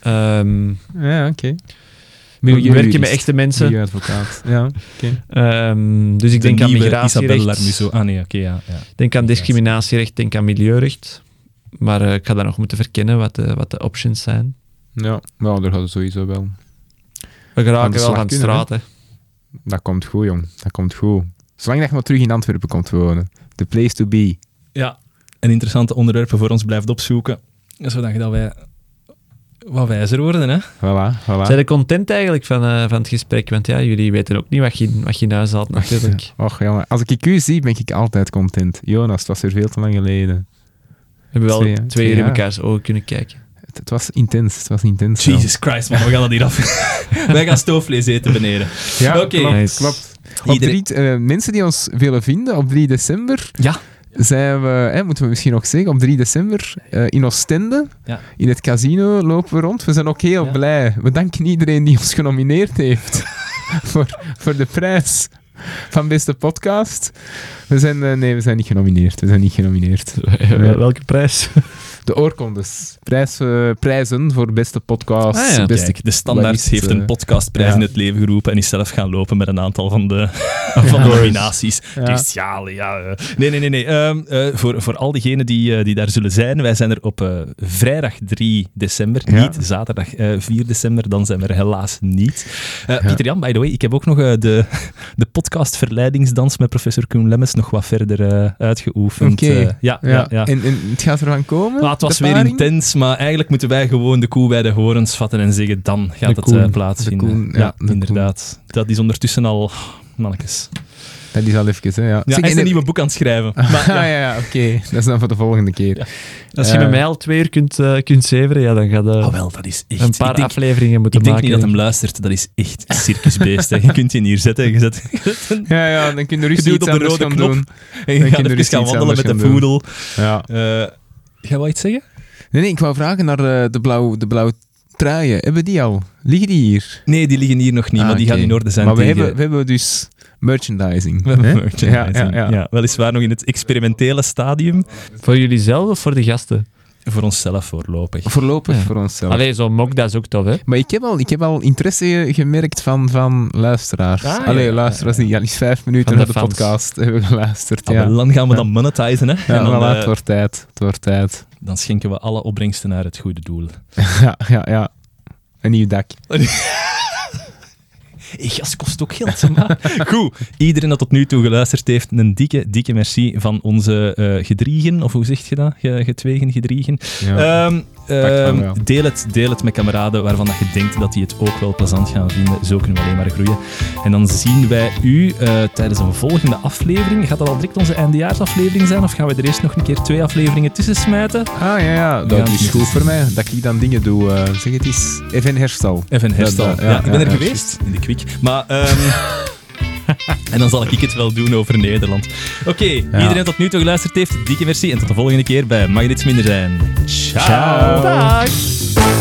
Ehm Ja, oké. Werken met echte mensen. Milieuadvocaat. Ja, oké. Ehm, dus ik denk de aan migratierecht. Ah nee, oké, ja, ja. denk aan discriminatierecht, denk aan milieurecht. Maar eh, ik ga daar nog moeten verkennen wat de, wat de options zijn. Ja, maar daar gaat het sowieso wel. We Aan geraken de wel slag van de straat, hè. Dat komt goed, jong. Dat komt goed. Zolang dat je maar terug in Antwerpen komt wonen. The place to be. Ja. En interessante onderwerpen voor ons blijft opzoeken. Zodat dat wij wat wijzer worden, hè. Voilà, voilà. Zijn je content eigenlijk van, eh, van het gesprek? Want ja, jullie weten ook niet wat je, wat je in huis had natuurlijk. Och, jongen. Als ik u zie, ben ik altijd content. Jonas, het was weer veel te lang geleden. We hebben wel Twee- twee, twee uur in mekaars ogen kunnen kijken. Het, het was intens. Het was intens. Jesus Christ, man. We gaan dat hier af. wij gaan stoofvlees eten beneden. Ja, Oké. klopt. Nice. klopt. Op Iedereen- drie, eh, mensen die ons willen vinden, op 3 december Ja. Zijn we, hè, moeten we misschien nog zeggen, op 3 december eh, in Oostende, Ja. in het casino lopen we rond. We zijn ook heel Ja. blij. We danken iedereen die ons genomineerd heeft voor, voor de prijs van beste podcast. We zijn, eh, nee, we zijn niet genomineerd. We zijn niet genomineerd. Welke prijs? De oorkondes. Prijs, eh, prijzen voor beste podcast. Ah, ja. beste Kijk, de Standaard heeft eh, een podcastprijs ja. in het leven geroepen en is zelf gaan lopen met een aantal van de, van de nominaties. Ja. Dus ja, ja. eh. Nee, nee, nee. nee. Ehm, eh, voor, voor al diegenen die, eh, die daar zullen zijn, wij zijn er op eh, vrijdag 3 december, Ja. niet zaterdag eh, 4 december, dan zijn we er helaas niet. Eh, Pieter Jan, by the way, ik heb ook nog eh, de, de podcast Verleidingsdans met professor Koen Lemmens nog wat verder eh, uitgeoefend. Oké. Eh, ja, ja. Ja. ja. En, en het gaat ervan komen? Het was weer intens, maar eigenlijk moeten wij gewoon de koe bij de horens vatten en zeggen, dan gaat De het koen, eh, de plaatsvinden. koen, ja, ja, de inderdaad. Dat is ondertussen al... Mannetjes. Dat is al even, hè. Ja. Ja, hij is en- een nieuwe boek aan het schrijven. Ah, Maar, ja, ja. ja, oké. Dat is dan voor de volgende keer. Als je Eh, met mij al twee uur kunt, eh, kunt zeveren, ja, dan gaat je Oh, wel, dat is echt... een paar denk, afleveringen moeten ik denk maken. niet dat hem luistert. Dat is echt circusbeest. hè. Je kunt je hier zetten. Je, zet, Ja, ja, dan kun je je rustig iets op de rode knop doen. en je Dan gaat kun je even dus gaan wandelen met de poedel. Ja. Ga je wat iets zeggen? Nee, nee, ik wou vragen naar eh, de, blauw, de blauwe truien. Hebben die al? Liggen die hier? Nee, die liggen hier nog niet, Ah, maar die gaan in orde zijn Maar we tegen... hebben, we hebben dus merchandising. we hebben merchandising. Ja, ja, ja. weliswaar nog in het experimentele stadium. Voor jullie zelf of voor de gasten? Voor onszelf voorlopig. Voorlopig Ja. voor onszelf. Allee, zo'n mok, dat is ook tof, hè? Maar ik heb al, ik heb al interesse gemerkt van, van luisteraars. Ah, Allee, ja, luisteraars ja. die al eens vijf minuten Van naar de podcast hebben geluisterd. Ah, Ja, maar dan gaan we dan monetizen, hè? ja en dan, voilà, eh, het wordt tijd. Het wordt tijd. dan schenken we alle opbrengsten naar het goede doel. ja, ja, ja. Een nieuw dak. Hey, gas kost ook geld. maar- Goed, iedereen dat tot nu toe geluisterd heeft, een dikke, dikke merci van onze eh gedriegen, of hoe zeg je dat? Ge, getwegen, gedriegen. Ja. Ehm, ehm, deel, het, deel het met kameraden waarvan dat je denkt dat die het ook wel plezant gaan vinden. Zo kunnen we alleen maar groeien. En dan zien wij u eh, tijdens een volgende aflevering. Gaat dat al direct onze eindejaarsaflevering zijn? Of gaan we er eerst nog een keer twee afleveringen tussen smijten? ah, ja, ja. Dat Ja, is goed voor mij. Dat ik dan dingen doe. eh, zeg het eens. Even herstel. Even een herstel. ja, ja, ik ben er geweest, in de kwik. Maar... ehm, en dan zal ik het wel doen over Nederland. Oké, iedereen tot nu toe geluisterd heeft, dikke merci. En tot de volgende keer bij Mag Dit Minder Zijn. Ciao. Ciao. Dag!